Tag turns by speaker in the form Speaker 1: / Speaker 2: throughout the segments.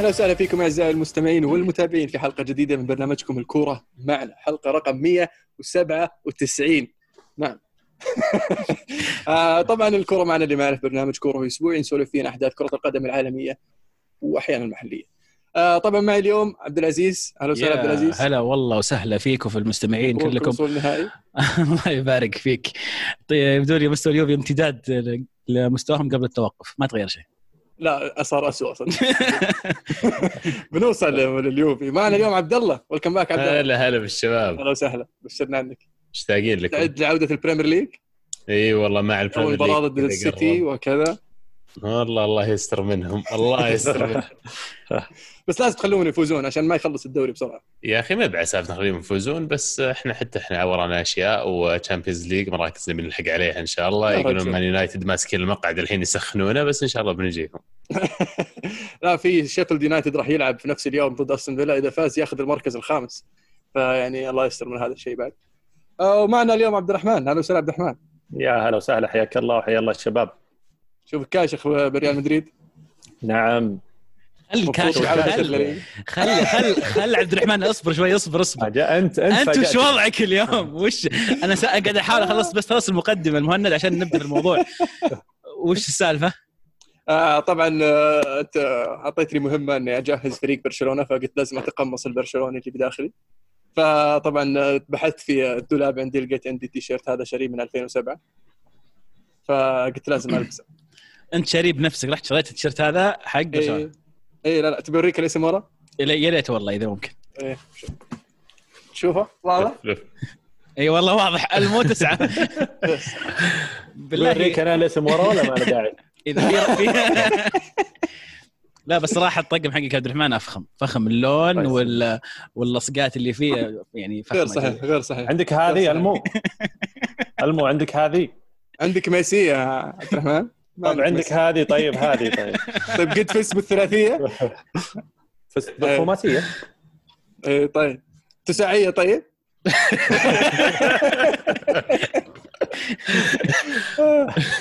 Speaker 1: أهلا وسهلا فيكم أعزائي المستمعين والمتابعين في حلقة جديدة من برنامجكم الكورة معنا حلقه رقم 197 نعم. آه طبعا الكورة معنا اللي ما يعرف برنامج كورة أسبوعي نسولف فيه عن أحداث كرة القدم العالمية واحيانا المحلية. آه طبعا معي اليوم عبد العزيز. أهلا وسهلا عبد العزيز.
Speaker 2: هلا والله وسهلا فيكم في المستمعين كلكم. الله يبارك فيك. طيب يبدو لي مستوى اليوفي امتداد لمستواهم قبل التوقف. ما تغير شيء.
Speaker 1: لا صار اسوء صدق. بنوصل لليوفي معنا اليوم عبد الله welcome back عبد الله
Speaker 3: هلا هلا بالشباب.
Speaker 1: أهلا وسهلا. بشرنا عنك
Speaker 3: مشتاقين لكم.
Speaker 1: تعد لعودة ال Premier
Speaker 3: League إي والله مع
Speaker 1: ال
Speaker 3: Premier
Speaker 1: مباراه
Speaker 3: League
Speaker 1: ضد السيتي. وكذا.
Speaker 3: والله الله يستر منهم. الله يستر منهم.
Speaker 1: بس لازم تخلوهم يفوزون عشان ما يخلص الدوري بسرعة.
Speaker 3: يا أخي ما بعساف نخليهم يفوزون بس إحنا حتى إحنا ورانا أشياء و Champions League مراكز نبي نلحق عليها إن شاء الله. يقولون. مان يونايتد ماسكين المقعد الحين يسخنونه بس إن شاء الله بنجيكم
Speaker 1: لا في شيفيلد يونايتد راح يلعب في نفس اليوم ضد استون فيلا إذا فاز ياخذ المركز الخامس. فيعني الله يستر من هذا الشيء بعد. آه، ومعنا اليوم عبد الرحمن. أهلا وسهلا عبد الرحمن.
Speaker 4: يا هلا وسهلا حياك الله وحيا الله الشباب.
Speaker 1: شوف كاشخ بريال مدريد
Speaker 4: نعم
Speaker 2: خلي
Speaker 1: مبسوط
Speaker 2: كاشف
Speaker 1: بعودة
Speaker 2: خل. خل خل خل عبد الرحمن اصبر شوي اصبر اصبر
Speaker 4: انت أنت
Speaker 2: أنت وش. وضعك اليوم؟ وش أنا. قاعد أحاول أخلص بس خلص المقدمة المهند عشان نبدأ في الموضوع وش السالفة؟
Speaker 1: آه طبعا آه، أنت أعطيتني مهمة إني أجهز فريق برشلونة فقلت لازم أتقمص البرشلوني اللي بداخلي فطبعا آه، بحثت في الدولاب عندي لقيت عندي تيشيرت هذا شاريه من 2007 فقلت لازم ألبسه
Speaker 2: انت شاري بنفسك رحت شريت التيشيرت هذا حق برشلونه
Speaker 1: اي اي لا لا تبي أوريك الاسم ورا؟
Speaker 2: يا ريت والله إذا ممكن.
Speaker 1: إيه. شوف. تشوفه واضح؟
Speaker 2: إي والله واضح المو تسعة. بالله.
Speaker 4: بوريك أنا الاسم ورا ولا ما له داعي؟
Speaker 2: إذا في لا بس صراحة الطقم حقك عبد الرحمن أفخم. فخم اللون
Speaker 4: كويس.
Speaker 2: وال واللصقات اللي فيه. يعني فخمه
Speaker 1: غير صحيح غير صحيح.
Speaker 4: عندك هذه المو؟ المو عندك هذه؟
Speaker 1: عندك ميسي يا عبد الرحمن؟
Speaker 4: طب عندك. هذه طيب هذه طيب
Speaker 1: طيب قد فزت بالثلاثيه؟
Speaker 4: بس بالخماسيه
Speaker 1: إيه طيب تساعية طيب؟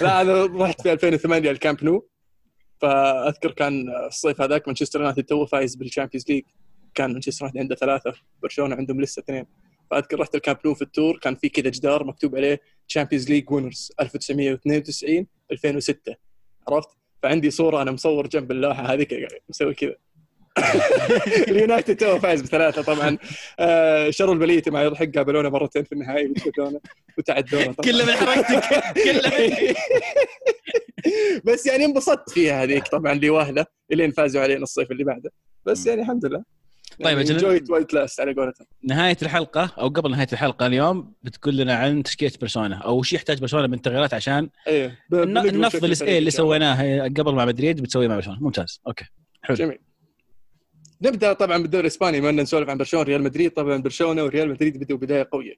Speaker 1: لا أنا رحت في 2008 الكامب نو فأذكر كان الصيف هذاك مانشستر يونايتد توه فايز بال Champions League كان مانشستر يونايتد عنده ثلاثة برشلونة عندهم لسه اثنين فاذكر رحت الكامب نو في ال tour كان في كذا جدار مكتوب عليه Champions League winners 1992 2006 عرفت؟ فعندي صورة أنا مصور جنب اللوحة هذيك مسوي كذا. اليونايتد تو فايز بثلاثة طبعا. آه شروا البلية مع الحق قابلونا مرتين في النهائي وتعدونا وتعدونا طبعا.
Speaker 2: كله من حركتك كله من
Speaker 1: بس يعني انبسطت فيها هذيك طبعا لوهله إلين فازوا علينا الصيف اللي بعده. بس يعني الحمد لله.
Speaker 2: طيب أجل.
Speaker 1: جويت وايت لاست على قولتهم.
Speaker 2: نهاية الحلقة أو قبل نهاية الحلقة اليوم بتقول لنا عن تشكيلة برشلونه أو وش يحتاج برشلونه من تغييرات عشان
Speaker 1: بنقلب
Speaker 2: النفض اللي, إيه اللي
Speaker 1: الله.
Speaker 2: سويناه قبل مع مدريد بتسويه مع برشلونه ممتاز. أوكي. حلو.
Speaker 1: جميل. نبدأ طبعا بالدوري الإسباني. أننا نسولف عن برشلونة ريال مدريد. طبعا برشلونة وريال مدريد بدوا بداية قوية.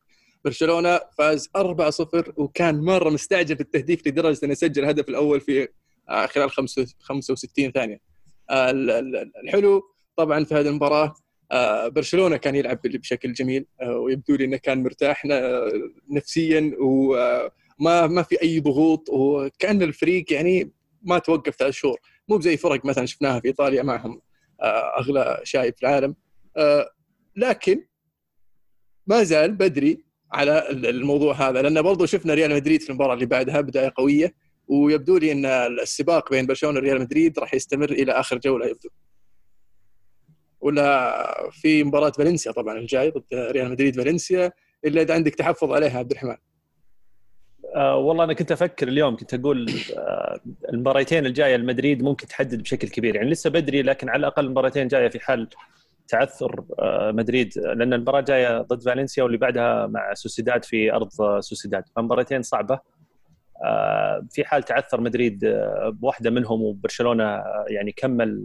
Speaker 1: برشلونة فاز 4-0 وكان مرة مستعجل في التهديف لدرجة انه سجل الهدف الأول في آه، خلال خمسة- 65 ثانية. آه، ال- ال- الحلو طبعا في هذه المباراة برشلونة كان يلعب بشكل جميل آه، ويبدو لي إنه كان مرتاح آه، نفسيا وما ما في أي ضغوط وكأن الفريق يعني ما توقف ثلاث شهور. مو زي فرق مثلا شفناها في إيطاليا معهم آه، أغلى شاي في العالم آه، لكن ما زال بدري على الموضوع هذا. لأن برضو شفنا ريال مدريد في المباراة اللي بعدها بداية قوية ويبدو لي إن السباق بين برشلونة وريال مدريد راح يستمر إلى آخر جولة يبدو. ولا في مباراة فالنسيا طبعا الجاي ضد ريال مدريد فالنسيا إلا إذا عندك تحفظ عليها عبد الرحمن.
Speaker 4: آه والله أنا كنت أفكر اليوم كنت أقول آه المباراتين الجاية المدريد ممكن تحدد بشكل كبير. يعني لسه بدري لكن على الأقل المباراتين جاية في حال تعثر آه مدريد. لأن المباراة جاية ضد فالنسيا واللي بعدها مع سوسيداد في أرض آه، سوسيداد. فمباراتين صعبة. آه في حال تعثر مدريد آه بواحدة منهم وبرشلونة يعني كمل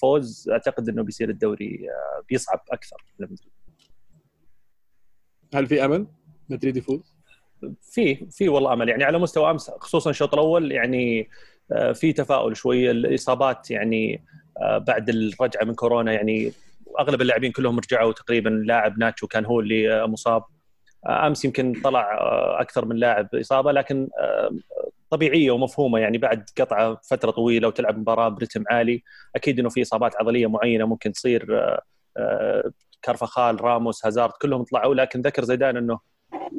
Speaker 4: فوز أعتقد إنه بيصير الدوري آه بيصعب أكثر. لمدريد
Speaker 1: هل في أمل؟ مدريد يفوز؟
Speaker 4: في في والله أمل. يعني على مستوى أمس خصوصا الشوط الأول يعني آه، في تفاؤل شوية الإصابات يعني آه، بعد الرجعة من كورونا يعني أغلب اللاعبين كلهم رجعوا تقريبا. لاعب ناتشو كان هو اللي آه، مصاب. آه، أمس يمكن طلع آه، أكثر من لاعب إصابة لكن آه، طبيعية ومفهومة يعني بعد قطعة فترة طويلة وتلعب مباراة برتم عالي أكيد إنه في إصابات عضلية معينة ممكن تصير كارفخال راموس هازارد كلهم طلعوا لكن ذكر زيدان إنه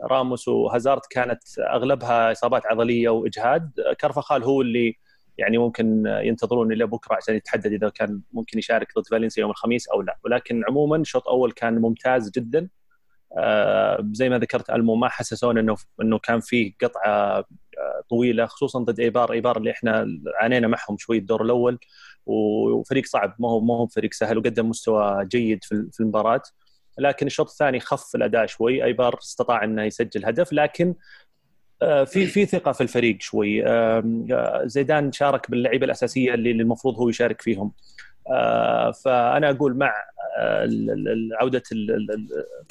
Speaker 4: راموس وهازارد كانت أغلبها إصابات عضلية وإجهاد. كارفخال هو اللي يعني ممكن ينتظرون إلى بكرة عشان يتحدد إذا كان ممكن يشارك ضد فالنسيا يوم الخميس أو لا. ولكن عموما الشوط الأول كان ممتاز جدا. آه، زي ما ذكرت المو ما حسسونا إنه إنه كان فيه قطعة آه، طويلة خصوصا ضد إيبار. إيبار اللي إحنا عانينا معهم شوي الدور الأول وفريق صعب. ما هو ما هو فريق سهل وقدم مستوى جيد في المباراة. لكن الشوط الثاني خف الأداء شوي. إيبار استطاع إنه يسجل هدف لكن آه، في في ثقة في الفريق شوي. زيدان شارك باللعيبة الأساسية اللي المفروض هو يشارك فيهم. فأنا أقول مع عودة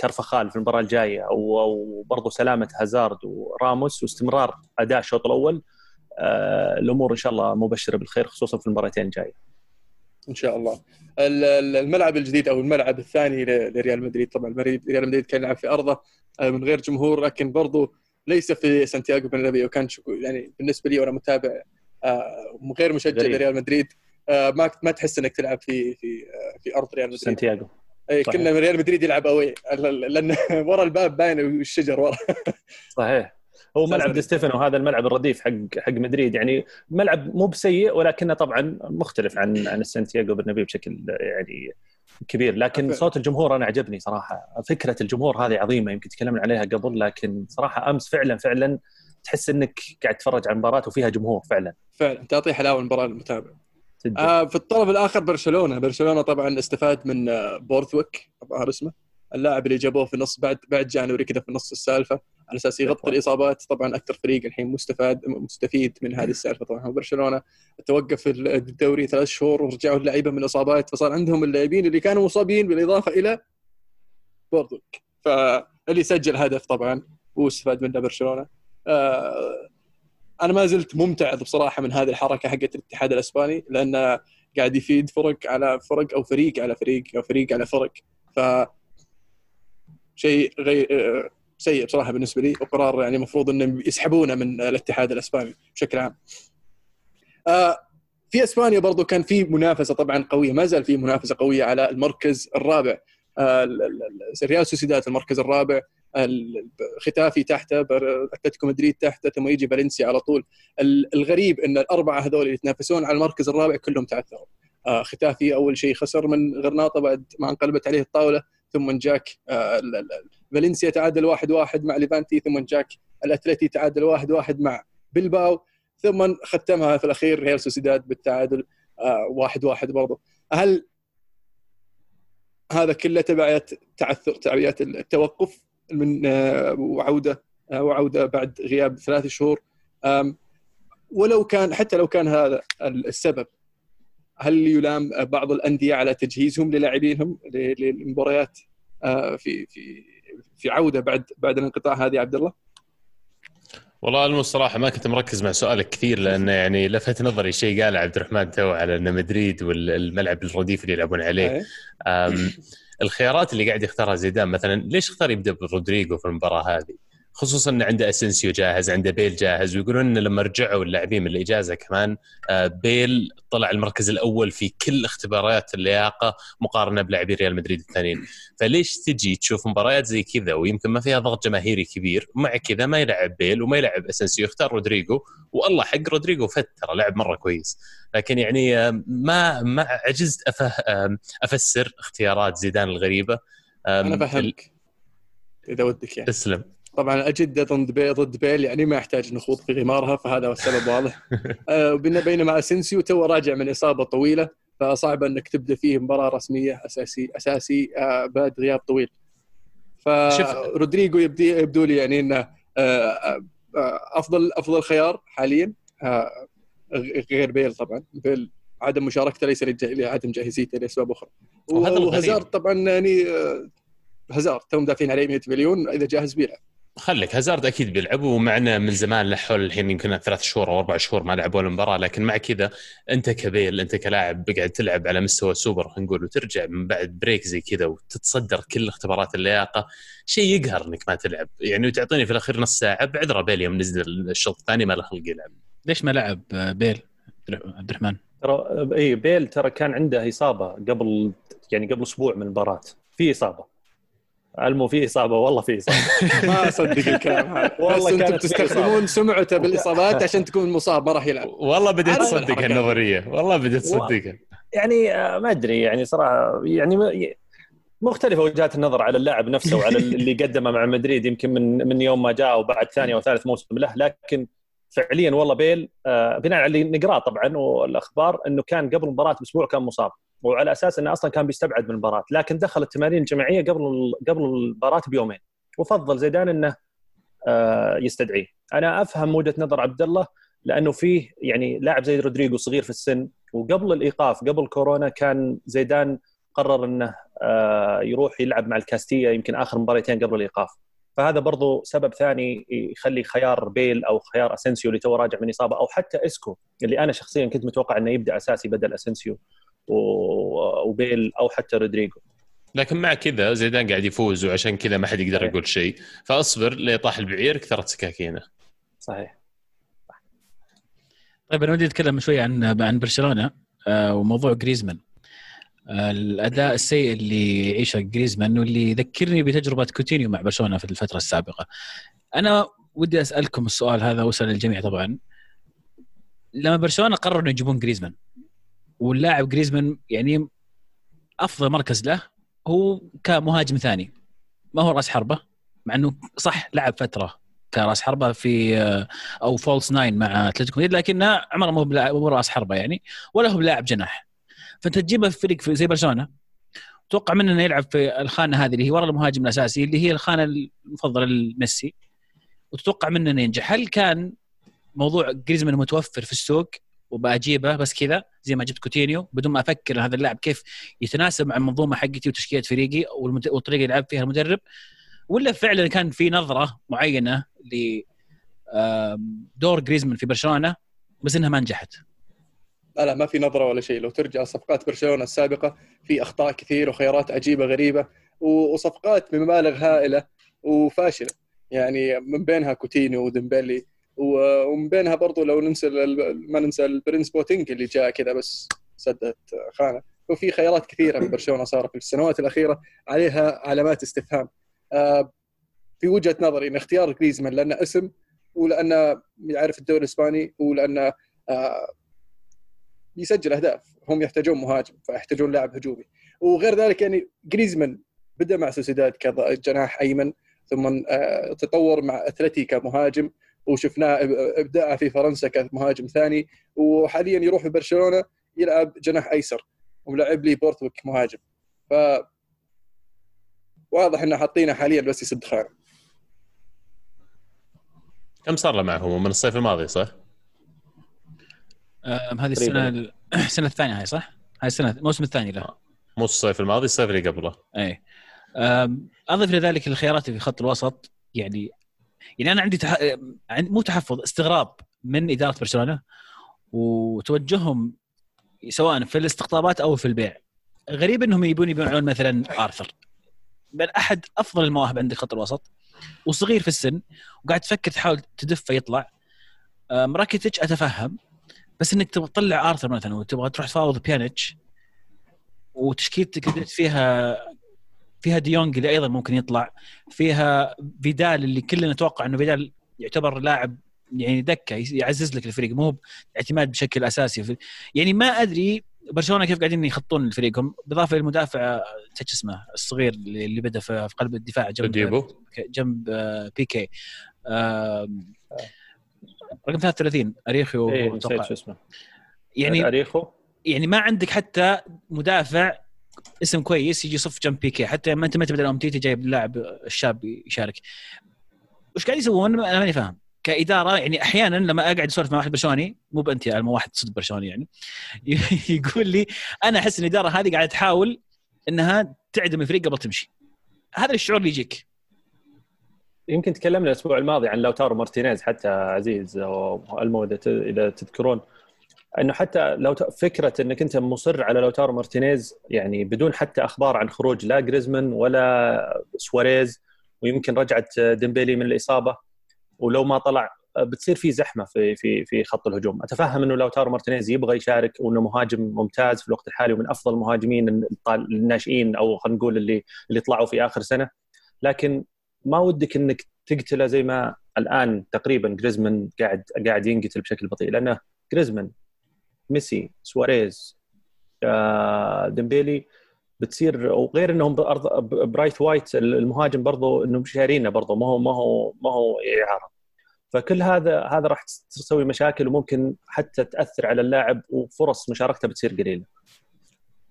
Speaker 4: كرفخال في المباراة الجاية أو برضو سلامة هازارد وراموس واستمرار أداء الشوط الأول آه، الأمور إن شاء الله مبشرة بالخير خصوصا في المباراتين الجاية.
Speaker 1: إن شاء الله. الملعب الجديد أو الملعب الثاني لريال مدريد طبعا ريال مدريد كان يلعب في أرضه آه، من غير جمهور لكن برضو ليس في سانتياغو برنابيو وكان يعني بالنسبة لي وأنا متابع آه، غير مشجع لريال مدريد آه، ما ما تحس إنك تلعب في في آه، في أرض ريال مدريد.
Speaker 4: سانتياغو.
Speaker 1: اي كنا ريال مدريد يلعب أوي لأن ورا الباب باين الشجر ورا.
Speaker 4: صحيح. هو ملعب دي ستيفانو هذا الملعب الرديف حق حق مدريد. يعني ملعب مو بسيء ولكنه طبعا مختلف عن عن السانتياغو برنابيو بشكل يعني كبير. لكن صوت الجمهور أنا عجبني صراحة. فكرة الجمهور هذه عظيمة يمكن تكلمنا عليها قبل لكن صراحة أمس فعلا فعلا تحس إنك قاعد تتفرج على مباراه وفيها جمهور فعلا.
Speaker 1: فعلا. تعطي حلاوة المباراة للمتابع آه في الطرف الآخر برشلونة. برشلونة طبعا استفاد من آه برايثوايت الظاهر اسمه. اللاعب اللي جابوه في نص بعد بعد جانوري كذا في نص السالفة. على أساس يغطي الإصابات طبعا أكثر فريق الحين مستفاد مستفيد من هذه السالفة طبعا. برشلونة توقف الدوري ثلاث شهور ورجعوا اللعيبة من الإصابات. فصار عندهم اللاعبين اللي كانوا مصابين بالإضافة إلى بورثويك فاللي سجل هدف طبعا وأستفاد منه برشلونة. آه أنا ما زلت ممتعض بصراحة من هذه الحركة حقت الاتحاد الأسباني لأنه قاعد يفيد فرق على فرق أو فريق على فريق أو فريق على فرق. ف شيء غير سيء بصراحة بالنسبة لي وقرار يعني المفروض إنهم يسحبونه من الاتحاد الأسباني بشكل عام. آه في أسبانيا برضو كان في منافسة طبعا قوية ما زال في منافسة قوية على المركز الرابع. آه ريال سوسيداد المركز الرابع. ختافي تحته أتلتيكو مدريد تحته ثم يجي فالنسيا على طول. الغريب إن الأربعة هذول اللي يتنافسون على المركز الرابع كلهم تعثروا. آه، ختافي أول شيء خسر من غرناطة بعد ما انقلبت عليه الطاولة ثم جاك آه، فالنسيا تعادل واحد واحد مع ليفانتي ثم جاك الأتلتي تعادل واحد واحد مع بلباو ثم ختمها في الأخير ريال سوسيداد بالتعادل آه، واحد واحد برضه هل هذا كله تبعيات تعثر تبعيات التوقف؟ من آه، وعودة آه، وعودة بعد غياب ثلاث شهور. ولو كان حتى لو كان هذا السبب هل يلام بعض الأندية على تجهيزهم للاعبينهم للمباريات آه، في في في عودة بعد بعد الانقطاع هذه عبد الله؟
Speaker 3: والله الصراحة ما كنت مركز مع سؤالك كثير لأنه يعني لفت نظري شيء قال عبد الرحمن تو على إن مدريد والملعب الرديف اللي يلعبون عليه. الخيارات اللي قاعد يختارها زيدان مثلا ليش اختار يبدأ برودريجو في المباراة هذه؟ خصوصا إن عنده اسنسيو جاهز عنده بيل جاهز ويقولون إن لما رجعوا اللاعبين من الإجازة كمان آه، بيل طلع المركز الأول في كل اختبارات اللياقة مقارنة بلاعبي ريال مدريد الثانيين. فليش تجي تشوف مباريات زي كذا ويمكن ما فيها ضغط جماهيري كبير ومع كذا ما يلعب بيل وما يلعب اسنسيو يختار رودريجو والله حق رودريجو فت ترى لعب مرة كويس. لكن يعني آه، ما ما عجزت أفه أفسر اختيارات زيدان الغريبة.
Speaker 1: أنا بفهمك إذا ودك يعني.
Speaker 3: تسلم.
Speaker 1: طبعا اجده ضد بيل ضد بيل يعني ما يحتاج نخوض في غمارها فهذا هو السبب واضح. آه، بينما اسنسيو تو راجع من إصابة طويلة فصعب أنك تبدأ فيه مباراة رسمية أساسي أساسي آه، بعد غياب طويل. فرودريجو يبدي يبدو لي يعني إنه آه، افضل أفضل خيار حاليا غير بيل طبعا. بيل عدم مشاركته ليس لعدم جاهزيته لأسباب أخرى. وهازارد طبعا يعني هازارد تو مدافعين عليه 100 مليون إذا جاهز بيلعب.
Speaker 3: خليك هازارد أكيد بيلعب ومعنا من زمان لحول الحين يمكن ثلاث شهور أو أربع شهور ما لعب ولا مباراة لكن مع كذا أنت كبيل أنت كلاعب بقعد تلعب على مستوى سوبر خلينا نقول وترجع من بعد break زي كذا وتتصدر كل اختبارات اللياقة شيء يقهر إنك ما تلعب. يعني وتعطيني في الأخير نص ساعة بعذره بيل يوم نزل الشوط الثاني ما له خلق يلعب.
Speaker 2: ليش ما لعب بيل؟ عبد الرحمن؟
Speaker 4: ترى اي بيل ترى كان عنده إصابة قبل يعني قبل أسبوع من المباراة في إصابة. المو في إصابة والله في إصابة.
Speaker 1: ما أصدق الكلام هذا. والله أنتم تستخدمون سمعته بالإصابات عشان تكون مصاب ما راح يلعب.
Speaker 3: والله بديت تصدق النظرية. والله بديت تصدقها
Speaker 4: يعني آه، ما أدري يعني صراحة يعني مختلفة وجهات النظر على اللاعب نفسه وعلى اللي قدمه مع مدريد يمكن من من يوم ما جاء وبعد ثاني أو ثالث موسم له. لكن فعليا والله بيل آه، بناء على اللي نقرأه طبعا والأخبار إنه كان قبل المباراة بأسبوع كان مصاب. وعلى أساس إنه أصلا كان بيستبعد من المباراة لكن دخل التمارين الجماعية قبل قبل المباراة بيومين وفضل زيدان إنه آه، يستدعيه. أنا أفهم وجهة نظر عبد الله لأنه فيه يعني لاعب زي رودريجو صغير في السن وقبل الإيقاف قبل كورونا كان زيدان قرر إنه آه، يروح يلعب مع الكاستيا يمكن آخر مباراتين قبل الإيقاف. فهذا برضو سبب ثاني يخلي خيار بيل أو خيار اسنسيو اللي تو راجع من إصابة أو حتى إسكو اللي أنا شخصيا كنت متوقع إنه يبدأ أساسي بدل اسنسيو وبيل أو حتى رودريجو.
Speaker 3: لكن مع كذا زيدان قاعد يفوز وعشان كذا ما حد يقدر يقول شيء. فأصبر ليطاح البعير كثرت سكاكينة.
Speaker 4: صحيح.
Speaker 2: طيب أنا ودي أتكلم شوي عن عن برشلونة آه، وموضوع جريزمان. آه، الأداء السيء اللي يعيشه جريزمان واللي يذكرني بتجربة كوتينيو مع برشلونة في الفترة السابقة. أنا ودي أسألكم السؤال هذا وأسأل الجميع طبعا. لما برشلونة قرروا إنه يجيبون جريزمان واللاعب جريزمان يعني أفضل مركز له هو كمهاجم ثاني. ما هو راس حربة مع إنه صح لعب فترة كراس حربة في أو false nine مع أتلتيكو مدريد لكنه عمره مو راس حربة يعني ولا هو بلاعب جناح. فأنت تجيبه في فريق زي برشلونة توقع منه إنه يلعب في الخانة هذه اللي هي ورا المهاجم الأساسي اللي هي الخانة المفضلة لميسي. وتتوقع منه إنه ينجح. هل كان موضوع جريزمان متوفر في السوق؟ وبجيبه بس كذا زي ما جبت كوتينيو بدون ما أفكر هذا اللاعب كيف يتناسب مع المنظومة حقتي وتشكيلة فريقي والطريقة اللي يلعب فيها المدرب. ولا فعلا كان في نظرة معينة ل دور جريزمان في برشلونة بس إنها ما نجحت.
Speaker 1: لا لا ما في نظرة ولا شيء. لو ترجع صفقات برشلونة السابقة في أخطاء كثير وخيارات عجيبة غريبة وصفقات بمبالغ هائلة وفاشلة. يعني من بينها كوتينيو وديمبلي. ومن بينها برضو لو ننسى ما ننسى البرنس بوتينج اللي جاء كذا بس سدت خانة. وفي خيارات كثيرة في برشلونة صار في السنوات الأخيرة عليها علامات استفهام. آه، في وجهة نظري إن اختيار جريزمان لأنه اسم ولأنه يعرف الدوري الإسباني ولأنه آه، يسجل أهداف. هم يحتاجون مهاجم فيحتاجون لاعب هجومي. وغير ذلك يعني جريزمان بدأ مع سوسيداد كجناح أيمن ثم آه، تطور مع اتلتي كمهاجم وشفناه إبداعه في فرنسا كمهاجم ثاني وحاليا يروح في برشلونة يلعب جناح أيسر وملعب لي بورتويك مهاجم. ف واضح إنه حاطينه حاليا بس يسد خانة.
Speaker 3: كم صار له معهم؟ من الصيف الماضي صح؟
Speaker 2: هذه السنة السنة الثانية هاي صح؟ هاي السنة الموسم الثاني له.
Speaker 3: مو الصيف الماضي الصيف اللي قبله.
Speaker 2: اي أضف لذلك الخيارات في خط الوسط يعني يعني أنا عندي تح... مو تحفظ استغراب من إدارة برشلونة وتوجههم سواء في الاستقطابات أو في البيع. غريب إنهم يبون يبيعون مثلا آرثر. بل أحد أفضل المواهب عند خط الوسط وصغير في السن وقاعد تفكر تحاول تدفه يطلع راكيتش أتفهم بس إنك تبغى تطلع آرثر مثلا وتبغى تروح تفاوض بيانيتش وتشكيلتك فيها فيها ديونج اللي أيضا ممكن يطلع فيها فيدال اللي كلنا نتوقع إنه فيدال يعتبر لاعب يعني دكة يعزز لك الفريق مو اعتماد بشكل أساسي. في يعني ما أدري برشلونة كيف قاعدين يخطون فريقهم بالإضافة للمدافع تش اسمه الصغير اللي بدا في قلب الدفاع
Speaker 3: جنب ديبو.
Speaker 2: جنب بيكي رقم 33 اريخو
Speaker 4: إيه شو اسمه.
Speaker 2: يعني أريخو. يعني ما عندك حتى مدافع اسم كويس يجي يصف جنب بيكي. حتى ما انت ما تبدا اومتيتي جايب اللاعب الشاب يشارك. وش قاعد يسوون؟ أنا ماني فاهم. كإدارة يعني أحيانا لما أقعد أسولف مع واحد برشلوني مو بأنت يعني واحد صدق برشلوني يعني يقول لي أنا أحس إن الإدارة هذه قاعدة تحاول إنها تعدم الفريق قبل تمشي. هذا الشعور اللي يجيك.
Speaker 4: يمكن تكلمنا الأسبوع الماضي عن لوتارو مارتينيز حتى عزيز والمو إذا تذكرون. إنه حتى لو فكرة إنك أنت مصر على لوتارو مارتينيز يعني بدون حتى أخبار عن خروج لا جريزمان ولا سواريز ويمكن رجعت ديمبيلي من الإصابة ولو ما طلع بتصير في زحمة في في في خط الهجوم، أتفهم إنه لوتارو مارتينيز يبغى يشارك وإنه مهاجم ممتاز في الوقت الحالي ومن أفضل المهاجمين الناشئين أو خلينا نقول اللي اللي طلعوا في آخر سنة، لكن ما ودك إنك تقتله زي ما الآن تقريبا جريزمان قاعد قاعد ينقتل بشكل بطيء لأنه جريزمان ميسي سواريز آه، ديمبيلي بتصير وغير إنهم برايت وايت المهاجم برضو إنهم شارينه برضو ما هو ما هو ما هو إعارة فكل هذا هذا راح تسوي مشاكل وممكن حتى تأثر على اللاعب وفرص مشاركته بتصير قليلة.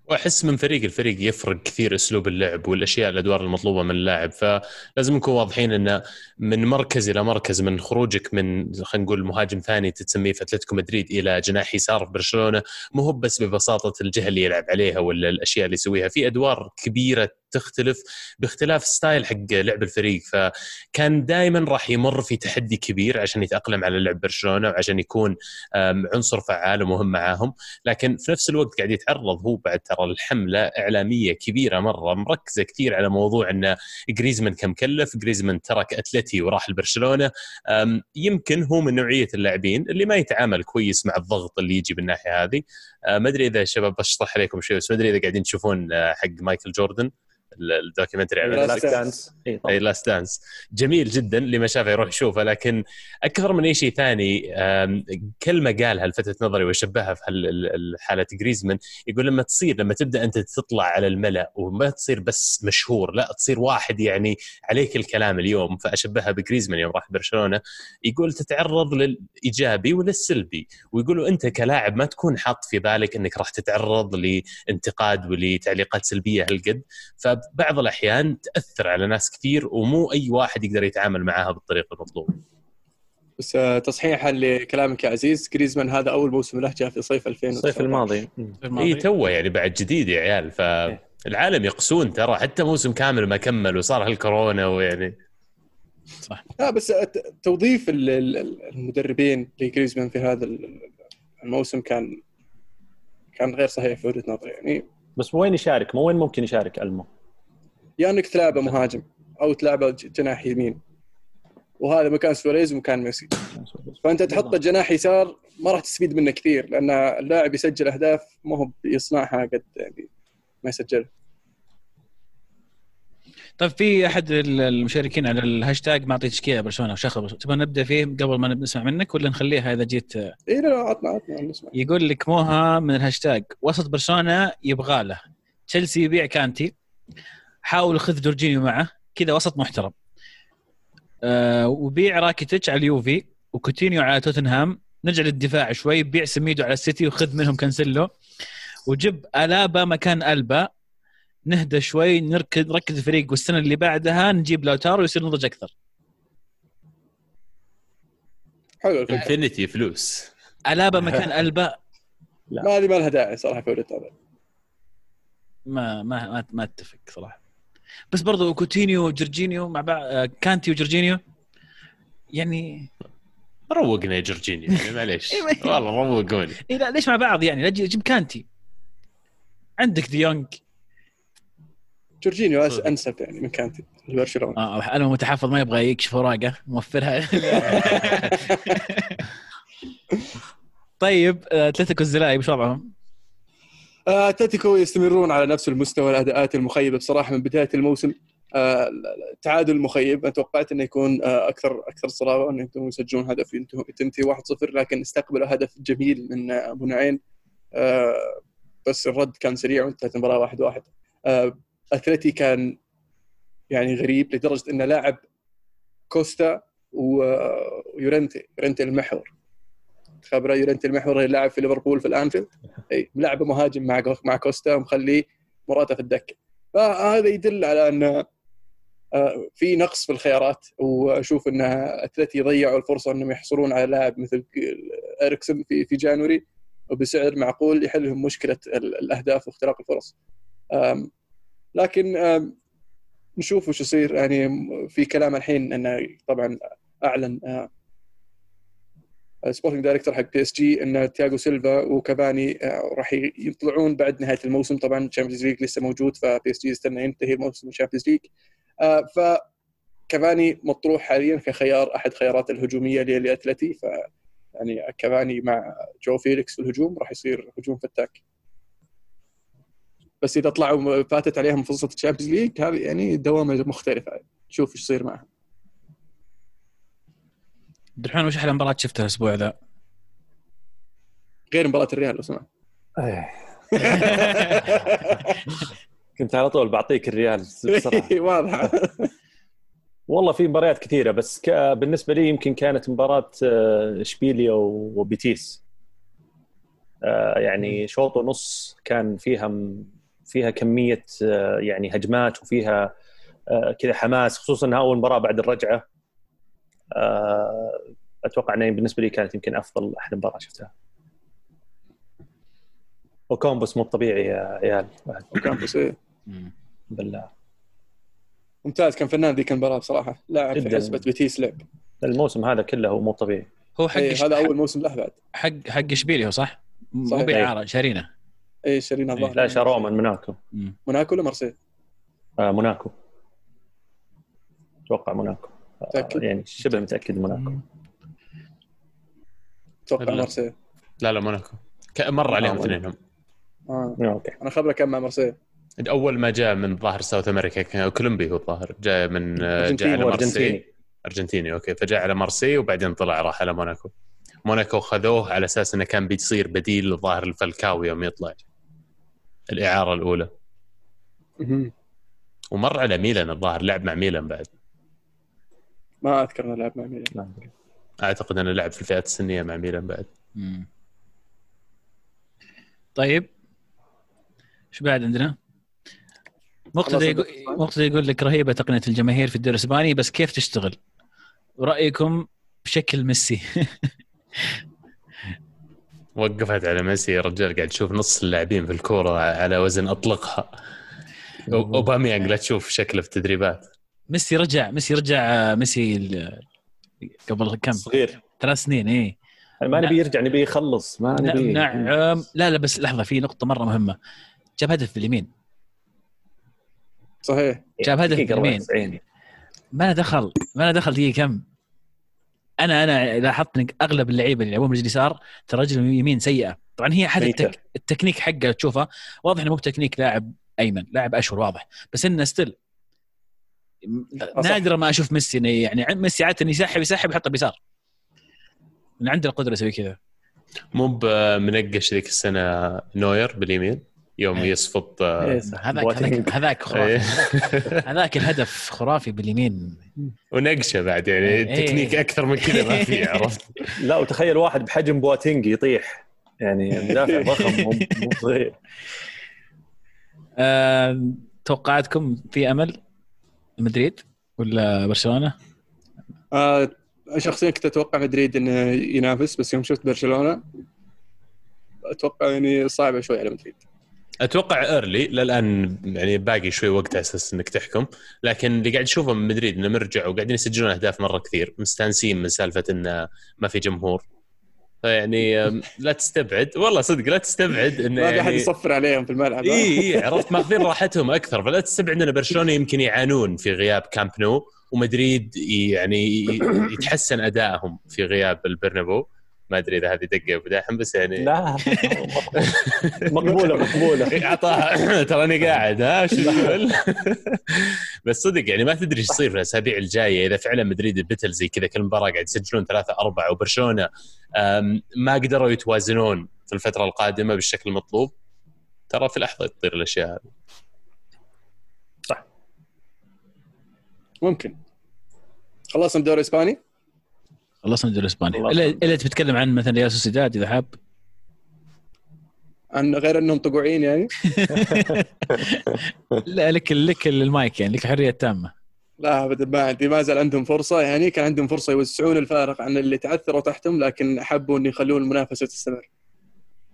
Speaker 3: وأحس من فريق الفريق يفرق كثير أسلوب اللعب والأشياء الأدوار المطلوبة من اللاعب. فلازم نكون واضحين انه من مركز إلى مركز من خروجك من خلينا نقول مهاجم ثاني تسميه في أتلتيكو مدريد إلى جناح يسار في برشلونة مو هو بس ببساطة الجهة اللي يلعب عليها ولا الأشياء اللي يسويها. في أدوار كبيرة تختلف باختلاف ستايل حق لعب الفريق. فكان دائما راح يمر في تحدي كبير عشان يتأقلم على لعب برشلونة وعشان يكون عنصر فعال ومهم معاهم. لكن في نفس الوقت قاعد يتعرض هو بعد ترى الحمله إعلامية كبيرة مرة مركزة كثير على موضوع إن جريزمان كم كلف جريزمان ترك أتلتي وراح لبرشلونة. يمكن هو من نوعية اللاعبين اللي ما يتعامل كويس مع الضغط اللي يجي بالناحية هذه. ما أدري إذا الشباب بشطح عليكم شيء بس ما أدري إذا قاعدين تشوفون حق مايكل جوردن. ال documentary عن
Speaker 4: Last Dance
Speaker 3: إي Last Dance جميل جدا اللي ما شافه يروح يشوفه لكن أكثر من أي شيء ثاني كلمه قالها لفتت نظري وشبهها في حالة جريزمان يقول لما تصير لما تبدأ أنت تطلع على الملأ وما تصير بس مشهور لا تصير واحد يعني عليك الكلام اليوم فأشبهها بجريزمان يوم راح برشلونة يقول تتعرض للإيجابي وللسلبي ويقولوا أنت كلاعب ما تكون حاط في بالك أنك راح تتعرض لانتقاد ولتعليقات سلبية هالقد. ف بعض الأحيان تأثر على ناس كثير ومو أي واحد يقدر يتعامل معها بالطريقة المطلوبة.
Speaker 1: بس آه، تصحيحا لكلامك يا عزيز جريزمان هذا أول موسم له جاء في صيف 2000
Speaker 4: الصيف الماضي.
Speaker 3: إي تو يعني بعد جديد يا عيال. فالعالم يقسون ترى حتى موسم كامل ما كمل وصار هالكورونا ويعني.
Speaker 1: صح. لا بس توظيف المدربين لجريزمان في هذا الموسم كان كان غير صحيح في وجهة نظري يعني.
Speaker 4: بس وين يشارك؟ مو وين ممكن يشارك ألمو؟
Speaker 1: يا إنك تلعبه مهاجم أو تلعبه جناح يمين. وهذا مكان سواريز ومكان ميسي. فأنت تحطه جناح يسار ما راح تستفيد منه كثير لأن اللاعب يسجل أهداف ما هو بيصنعها قد يعني ما يسجلها.
Speaker 2: طيب في أحد المشاركين على الهاشتاج معطي تشكيله برشلونة وشخر تبغى نبدأ فيه قبل ما نسمع منك ولا نخليها إذا جيت؟
Speaker 1: اي لا عطنا عطنا نسمع.
Speaker 2: يقول لك موها من الهاشتاج وسط برشلونة يبغى له. تشيلسي يبيع كانتي. حاول خذ جورجينيو معه كذا وسط محترم. أه وبيع راكيتيتش على اليوفي وكوتينيو على توتنهام. نرجع للدفاع شوي بيع سميدو على السيتي وخذ منهم كانسيلو. وجيب ألابا مكان ألبا. نهدى شوي نركز نركز الفريق. والسنة اللي بعدها نجيب لوتارو ويصير نضج أكثر.
Speaker 3: حلو. infinity فلوس.
Speaker 2: ألابا مكان ألبا.
Speaker 1: لا ما هذه ما لها داعي صراحة في
Speaker 2: ما ما, ما أتفق صراحة. بس برضو كوتينيو وجورجينيو مع بعض آه، كانتي وجورجينيو. يعني
Speaker 3: روقنا يا جورجينيو يعني معليش. والله روقوني.
Speaker 2: إيه لا ليش مع بعض يعني؟ لا جيب كانتي. عندك ديونج
Speaker 1: جورجينيو أنسب يعني من كانتي لبرشلونه
Speaker 2: آه أنا متحفظ ما يبغى يكشف اوراقه موفرها. طيب آه، أتلتيكو الزلاي وش وضعهم؟
Speaker 1: آه، اتلتيكو يستمرون على نفس المستوى الأداءات المخيبة بصراحة من بداية الموسم. آه، تعادل مخيب. أنا توقعت إنه يكون أكثر أكثر صلابه وانهم يسجلون هدف تنتهي 1-0 لكن استقبلوا هدف جميل من أبو نعيم. بس الرد كان سريع وانتهت المباراة 1-1 أتلتي كان يعني غريب لدرجة انه لاعب كوستا ويورنتي يورنتي المحور. خبرة يورنتي المحور اللي لاعب في ليفربول في الأنفيلد. أي ملاعبه مهاجم مع مع كوستا ومخلي موراتا في الدكة. فهذا يدل على أن آه، في نقص في الخيارات. وأشوف أن أتلتي ضيعوا الفرصة أنهم يحصلون على لاعب مثل إريكسون في في January. وبسعر معقول يحل لهم مشكله الأهداف واختراق الفرص. لكن نشوف وش يصير. يعني في كلام الحين انه طبعا أعلن sporting director حق بي إس جي ان تياغو سيلفا وكافاني آه، راح يطلعون بعد نهاية الموسم. طبعا ال Champions League لسه موجود فبي اس جي يستنى ينتهي موسم ال Champions League فكافاني مطروح حاليا كخيار أحد خيارات الهجومية لاتلتي ف يعني كافاني مع جو فيليكس في الهجوم راح يصير هجوم فتاك بس إذا طلعوا فاتت عليهم فرصة ال Champions League هذه يعني دوامة مختلفة. شوف إيش يصير معهم.
Speaker 2: عبد الرحمن وش أحلى مباراة شفتها الأسبوع ذا؟
Speaker 1: غير مباراة الريال لو سمحت
Speaker 4: إيه. كنت على طول بعطيك الريال بصراحه
Speaker 1: واضحة.
Speaker 4: والله في مباريات كثيرة بس ك... بالنسبة لي يمكن كانت مباراة آه، إشبيليا وبيتيس. آه، يعني شوط ونص كان فيها م... فيها كمية آه، يعني هجمات وفيها كذا حماس خصوصا إنها أول مباراة بعد الرجعة. أتوقع انها بالنسبة لي كانت يمكن أفضل أحد مباراة شفتها. أوكامبوس مو طبيعي يا عيال.
Speaker 1: أوكامبوس إيه.
Speaker 4: بالله.
Speaker 1: ممتاز كان فنان ذيك المباراة بصراحة. لاعب في
Speaker 4: جداً.
Speaker 1: حسبه بيتيس لعب.
Speaker 4: الموسم هذا كله هو مو طبيعي.
Speaker 2: هو حق
Speaker 1: إيه هذا أول موسم له بعد.
Speaker 2: حق حق اشبيليا هو صح؟ مو. بإعارة شارينه
Speaker 1: اي شارينا الظاهر.
Speaker 4: لا شاروه من موناكو.
Speaker 1: موناكو ولا مارسيل؟
Speaker 4: آه موناكو. أتوقع موناكو. آه
Speaker 1: متأكد؟
Speaker 4: يعني شبه متأكد موناكو.
Speaker 1: أتوقع
Speaker 3: لا.
Speaker 1: مارسيل
Speaker 3: لا لا موناكو. مر عليهم
Speaker 4: آه،
Speaker 3: اثنينهم.
Speaker 1: آه.
Speaker 4: okay.
Speaker 1: أنا خبرة كان مع مارسيل
Speaker 3: أول ما جاء من ظاهر South America كان كولومبي هو الظاهر. جاء من آه، جاء على مارسي
Speaker 4: وارجنتيني
Speaker 3: أرجنتيني. okay. فجاء على مارسي وبعدين طلع راح على موناكو. موناكو خذوه على أساس إنه كان بيصير بديل لظاهر الفالكاو يوم يطلع. الإعارة
Speaker 1: الأولى.
Speaker 3: ومر على ميلان الظاهر لعب مع ميلان بعد.
Speaker 1: ما أذكر إنه لعب مع ميلان.
Speaker 3: أعتقد إنه لعب في الفئات السنية مع ميلان بعد
Speaker 2: مم. طيب إيش بعد عندنا؟ مقتدى يقول؟ مقتدى يقول لك رهيبة تقنية الجماهير في الدوري الإسباني بس كيف تشتغل؟ ورايكم بشكل ميسي
Speaker 3: وقفت على ميسي يا رجال قاعد تشوف نص اللاعبين في الكورة على وزن أطلقها أوباميانج لا تشوف شكله في التدريبات
Speaker 2: ميسي رجع ميسي رجع ميسي ال- قبل كم؟
Speaker 4: صغير.
Speaker 2: ثلاث سنين إيه.
Speaker 4: ما نبي يرجع نبي يخلص ما نبي
Speaker 2: نعم. لا لا بس لحظة في نقطة مرة مهمة. جاب هدف باليمين.
Speaker 1: صحيح.
Speaker 2: جاب هدف باليمين.
Speaker 4: 94.
Speaker 2: ما له دخل؟ ما له دخل دقيقة كم؟ أنا أنا لاحظت ان أغلب اللعيبة اللي يلعبون برجل يسار ترى رجلهم يمين سيئة. طبعا هي حتى
Speaker 4: ميتة.
Speaker 2: التك... التكنيك حقه تشوفه واضح إنه مو بتكنيك لاعب أيمن لاعب أشهر واضح. بس إنه
Speaker 1: still.
Speaker 2: نادرا ما أشوف ميسي يعني ميسي عادة يسحب يسحب يحطه بيسار من عنده القدره يسوي كذا
Speaker 3: مو بمنقش ذيك السنة نوير باليمين يوم
Speaker 2: إيه.
Speaker 3: يصفط آه،
Speaker 4: إيه،.
Speaker 2: هذاك. هذاك هذاك خرافي
Speaker 3: إيه.
Speaker 2: هذاك الهدف خرافي باليمين
Speaker 3: ونقشة بعد يعني. تكنيك أكثر من كذا ما في عرفت
Speaker 4: لا وتخيل واحد بحجم بواتينج يطيح يعني مدافع ضخم مو مو صغير
Speaker 2: آه، توقعاتكم في أمل مدريد ولا برشلونة؟
Speaker 1: آه شخصيا كنت أتوقع مدريد إنه ينافس بس يوم شفت برشلونة أتوقع يعني صعبة شوي على مدريد.
Speaker 3: أتوقع ايرلي للآن يعني باقي شوي وقت على أساس إنك تحكم. لكن اللي قاعد اشوفه من مدريد إنهم رجعوا وقاعدين يسجلون أهداف مرة كثير. مستانسين من سالفة إنه ما في جمهور. فيعني لا تستبعد. والله صدق لا تستبعد انه
Speaker 1: ما في أحد
Speaker 3: يعني
Speaker 1: يصفر عليهم في الملعب.
Speaker 3: إي إي عرفت ماخذين راحتهم أكثر. فلا تستبعد إن برشلونة يمكن يعانون في غياب كامب نو ومدريد يعني يتحسن أدائهم في غياب البرنابو. ما أدري إذا هذه دقة أبو داحم بس يعني
Speaker 4: لا. مقبولة مقبولة.
Speaker 3: أعطاها. تراني قاعد ها شو بس صدق يعني ما تدري إيش يصير في الأسابيع الجاية. إذا فعلا مدريد بتظل زي كذا كل مباراة قاعد يسجلون ثلاثة أربعة وبرشلونة ما قدروا يتوازنون في الفترة القادمة بالشكل المطلوب. ترى في لحظة تطير الأشياء هذه.
Speaker 1: ممكن. خلصنا الدوري الإسباني؟
Speaker 2: خلصنا الدوري الاسباني. الا إلا تتكلم عن مثلا ريال سوسيداد إذا حاب.
Speaker 1: عن غير إنهم طقوعين يعني؟
Speaker 2: لا لك لك المايك يعني لك حريه تامه
Speaker 1: لا ابدا ما عندي ما زال عندهم فرصة. يعني كان عندهم فرصة يوسعون الفارق عن اللي تعثروا تحتهم لكن حبوا ان يخلون المنافسة تستمر.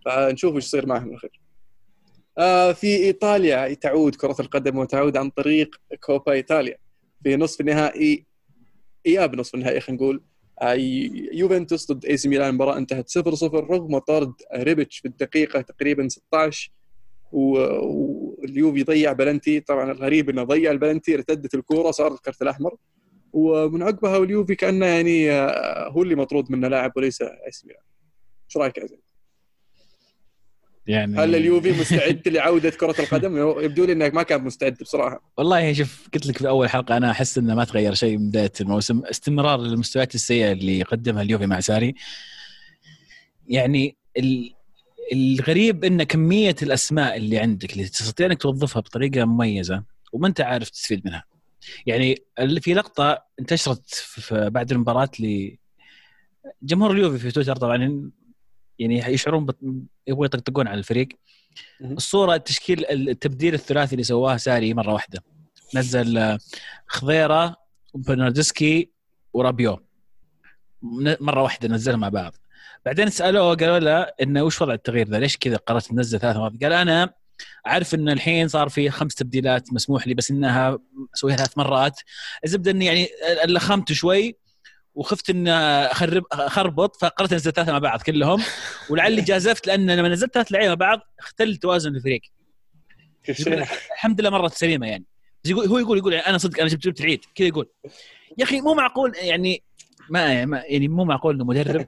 Speaker 1: فنشوف إيش يصير معهم الاخير آه في إيطاليا تعود كرة القدم وتعود عن طريق كوبا إيطاليا. في نصف النهائي إياب نصف النهائي خلينا نقول. يوفنتوس ضد إي سي ميلان المباراه انتهت 0 0 رغم طرد ريبتش في الدقيقة تقريبا 16 واليوفي ضيع بلنتي. طبعا الغريب إنه ضيع البلنتي ارتدت الكورة صار الكرت الأحمر. ومن عقبها واليوفي كأنه يعني آه، هو اللي مطرود منه لاعب وليس إي سي ميلان. إيش رأيك يا زين؟ يعني هل اليوفي مستعد لعودة كرة القدم؟ يبدو لي إنك ما كان مستعد بصراحة.
Speaker 2: والله شوف قلت لك في أول حلقة أنا أحس إنه ما تغير شيء من بداية الموسم. استمرار المستويات السيئة اللي قدمها اليوفي مع ساري. يعني ال... الغريب إن كمية الأسماء اللي عندك اللي تستطيع إنك توظفها بطريقة مميزة وما أنت عارف تستفيد منها. يعني في لقطة انتشرت بعد المباراة ل جمهور اليوفي في تويتر طبعا يعني يشعرون بط... يبغوا يطقطقون على الفريق. الصورة التشكيل التبديل الثلاثي اللي سواه ساري مرة واحدة. نزل خضيرة وبرناردسكي ورابيو. مرة واحدة نزلها مع بعض. بعدين سألوه قالوا له إنه وش وضع التغيير ذا؟ ليش كذا قررت تنزل ثلاث مرات؟ قال أنا أعرف إن الحين صار في خمس تبديلات مسموح لي بس إنها اسويها ثلاث مرات. الزبده إني يعني لخمت شوي وخفت إن اخرب أخربط فقررت أنزل ثلاثة مع بعض كلهم. ولعلي جازفت لأن لما نزلت ثلاث لعيبة مع بعض اختل توازن الفريق. الحمد لله مرت سليمة يعني. يقول هو يقول يقول يعني أنا صدق أنا جبت جبت العيد كذا يقول. يا أخي مو معقول يعني ما يعني مو معقول إنه مدرب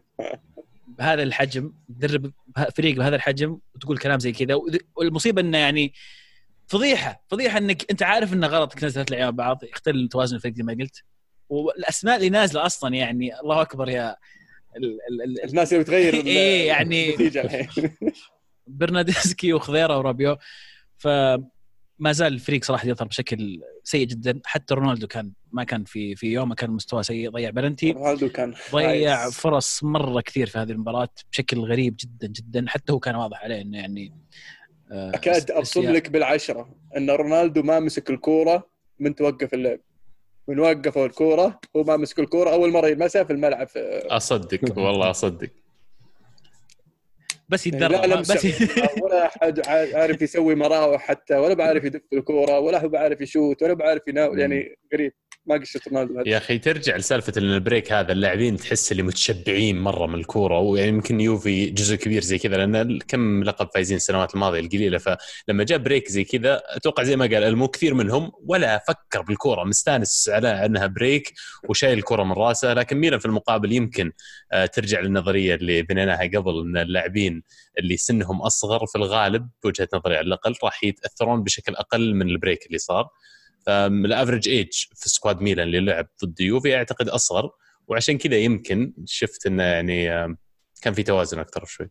Speaker 2: بهذا الحجم تدرب فريق بهذا الحجم وتقول كلام زي كذا. والمصيبة إنه يعني فضيحة. فضيحة إنك أنت عارف إنه غلط انك نزلت لعيبة بعض يختل توازن الفريق زي ما قلت. والأسماء اللي نازلة أصلا يعني الله أكبر يا
Speaker 1: ال ال ال الناس اللي بتغير
Speaker 2: إيه يعني برناردسكي وخضيرة ورابيو. ف ما زال الفريق صراحة يظهر بشكل سيء جدا. حتى رونالدو كان ما كان في في يومه كان مستوى سيء. ضيع بلنتي
Speaker 1: رونالدو كان
Speaker 2: ضيع فرص مرة كثير في هذه المباراة. بشكل غريب جدا جدا. حتى هو كان واضح عليه إنه يعني
Speaker 1: آه أكاد ابصم لك بالعشرة إن رونالدو ما مسك الكورة من توقف اللعب. من وقفوا الكورة هو ما مسك الكورة أول مرة يلمسها في الملعب. في
Speaker 3: أصدق والله أصدق.
Speaker 2: بس يتدرب لا
Speaker 1: بس ولا حد عارف يسوي مراوح حتى ولا بعرف يدف الكورة ولا هو بعرف يشوت ولا بعرف يناول يعني قريب. ما قشت رونالدو
Speaker 3: يا أخي ترجع لسالفة ال break هذا اللاعبين تحس اللي متشبعين مرة من الكورة ويعني يمكن يوفي جزء كبير زي كذا لأن كم لقب فايزين السنوات الماضية القليلة فلما جاء break زي كذا أتوقع زي ما قال إلمو كثير منهم ولا فكر بالكورة مستانس على إنها break وشايل الكورة من رأسه لكن ميلان في المقابل يمكن آه، ترجع للنظرية اللي بنيناها قبل إن اللاعبين اللي سنهم أصغر في الغالب بوجهة نظري على الأقل راح يتأثرون بشكل أقل من ال break اللي صار. ال average age في squad ميلان اللي لعب ضد يوفي أعتقد أصغر وعشان كذا يمكن شفت إنه يعني كان في توازن أكثر شوي.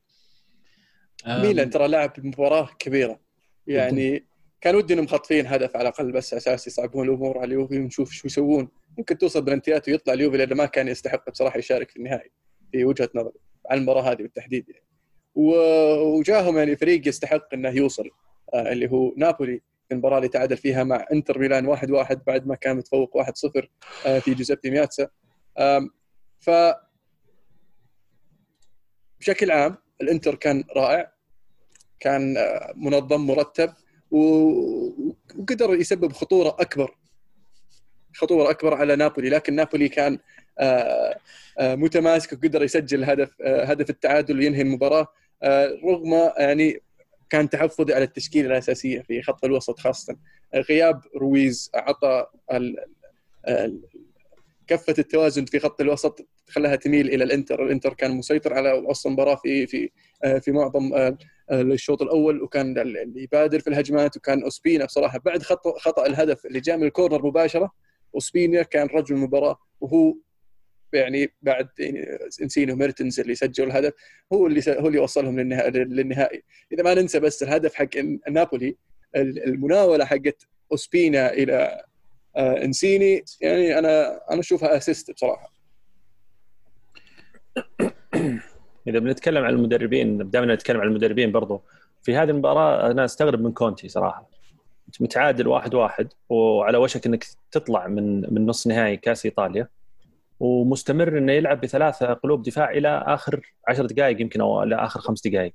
Speaker 1: ميلان ترى لعب مباراة كبيرة. يعني كان ودي إنهم خاطفين هدف على الأقل بس أساس يصعبون الأمور على اليوفي ونشوف شو يسوون. ممكن توصل بلنتيات ويطلع اليوفي لأنه ما كان يستحق بصراحة يشارك في النهائي في وجهة نظري على المباراة هذه بالتحديد يعني. وجاهم يعني فريق يستحق إنه يوصل آه، اللي هو نابولي. المباراه اللي تعادل فيها مع انتر ميلان 1-1 واحد واحد بعد ما كان متفوق 1-0 آه، في جوزيبي مياتسا. ف بشكل عام الانتر كان رائع كان آه، منظم مرتب وقدر يسبب خطورة أكبر خطورة أكبر على نابولي. لكن نابولي كان آه، متماسك وقدر يسجل هدف هدف التعادل وينهي المباراة. رغم يعني كان تحفظي على التشكيلة الأساسية في خط الوسط خاصة. غياب رويز أعطى كفة التوازن في خط الوسط خلاها تميل إلى الإنتر، الإنتر كان مسيطر على وسط المباراة في في في معظم الشوط الأول وكان يبادر في الهجمات وكان اوسبينا بصراحه بعد خطأ الهدف اللي جاء من ال corner مباشرة. اوسبينا كان رجل المباراة وهو يعني بعد يعني انسيني وميرتنز اللي سجل الهدف هو اللي هو اللي وصلهم للنهائي. إذا ما ننسى بس الهدف حق نابولي المناولة حقت اوسبينا إلى آه، إنسيني يعني أنا أنا أشوفها assist بصراحة.
Speaker 4: إذا بنتكلم عن المدربين دائما نتكلم عن المدربين برضو في هذه المباراة أنا أستغرب من كونتي صراحة. متعادل واحد واحد وعلى وشك إنك تطلع من من نص نهائي كأس إيطاليا. ومستمر إنه يلعب بثلاثه قلوب دفاع إلى آخر عشر دقائق يمكن أو إلى آخر خمس دقائق.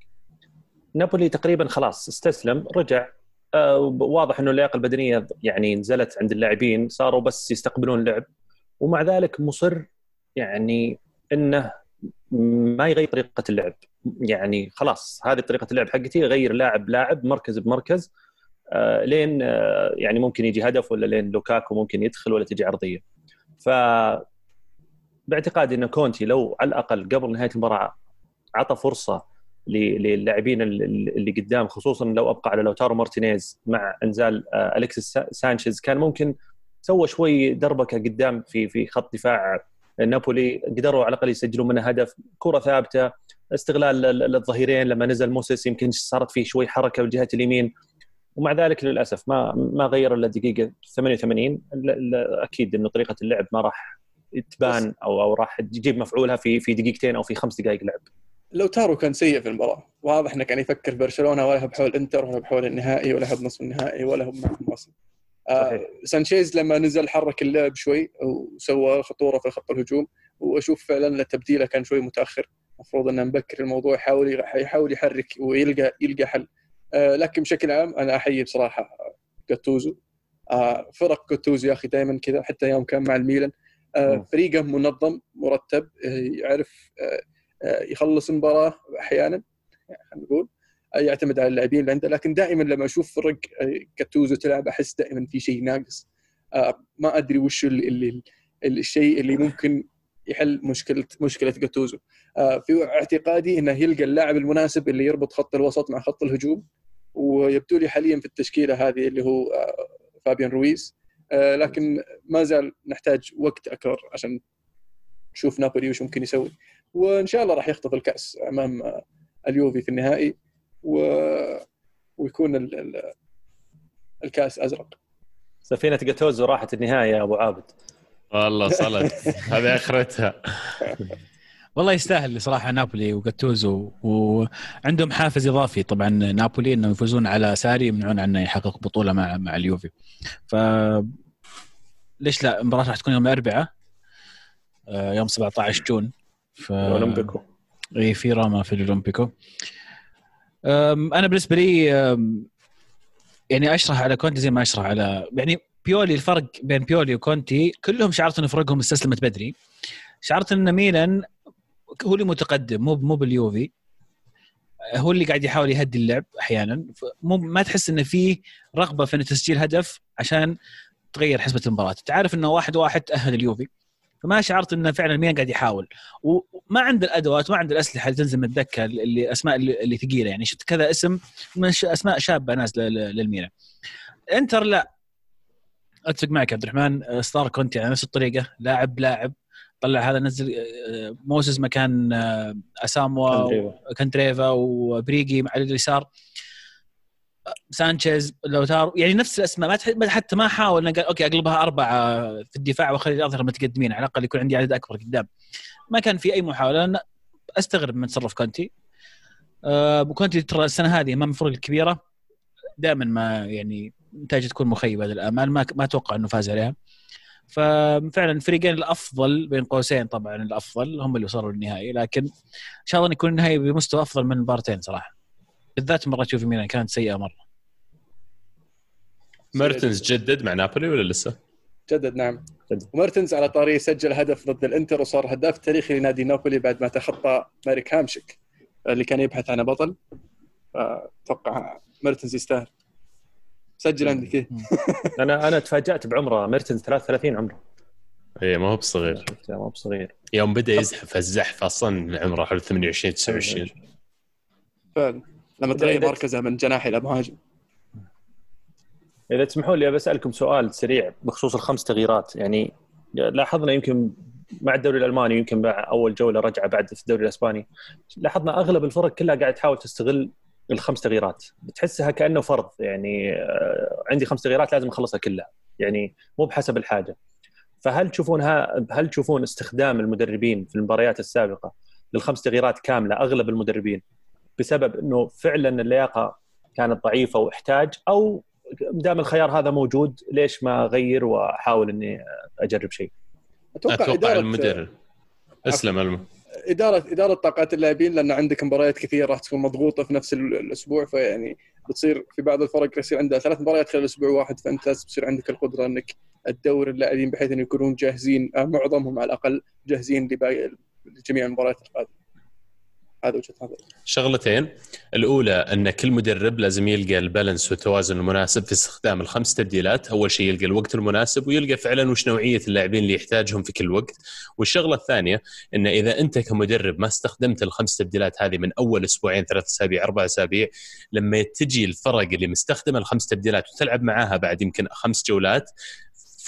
Speaker 4: نابولي تقريبا خلاص استسلم رجع. آه واضح إنه اللياقة البدنية يعني نزلت عند اللاعبين صاروا بس يستقبلون لعب ومع ذلك مصر يعني إنه ما يغير طريقة اللعب. يعني خلاص هذه طريقة اللعب حقتي غير لاعب لاعب مركز بمركز. آه لين آه يعني ممكن يجي هدف ولا لين لوكاكو ممكن يدخل ولا تجي عرضية. ف باعتقادي إن كونتي لو على الأقل قبل نهاية المباراة عطى فرصة للاعبين اللي قدام خصوصا لو أبقى على لوتارو مارتينيز مع إنزال آه، الكسيس سانشيز. كان ممكن سوى شوي دربكة قدام في في خط دفاع نابولي. قدروا على الأقل يسجلون منها هدف كرة ثابتة استغلال الظهيرين لما نزل موسيس يمكن صارت فيه شوي حركة بجهه اليمين. ومع ذلك للأسف ما ما غير إلا دقيقة 88 أكيد إنه طريقة اللعب ما راح تبان أو أو راح تجيب مفعولها في في دقيقتين أو في خمس دقائق لعب.
Speaker 1: لو تارو كان سيء في المباراة. واضح إنه كان يفكر برشلونة ولا هو بحول إنتر ولا بحول النهائي ولا هو بنصف النهائي ولا هو معهم أصلا. آه سانشيز لما نزل حرك اللعب شوي وسوى خطورة في خط الهجوم. وأشوف فعلا تبديله كان شوي متأخر. المفروض إنه مبكر الموضوع يحاول يحاول يحرك ويلقى يلقى حل. آه لكن بشكل عام أنا أحيي بصراحة جاتوزو. آه فرق جاتوزو يا أخي دائما كذا حتى يوم كان مع الميلان. فريقه منظم مرتب آه، يعرف آه، آه، يخلص المباراة أحيانا خلينا نقول. يعتمد على اللاعبين اللي عنده. لكن دائما لما أشوف فرق جاتوزو تلعب أحس دائما في شيء ناقص. ما أدري وش اللي الشيء اللي ممكن يحل مشكلة مشكلة جاتوزو في اعتقادي إنه يلقى اللاعب المناسب اللي يربط خط الوسط مع خط الهجوم. ويبدو لي حاليا في التشكيلة هذه اللي هو فابيان رويز. لكن ما زال نحتاج وقت أكثر عشان نشوف نابولي وش ممكن يسوي. وإن شاء الله راح يخطف الكأس أمام اليوفي في النهائي و... ويكون ال... ال... الكأس أزرق.
Speaker 4: سفينة جاتوزو راحت النهايه يا أبو عابد.
Speaker 3: والله صلت. هذه آخرتها.
Speaker 2: والله يستاهل صراحة نابولي وجاتوزو وعندهم حافز إضافي. طبعا نابولي إنهم يفوزون على ساري يمنعون عنه يحقق بطولة مع مع اليوفي. ف ليش لا؟ المباراة راح تكون يوم الاربعاء آه، يوم 17 جون.
Speaker 4: ف أولمبيكو.
Speaker 2: إي في راما في الأولمبيكو. أنا بالنسبة لي يعني أشرح على كونتي زي ما أشرح على يعني بيولي الفرق بين بيولي وكونتي كلهم شعرت انه فرقهم استسلمت بدري. شعرت إن ميلان هو اللي متقدم مو مو باليوفي. هو اللي قاعد يحاول يهدي اللعب أحيانا. مو ما تحس إنه في رغبة في تسجيل هدف عشان تغير حسبة المباراة. تعرف إنه واحد واحد تاهل اليوفي. فما شعرت إنه فعلا مين قاعد يحاول. وما عنده الأدوات ما عنده الأسلحة اللي تنزل من الدكة اللي أسماء اللي ثقيلة يعني. شفت كذا اسم من أسماء شابة نازله للميلان إنتر لا. أتفق معك عبد الرحمن. ستار كونتي على نفس الطريقة. لاعب لاعب. طلع هذا نزل آه، موسز مكان آه، اساموا كاندريفا وبيراجي على اليسار. سانشيز لوتارو يعني نفس الأسماء ما حتى ما حاول قال okay أقلبها أربعة في الدفاع وأخلي الاظهرة متقدمين على الأقل يكون عندي عدد أكبر قدام. ما كان في أي محاولة. أنا أستغرب من تصرف كونتي. أه كونتي ترى السنة هذه أمام الفرق الكبيرة دائما ما يعني نتائج تكون مخيبة للأمال ما ما أتوقع إنه فاز عليها. ففعلا الفريقين الأفضل بين قوسين طبعا الأفضل هم اللي وصلوا للنهائي لكن إن شاء الله يكون النهائي بمستوى أفضل من المباراتين صراحة. بالذات مرة تشوف ميلان كانت سيئة مرة.
Speaker 3: ميرتنز جدد مع نابولي ولا لسه؟
Speaker 1: جدد نعم. جدد. وميرتنز على طاري سجل هدف ضد الإنتر وصار هداف تاريخي لنادي نابولي بعد ما تخطى ماريك هامشيك اللي كان يبحث عنه بطل. أتوقع ميرتنز يستاهل. سجل عندك إيه
Speaker 4: أنا أنا تفاجأت بعمره ميرتنز 33 عمره.
Speaker 3: اي ما هو بصغير.
Speaker 4: ما هو بصغير.
Speaker 3: يوم بدأ يزحف الزحف أصلا عمره حول 28 29
Speaker 1: فعلا. لما تغير مركزه من جناح إلى مهاجم.
Speaker 4: إذا تسمحوا لي بسالكم سؤال سريع بخصوص الخمس تغييرات. يعني لاحظنا يمكن مع الدوري الألماني يمكن مع أول جولة رجعة بعد في الدوري الأسباني لاحظنا أغلب الفرق كلها قاعد تحاول تستغل الخمس تغييرات. تحسها كأنه فرض يعني آه، عندي خمس تغييرات لازم أخلصها كلها يعني مو بحسب الحاجة. فهل تشوفونها هل تشوفون استخدام المدربين في المباريات السابقة للخمس تغييرات كاملة أغلب المدربين بسبب إنه فعلا اللياقة كانت ضعيفة وإحتاج أو دام الخيار هذا موجود ليش ما أغير وأحاول إني أجرب شيء؟
Speaker 3: أتوقع, أتوقع المدرب أسلم
Speaker 1: اداره إدارة طاقات اللاعبين لأن عندك مباريات كثيرة راح تكون مضغوطة في نفس الأسبوع فيعني بتصير في بعض الفرق يصير عندها ثلاث مباريات خلال أسبوع واحد فأنت لازم تصير عندك القدرة إنك تدور اللاعبين بحيث انه يكونون جاهزين آه، معظمهم على الأقل جاهزين لجميع المباريات القادمة. هذا وجهة نظري.
Speaker 3: شغلتين. الأولى أن كل مدرب لازم يلقى البالانس والتوازن المناسب في استخدام الخمس تبديلات. أول شيء يلقى الوقت المناسب ويلقى فعلا وش نوعية اللاعبين اللي يحتاجهم في كل وقت. والشغلة الثانية أن إذا أنت كمدرب ما استخدمت الخمس تبديلات هذه من أول أسبوعين ثلاث أسابيع أربع أسابيع لما تجي الفرق اللي مستخدمة الخمس تبديلات وتلعب معاها بعد يمكن خمس جولات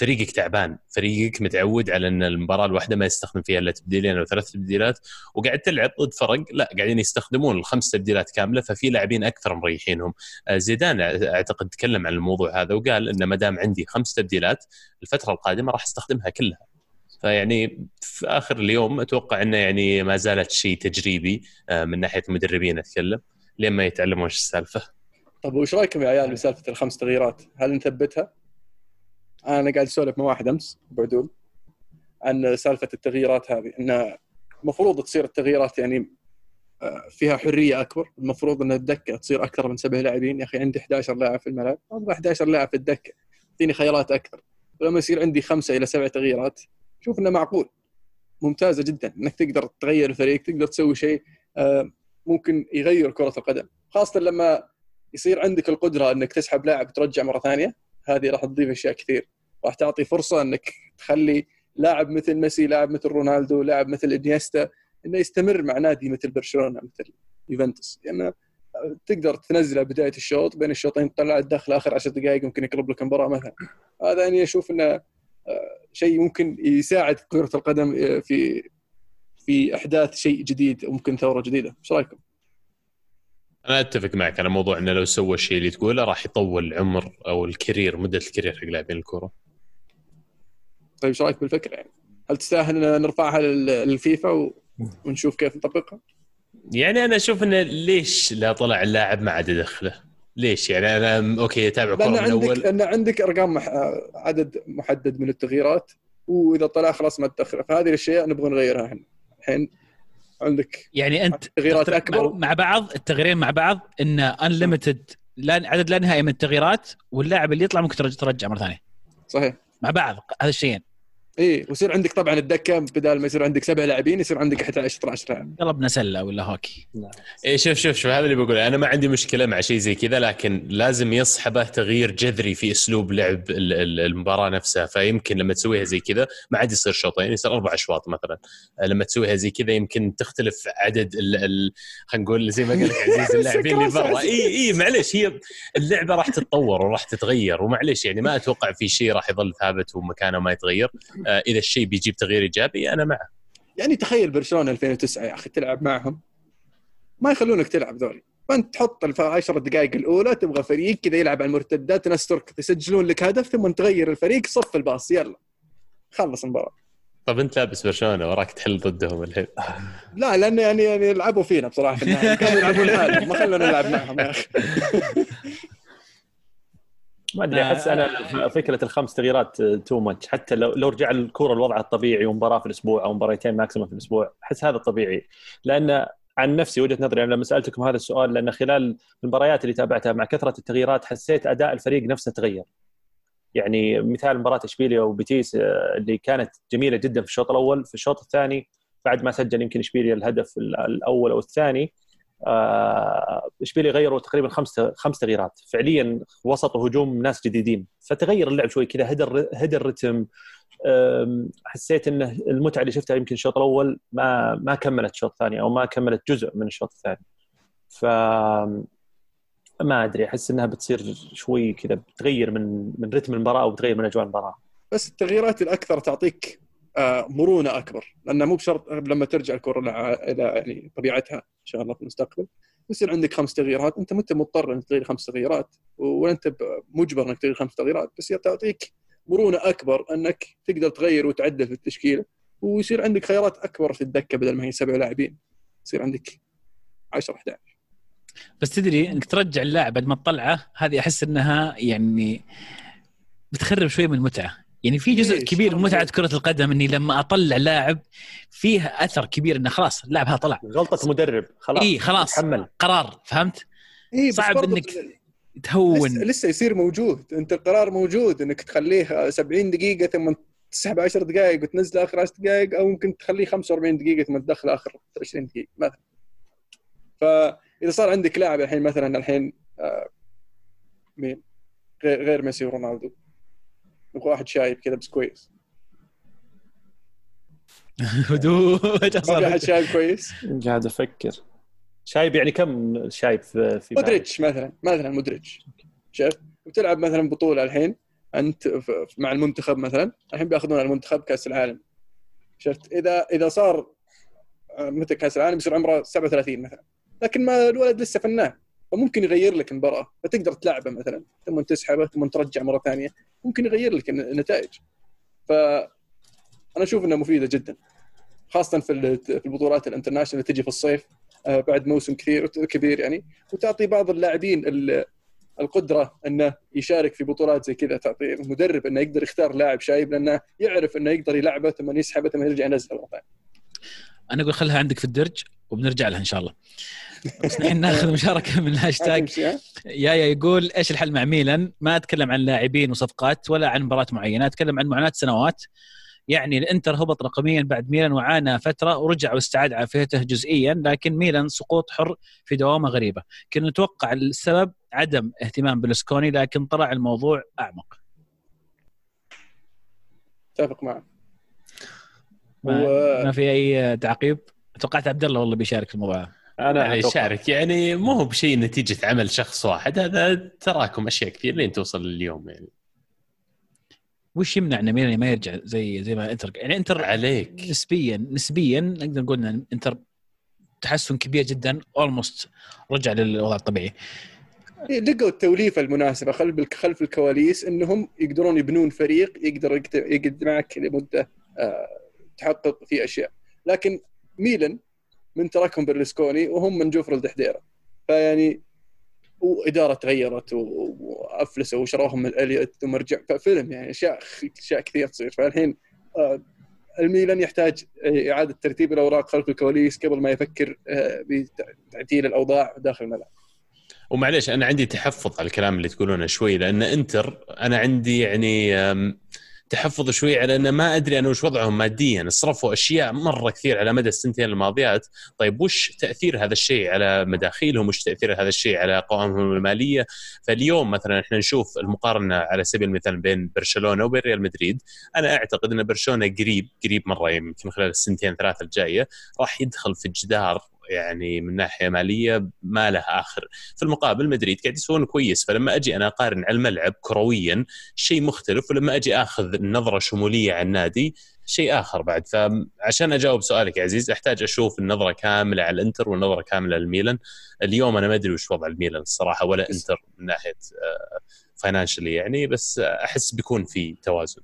Speaker 3: فريقك تعبان فريقك متعود على إن المباراة الواحدة ما يستخدم فيها إلا تبديلين أو ثلاث تبديلات وقاعد تلعب ضد فرق لا قاعدين يستخدمون الخمس تبديلات كاملة ففي لاعبين أكثر مريحينهم آه، زيدان أعتقد تكلم عن الموضوع هذا وقال ان ما دام عندي خمس تبديلات الفترة القادمة راح أستخدمها كلها فيعني في آخر اليوم أتوقع إنه يعني ما زالت شيء تجريبي آه، من ناحية المدربين أتكلم لين ما يتعلمون إيش السالفة.
Speaker 1: طيب وش رأيكم يا عيال بسالفة الخمس تغييرات؟ هل نثبتها؟ أنا قاعد أسولف مع واحد أمس بعدول عن سالفة التغييرات هذه انه المفروض تصير التغييرات يعني آه، فيها حرية أكبر. المفروض إن الدكة تصير أكثر من سبع لاعبين. يا أخي عندي 11 لاعب في الملعب. أبغى 11 لاعب في الدكة أعطيني خيارات أكثر. ولما يصير عندي خمسة إلى سبع تغييرات شوف إنه معقول. ممتازة جدا إنك تقدر تغير الفريق تقدر تسوي شيء آه، ممكن يغير كرة القدم. خاصة لما يصير عندك القدرة إنك تسحب لاعب ترجع مرة ثانية. هذه راح تضيف أشياء كثير. راح تعطي فرصة إنك تخلي لاعب مثل ميسي لاعب مثل رونالدو لاعب مثل إنيستا إنه يستمر مع نادي مثل برشلونة مثل يوفنتوس. لأنه يعني تقدر تنزله بداية الشوط بين الشوطين تطلع الدخل آخر 10 دقائق ممكن يقلب لك المباراة مثلا. هذا إني أشوف إنه آه، شيء ممكن يساعد كرة القدم آه، في في أحداث شيء جديد وممكن ثورة جديدة. إيش رأيكم؟
Speaker 3: أنا أتفق معك على موضوع إنه لو سوى الشيء اللي تقوله راح يطول العمر أو ال career مدة ال career حق لاعبين الكورة.
Speaker 1: طيب إيش رأيك بالفكرة يعني؟ هل تستاهل نرفعها للفيفا ونشوف كيف نطبقها؟
Speaker 3: يعني أنا أشوف إنه ليش لا طلع اللاعب ما عاد يدخله؟ ليش يعني أنا okay أتابع كورة من
Speaker 1: عندك أول لأن عندك أرقام مح... عدد محدد من التغييرات وإذا طلع خلاص ما تدخله فهذه الأشياء نبغى نغيرها إحنا الحين عندك
Speaker 2: يعني أنت
Speaker 1: تغييرات أكبر.
Speaker 2: مع بعض التغييرين مع بعض انه unlimited عدد لا نهائي من التغييرات واللاعب اللي يطلع ممكن ترجع مرة ثانية.
Speaker 1: صحيح.
Speaker 2: مع بعض هذا الشيئين.
Speaker 1: إي ويصير عندك طبعا الدكة بدل ما يصير عندك سبع لاعبين يصير عندك 11 12 لاعب
Speaker 2: قلبنا سلة ولا هوكي.
Speaker 3: إي شوف شوف شوف هذا اللي بقوله. أنا ما عندي مشكلة مع شيء زي كذا لكن لازم يصحبه تغيير جذري في أسلوب لعب المباراة نفسها. فيمكن لما تسويها زي كذا ما عاد يصير شوطين يصير أربع أشواط مثلا. لما تسويها زي كذا يمكن تختلف عدد خلينا نقول زي ما قال لك عزيز اللاعبين اللي برا. إي إي معلش هي اللعبة راح تتطور وراح تتغير ومعلش يعني ما أتوقع في شيء راح يظل ثابت ومكانه ما يتغير. آه، إذا الشيء بيجيب تغيير إيجابي أنا معه.
Speaker 1: يعني تخيل برشلونة 2009 يا أخي تلعب معهم. ما يخلونك تلعب ذولي. فأنت تحط ال 10 دقائق الأولى تبغى فريق كذا يلعب على المرتدات ناس تركض يسجلون لك هدف ثم تغير الفريق صف الباص يلا. خلص المباراة.
Speaker 3: طب أنت لابس برشلونة وراك تحل ضدهم الحين.
Speaker 1: لا لأن يعني يعني لعبوا فينا بصراحة. في النهايه كانوا يلعبون حالهم ما خلونا نلعب معهم يا أخي.
Speaker 4: ما أدري أحس أنا فكرة الخمس تغييرات too much حتى لو لو رجع الكورة لوضعها الطبيعي ومباراة في الأسبوع أو مباريتين maximum في الأسبوع أحس هذا طبيعي. لأن عن نفسي وجهة نظري يعني لما سألتكم هذا السؤال لأن خلال المباريات اللي تابعتها مع كثرة التغييرات حسيت أداء الفريق نفسه تغير. يعني مثال مباراة إشبيليا وبيتيس آه، اللي كانت جميلة جدا في الشوط الأول في الشوط الثاني بعد ما سجل يمكن إشبيليا الهدف الأول أو الثاني آه، اشبيليا غيروا تقريبا خمس خمس تغييرات. فعليا وسط هجوم ناس جديدين. فتغير اللعب شوي كذا هدى هدى الرتم. حسيت إنه المتعة اللي شفتها يمكن الشوط الأول ما ما كملت الشوط الثاني أو ما كملت جزء من الشوط الثاني. ف ما أدري أحس إنها بتصير شوي كذا بتغير من من رتم المباراة أو بتغير من أجواء المباراة.
Speaker 1: بس التغييرات الأكثر تعطيك مرونة أكبر لأنه مو بشرط لما ترجع الكره إلى يعني طبيعتها إن شاء الله في المستقبل يصير عندك خمس تغييرات أنت ما انت مضطر إنك تغير خمس تغييرات؟ وانت مجبر إنك تغير خمس تغييرات؟ بس تعطيك مرونة أكبر إنك تقدر تغير وتعدل في التشكيله ويصير عندك خيارات أكبر في الدكة بدل ما هي سبع لاعبين يصير عندك 10 11
Speaker 2: بس تدري إنك ترجع اللاعب بعد ما تطلعه هذه أحس إنها يعني بتخرب شوي من المتعة. يعني في جزء
Speaker 1: ليش؟
Speaker 2: كبير من
Speaker 1: متعة؟
Speaker 2: كرة القدم إني لما أطلع لاعب فيه أثر كبير إنه خلاص اللاعب هذا طلع
Speaker 4: غلطة مدرب خلاص
Speaker 2: اي خلاص
Speaker 4: تحمل
Speaker 2: قرار فهمت؟
Speaker 1: إيه بس
Speaker 2: صعب
Speaker 1: برضو
Speaker 2: إنك
Speaker 1: لسه,
Speaker 2: تهون
Speaker 1: لسه يصير موجود أنت القرار موجود إنك تخليه 70 دقيقة ثم تسحب 10 دقائق وتنزله آخر 10 دقائق أو ممكن تخليه 45 دقيقة ثم تدخله آخر 20 دقيقة مثلا فإذا صار عندك لاعب الحين مثلا الحين آه، مين غير غير ميسي ورونالدو واحد شايب كذا بس كويس
Speaker 2: هدوء
Speaker 1: ما في أحد شايب كويس؟
Speaker 4: قاعد أفكر. شايب يعني كم شايب في في؟
Speaker 1: مودريتش مثلا مثلا مودريتش. شفت وتلعب مثلا بطولة الحين أنت مع المنتخب مثلا الحين بيأخذون المنتخب كأس العالم. شفت؟ اذا إذا صار آه، متى كأس العالم؟ يصير عمره 37 مثلا. لكن ما الولد لسه فنان. فممكن يغير لك المباراة. فتقدر تلعبه مثلا. ثم تسحبه ثم ترجع مرة ثانية. ممكن يغير لك الن- النتائج. ف أنا أشوف إنها مفيدة جدا. خاصة في ال- في البطولات الانترناشونال اللي تجي في الصيف آه، بعد موسم كثير كبير يعني. وتعطي بعض اللاعبين ال- القدرة إنه يشارك في بطولات زي كذا. تعطي المدرب إنه يقدر يختار لاعب شايب لأنه يعرف إنه يقدر يلعبه ثم يسحبه ثم يرجع ينزله مرة ثانية.
Speaker 2: أنا أقول خلها عندك في الدرج وبنرجع لها إن شاء الله. بس الحين ناخذ مشاركة من الهاشتاج
Speaker 1: ها؟
Speaker 2: يايا يقول إيش الحل مع ميلان؟ ما أتكلم عن لاعبين وصفقات ولا عن مباراة معينة، أتكلم عن معاناة سنوات يعني الإنتر هبط رقميا بعد ميلان وعانى فترة ورجع واستعاد عافيته جزئيا لكن ميلان سقوط حر في دوامة غريبة، كنا نتوقع السبب عدم اهتمام برلسكوني لكن طلع الموضوع أعمق.
Speaker 1: أتفق معك.
Speaker 2: ما,
Speaker 1: و-
Speaker 2: ما في أي تعقيب؟ توقعت عبد الله والله بيشارك في الموضوع.
Speaker 4: أنا
Speaker 3: يعني
Speaker 4: أتوقع.
Speaker 3: يشارك يعني مو هو بشيء نتيجة عمل شخص واحد هذا تراكم أشياء كثير لين توصل لليوم يعني.
Speaker 2: وش يمنع إن ميلان ما يرجع زي زي ما إنتر؟ يعني إنتر
Speaker 3: عليك.
Speaker 2: نسبيا نسبيا نقدر نقول إن إنتر تحسن كبير جدا اولموست رجع للوضع الطبيعي.
Speaker 1: لقوا التوليفة المناسبة خلف خلف الكواليس إنهم يقدرون يبنون فريق يقدر يقعد معك لمدة آه، تحقق فيه أشياء. لكن ميلان من تركهم برلسكوني وهم من جفر الدحديرة. فيعني وإدارة تغيرت وأفلسوا وشروهم من إليوت ثم رجع ففيلم يعني أشياء أشياء كثير تصير. فالحين آه، الميلان يحتاج إعادة ترتيب الأوراق خلف الكواليس قبل ما يفكر آه، بتعديل الأوضاع داخل الملعب.
Speaker 3: ومعليش أنا عندي تحفظ على الكلام اللي تقولونه شوي لأن إنتر أنا عندي يعني تحفظ شوي على ان ما أدري أنا وش وضعهم ماديا. صرفوا أشياء مرة كثير على مدى السنتين الماضيات. طيب وش تأثير هذا الشيء على مداخيلهم؟ وش تأثير هذا الشيء على قوائمهم المالية؟ فاليوم مثلا إحنا نشوف المقارنة على سبيل المثال بين برشلونة وبين ريال مدريد. أنا أعتقد إن برشلونة قريب قريب مرة يمكن خلال السنتين ثلاثة الجاية راح يدخل في جدار يعني من ناحية مالية ما له آخر. في المقابل مدريد قاعد يسوون كويس فلما أجي أنا أقارن على الملعب كرويا شيء مختلف ولما أجي آخذ نظرة شمولية عن النادي شيء آخر بعد. فعشان أجاوب سؤالك يا عزيز أحتاج أشوف النظرة كاملة على الإنتر والنظرة كاملة على الميلان. اليوم أنا ما أدري وش وضع الميلان الصراحة ولا إنتر من ناحية financially يعني بس أحس بيكون في توازن.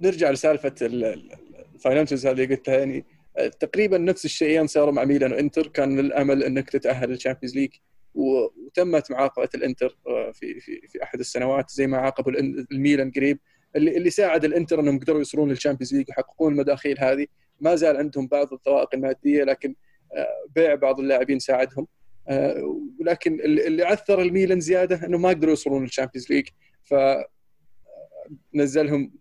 Speaker 1: نرجع لسالفة ال financials هذه قلتها يعني. آه، تقريبا نفس الشيئين صاروا مع ميلان وإنتر. كان الأمل إنك تتأهل لل Champions League وتمت معاقبة الإنتر آه، في في في أحد السنوات زي ما عاقبوا الميلان قريب اللي اللي ساعد الإنتر إنهم قدروا يوصلون لل Champions League ويحققون المداخيل هذه. ما زال عندهم بعض العوائق المادية لكن آه، بيع بعض اللاعبين ساعدهم. آه، ولكن اللي عثر الميلان زيادة إنه ما قدروا يوصلون لل Champions League ف نزلهم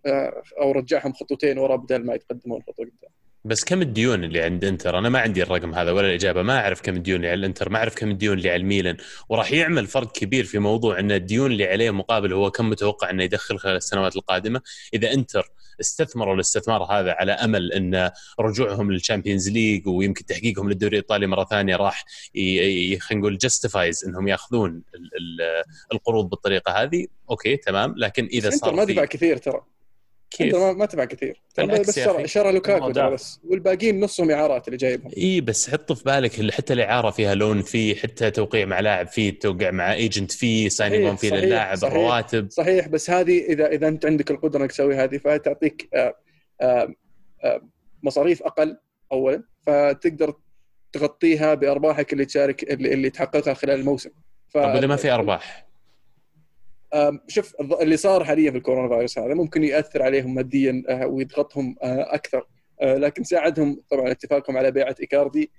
Speaker 1: أو رجعهم خطوتين ورا بدل ما يتقدمون خطوة قدام.
Speaker 3: بس كم الديون اللي عند إنتر؟ أنا ما عندي الرقم هذا ولا الإجابة، ما أعرف كم الديون اللي على الإنتر، ما أعرف كم الديون اللي على الميلان، وراح يعمل فرق كبير في موضوع إن الديون اللي عليه مقابل هو كم متوقع إنه يدخل خلال السنوات القادمة، إذا إنتر استثمروا الاستثمار هذا على أمل إن رجوعهم لل Champions League ويمكن تحقيقهم للدوري الإيطالي مرة ثانية راح خلينا نقول justifies إنهم يأخذون ال- ال- القروض بالطريقة هذه، أوكي تمام، لكن إذا
Speaker 1: بس إنتر
Speaker 3: صار
Speaker 1: ما دفع كثير ترى.
Speaker 3: كيف؟
Speaker 1: ما- دفع كثير
Speaker 3: بالعكس
Speaker 1: بس شرى. شرى لوكاكو. بس والباقيين نصهم إعارات اللي جايبهم
Speaker 3: إي بس حط في بالك اللي حتى الإعارة فيها loan fee حتى توقيع مع لاعب فيه توقيع مع agent
Speaker 1: fee
Speaker 3: signing on
Speaker 1: fee
Speaker 3: للاعب
Speaker 1: صحيح.
Speaker 3: الرواتب
Speaker 1: صحيح بس هذه اذا إذا أنت عندك القدرة إنك تسوي هذه فتعطيك آه، آه، آه، مصاريف أقل اولا فتقدر تغطيها بأرباحك اللي تشارك اللي, اللي تحققها خلال الموسم ف...
Speaker 3: طب إذا ما في أرباح
Speaker 1: شوف اللي صار حاليا في الكورونا فايروس هذا ممكن يأثر عليهم ماديا آه، ويضغطهم آه، أكثر. لكن ساعدهم طبعا اتفاقهم على بيعة إيكاردي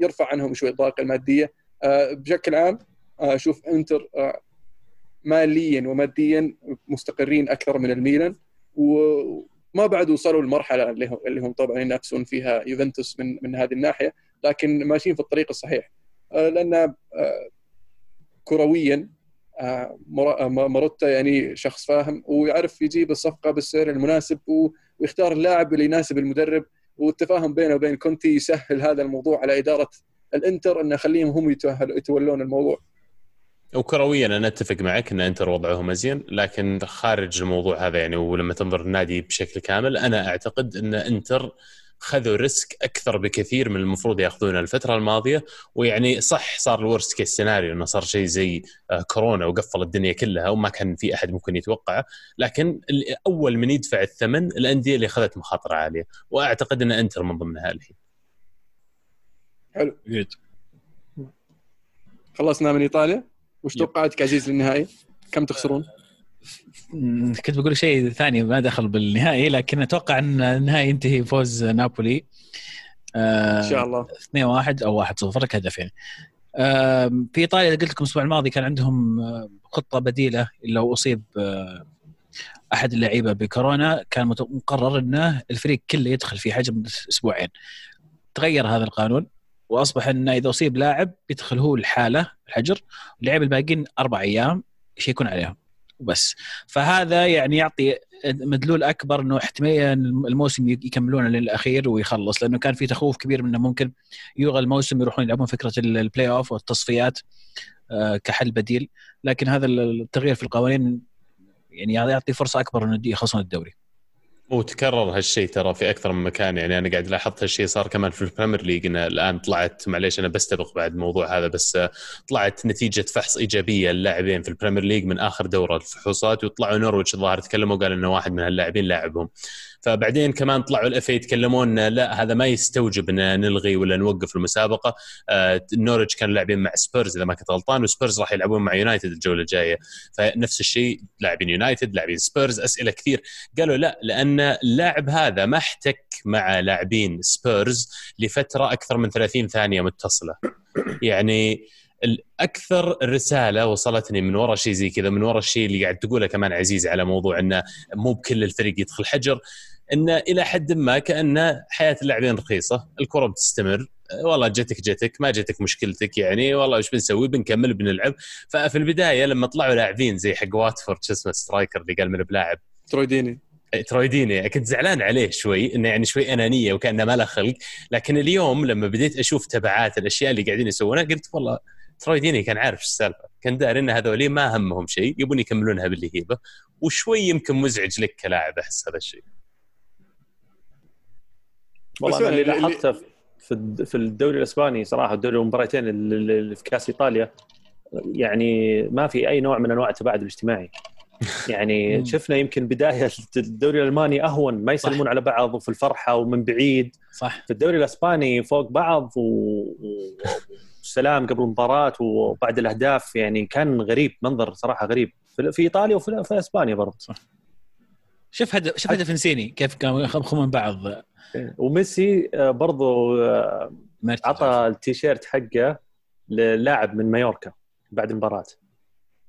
Speaker 1: يرفع عنهم شوي الضائقه المادية. بشكل عام أشوف إنتر ماليا وماديا مستقرين أكثر من الميلان وما بعد وصلوا للمرحله اللي هم طبعا ينافسون فيها يوفنتوس من من هذه الناحية لكن ماشيين في الطريق الصحيح. لأن كرويا ماروتا يعني شخص فاهم ويعرف يجيب الصفقة بالسعر المناسب ويختار اللاعب اللي يناسب المدرب والتفاهم بينه وبين كونتي يسهل هذا الموضوع على إدارة الإنتر إنه يخليهم هم يتولون الموضوع.
Speaker 3: وكرويا أنا أتفق معك إن إنتر وضعهم أزين لكن خارج الموضوع هذا يعني ولما تنظر النادي بشكل كامل أنا أعتقد إن إنتر خذوا risk أكثر بكثير من المفروض ياخذونه الفترة الماضية ويعني صح صار ال worst case scenario إنه صار شيء زي آه، كورونا وقفل الدنيا كلها وما كان في أحد ممكن يتوقعه لكن أول من يدفع الثمن الأندية اللي أخذت مخاطرة عالية وأعتقد إن أنتر من ضمنها الحين.
Speaker 1: حلو جيد خلصنا من إيطاليا وش توقعاتك عزيز للنهائي؟ كم تخسرون؟
Speaker 2: كنت بقول شيء ثاني ما دخل بالنهائي لكن أتوقع إن النهائي ينتهي فوز نابولي.
Speaker 1: آه إن شاء الله.
Speaker 2: 2 1 أو 1 0 لك هدفين آه في إيطاليا قلت لكم الأسبوع الماضي كان عندهم آه، خطة بديلة لو اصيب آه أحد اللعيبة بكورونا. كان مقرر إنه الفريق كله يدخل في حجم أسبوعين. تغير هذا القانون وأصبح إنه إذا أصيب لاعب يدخل هو الحالة الحجر. واللاعب الباقيين أربع أيام يشيكون عليهم. وبس. فهذا يعني يعطي مدلول أكبر إنه احتماليه الموسم يكملونه للأخير ويخلص لأنه كان في تخوف كبير منه ممكن يلغى الموسم يروحون يلعبون فكرة ال playoff والتصفيات آه، كحل بديل. لكن هذا التغيير في القوانين يعني يعطي فرصة أكبر إنه يخلصون الدوري.
Speaker 3: وتكرر هالشيء ترى في أكثر من مكان. يعني أنا قاعد لاحظت هالشيء صار كمان في ال Premier League. انه الآن طلعت معليش أنا بستبق بعد الموضوع هذا بس طلعت نتيجة فحص إيجابية للاعبين في ال Premier League من آخر دورة الفحوصات وطلعوا نورويتش الظاهر تكلموا قال إنه واحد من هاللاعبين لاعبهم فبعدين كمان طلعوا ال FA يتكلمون لا هذا ما يستوجب إن نلغي ولا نوقف المسابقة. آه نورويتش كانوا لاعبين مع سبيرز إذا ما كنت غلطان وسبيرز راح يلعبون مع يونايتد الجولة الجاية. فنفس الشيء لاعبين يونايتد لاعبين سبيرز أسئلة كثير. قالوا لا لأن اللاعب هذا ما احتك مع لاعبين سبيرز لفترة أكثر من 30 ثانية متصلة. يعني الأكثر رسالة وصلتني من وراء شيء زي كذا من وراء الشيء اللي قاعد تقوله كمان عزيز على موضوع إنه مو بكل الفريق يدخل حجر. انه إلى حد ما كأن حياة اللاعبين رخيصة، الكرة بتستمر، والله جتك جتك ما جتك مشكلتك يعني والله إيش بنسوي؟ بنكمل بنلعب. ففي البداية لما طلعوا لاعبين زي حق واتفورد شو اسمه striker اللي قال مني بلاعب.
Speaker 1: تروي
Speaker 3: ديني. تروي ديني. كنت زعلان عليه شوي إنه يعني شوي أنانية وكأنه ما له خلق. لكن اليوم لما بديت أشوف تبعات الأشياء اللي قاعدين يسوونها قلت والله تروي ديني كان عارف إيش السالفة. كان داري إن هذولي ما همهم شيء يبون يكملونها باللي هي به وشوي يمكن مزعج لك كلاعب أحس هذا الشيء.
Speaker 4: والله أنا اللي لاحظته في في الدوري الإسباني صراحة الدوري المباراتين اللي في كأس إيطاليا يعني ما في أي نوع من أنواع التباعد الاجتماعي. يعني شفنا يمكن بداية الدوري الألماني أهون ما يسلمون صح. على بعض وفي الفرحة ومن بعيد.
Speaker 2: صح.
Speaker 4: في الدوري الإسباني فوق بعض والسلام قبل المباراة وبعد الأهداف يعني كان غريب منظر صراحة غريب. في إيطاليا وفي إسبانيا برضه. صح.
Speaker 2: شوف هدف شوف هدف إنسيني كيف كانوا يخبخون من بعض.
Speaker 4: وميسي آه، برضو آه، عطى التيشيرت حقه للاعب من مايوركا بعد المباراة.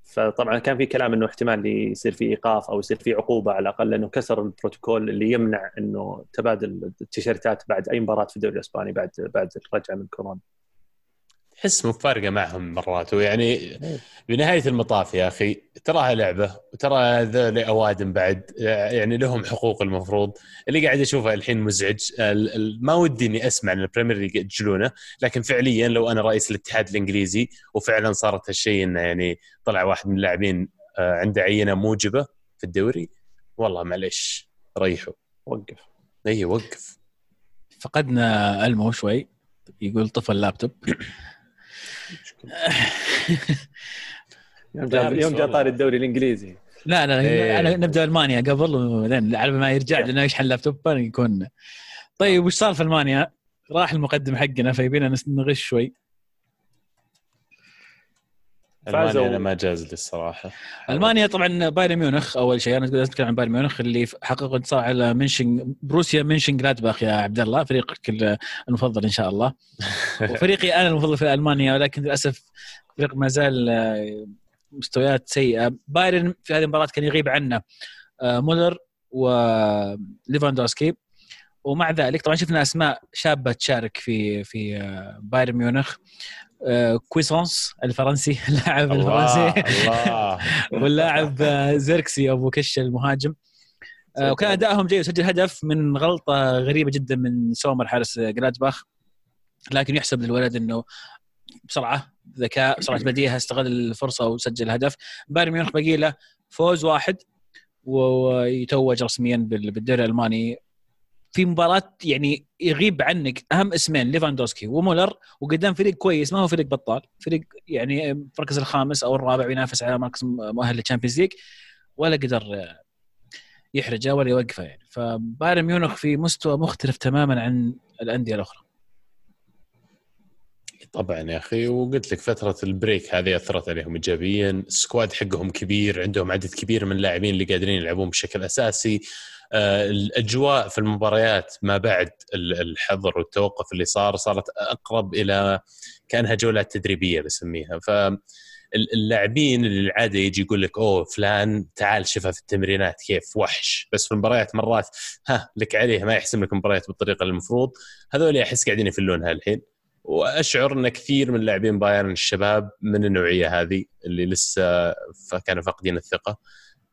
Speaker 4: فطبعا كان في كلام إنه احتمال يصير في إيقاف أو يصير في عقوبة على الأقل لأنه كسر البروتوكول اللي يمنع إنه تبادل التيشيرتات بعد أي مباراة في الدوري الإسباني بعد بعد الرجعة من كورونا.
Speaker 3: تحس مو فارقه معهم مرات. ويعني إيه. بنهاية المطاف يا أخي تراها لعبة وترى هذول اوادم بعد يعني لهم حقوق المفروض. اللي قاعد أشوفه الحين مزعج. ما ودي إني أسمع إن ال Premier League يأجلونه لكن فعليا لو أنا رئيس الاتحاد الإنجليزي وفعلا صارت هالشيء إنه يعني طلع واحد من اللاعبين آه، عنده عينة موجبة في الدوري والله معليش ريحوا
Speaker 4: وقف.
Speaker 3: اي وقف.
Speaker 2: فقدنا ألمو شوي يقول طفى اللابتوب.
Speaker 4: يوم جاء يوم جاء طاري الدوري الإنجليزي.
Speaker 2: لا لا إيه. نبدأ ألمانيا قبل وبعدين على ما يرجع لنا يشحن اللابتوب يكون. طيب وش صار في ألمانيا؟ راح المقدم حقنا فيبينا نغش شوي.
Speaker 3: ألمانيا أنا ما جاز لي الصراحة.
Speaker 2: ألمانيا طبعا بايرن ميونخ أول شيء أنا اتكلم عن بايرن ميونخ اللي حققوا انتصار على منشن بروسيا منشن جلادباخ يا عبد الله فريقك المفضل إن شاء الله. وفريقي أنا المفضل في ألمانيا ولكن للأسف فريق ما زال آه، مستويات سيئة. بايرن في هذه المباراة كان يغيب عنا آه، مولر وليفاندوسكي ومع ذلك طبعا شفنا أسماء شابة تشارك في في آه، بايرن ميونخ. كويسانس الفرنسي اللاعب الفرنسي. واللاعب زيركسي أبو كش المهاجم. وكان أدائهم جيد سجل هدف من غلطة غريبة جدا من سومر حارس جلادباخ لكن يحسب للولد إنه بسرعة ذكاء سرعه بديهة استغل الفرصة وسجل هدف. بايرن ميونخ باقي له فوز واحد ويتوج رسميا بالدوري الألماني. في مباراة يعني يغيب عنك أهم اسمين ليفاندوسكي ومولر وقدام فريق كويس ما هو فريق بطال فريق يعني المركز الخامس أو الرابع ينافس على مركز مؤهل لل Champions League ولا قدر يحرجه ولا يوقفه يعني. فبايرن ميونخ في مستوى مختلف تماما عن الأندية الأخرى.
Speaker 3: طبعا يا أخي وقلت لك فترة ال break هذه أثرت عليهم ايجابيا ال squad حقهم كبير عندهم عدد كبير من اللاعبين اللي قادرين يلعبون بشكل أساسي. الأجواء في المباريات ما بعد الحظر والتوقف اللي صار صارت أقرب إلى كأنها جولات تدريبية بسميها. ف اللاعبين اللي العادة يجي يقول لك أوه فلان تعال شوفها في التمرينات كيف وحش. بس في المباريات مرات ها لك عليه ما يحسم لك المباريات بالطريقة المفروض. هذول أحس قاعدين يفلونها الحين. وأشعر إن كثير من لاعبين بايرن الشباب من النوعية هذه اللي لسه كانوا فاقدين الثقة.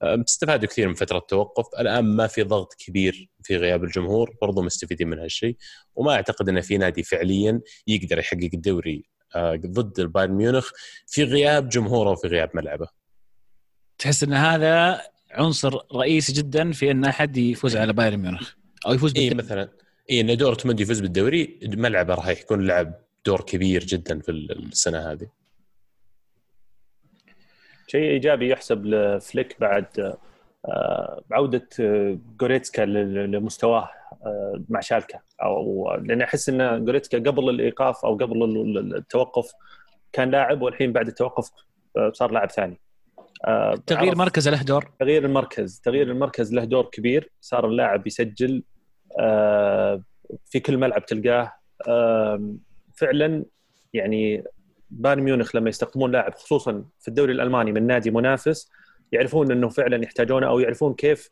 Speaker 3: استفادوا كثير من فترة التوقف. الآن ما في ضغط كبير في غياب الجمهور برضو مستفيدين من هالشيء. وما أعتقد إن في نادي فعليا يقدر يحقق الدوري آه، ضد البايرن ميونخ في غياب جمهوره وفي غياب ملعبه.
Speaker 2: تحس إن هذا عنصر رئيسي جدا في إن أحد يفوز على بايرن ميونخ أو يفوز
Speaker 3: بالدوري. إيه مثلا اي إن دورتموند يفوز بالدوري ملعبه راح يكون لعب دور كبير جدا في السنة هذه.
Speaker 4: شيء إيجابي يحسب لفليك بعد آه، عوده آه، جوريتسكا لمستواه آه، مع شالكا. أو لأن أحس إن جوريتسكا قبل الإيقاف أو قبل التوقف كان لاعب والحين بعد التوقف صار لاعب ثاني.
Speaker 2: تغيير مركز له دور؟
Speaker 4: تغيير المركز تغيير المركز له دور كبير. صار اللاعب يسجل في كل ملعب تلقاه. فعلا يعني بايرن ميونخ لما يستخدمون لاعب خصوصا في الدوري الألماني من نادي منافس يعرفون إنه فعلا يحتاجونه أو يعرفون كيف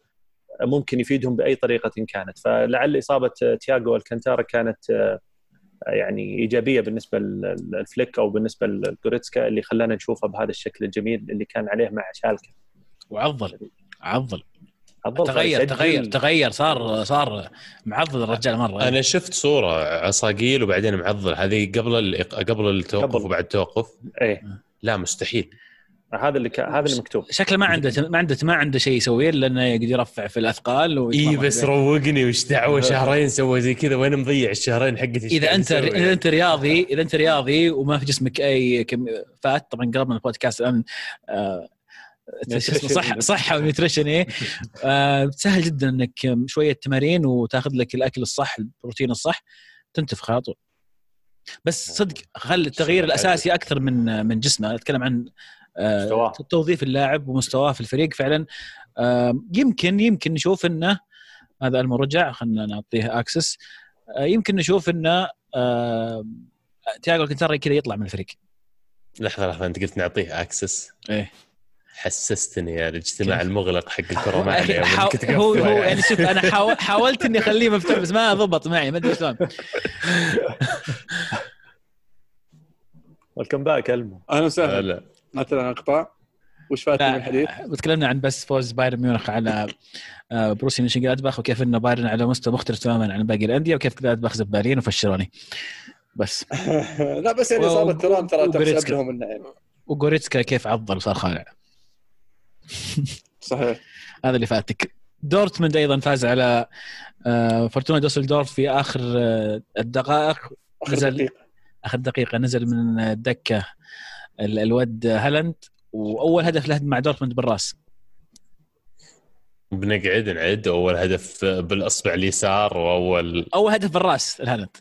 Speaker 4: ممكن يفيدهم بأي طريقة كانت. فلعل إصابة تياغو ألكانتارا كانت يعني إيجابية بالنسبة للفليك أو بالنسبة لجوريتسكا اللي خلانا نشوفه بهذا الشكل الجميل اللي كان عليه مع شالكة.
Speaker 2: وعضل عضل. تغير تغير تغير صار صار معضل الرجال مرة
Speaker 3: أنا شفت صورة عصاقيل وبعدين معضل. هذه قبل قبل التوقف قبل. وبعد التوقف؟
Speaker 4: إيه.
Speaker 3: لا مستحيل.
Speaker 4: هذا اللي ك... هذا اللي مكتوب.
Speaker 2: شكله ما عنده ما عنده ما عنده شيء يسويه لأنه يقدر يرفع في الأثقال
Speaker 3: اي بس روقني وش دعوة؟ شهرين سوى زي كذا وين مضيع الشهرين حقتي
Speaker 2: إذا أنت إذا أنت رياضي إذا أنت رياضي وما في جسمك أي كم فات طبعا قربنا البودكاست الآن آه صح صحة و nutrition إيه. آه سهل جدا إنك شوية تمارين وتاخذ لك الأكل الصح البروتين الصح تنتفخ على طول. بس صدق خل التغيير الأساسي أكثر من من جسمه. أتكلم عن آه توظيف اللاعب ومستواه في الفريق فعلا. آه يمكن يمكن نشوف إنه هذا المرجع خلينا نعطيه access آه يمكن نشوف إنه آه تياجو ألكانتارا كذا يطلع من الفريق.
Speaker 3: لحظة لحظة أنت قلت نعطيه access
Speaker 2: إيه.
Speaker 3: حسستني يا الاجتماع المغلق حق الكورونا
Speaker 2: هو هو يعني. شوف أنا حاولت إني أخليه مفتوح بس ما ضبط معي ما أدري شلون.
Speaker 4: welcome back ألمو.
Speaker 1: أهلا وسهلا. مثلا انقطاع وش فات من الحديث؟
Speaker 2: تكلمنا عن بس فوز بايرن ميونخ على آه، بروسيا من جلادباخ وكيف إنه بايرن على مستوى مختلف تماما عن باقي الأندية وكيف جلادباخ زبالين وفشلوني بس.
Speaker 1: لا بس يعني اصابه تورام ترى تحسب لهم إنه يعني.
Speaker 2: وغوريتسكا كيف عضل وصار خالع.
Speaker 1: صحيح.
Speaker 2: هذا اللي فاتك. دورتموند أيضا فاز على آه، فورتونا دوسلدورف في آخر آه، الدقائق.
Speaker 1: نزل دقيقة.
Speaker 2: آخر دقيقة. نزل من الدكه الود هالاند. وأول هدف له مع دورتموند بالرأس.
Speaker 3: بنقعد نعد. أول هدف بالإصبع اليسار وأول
Speaker 2: أول هدف بالرأس الهالاند.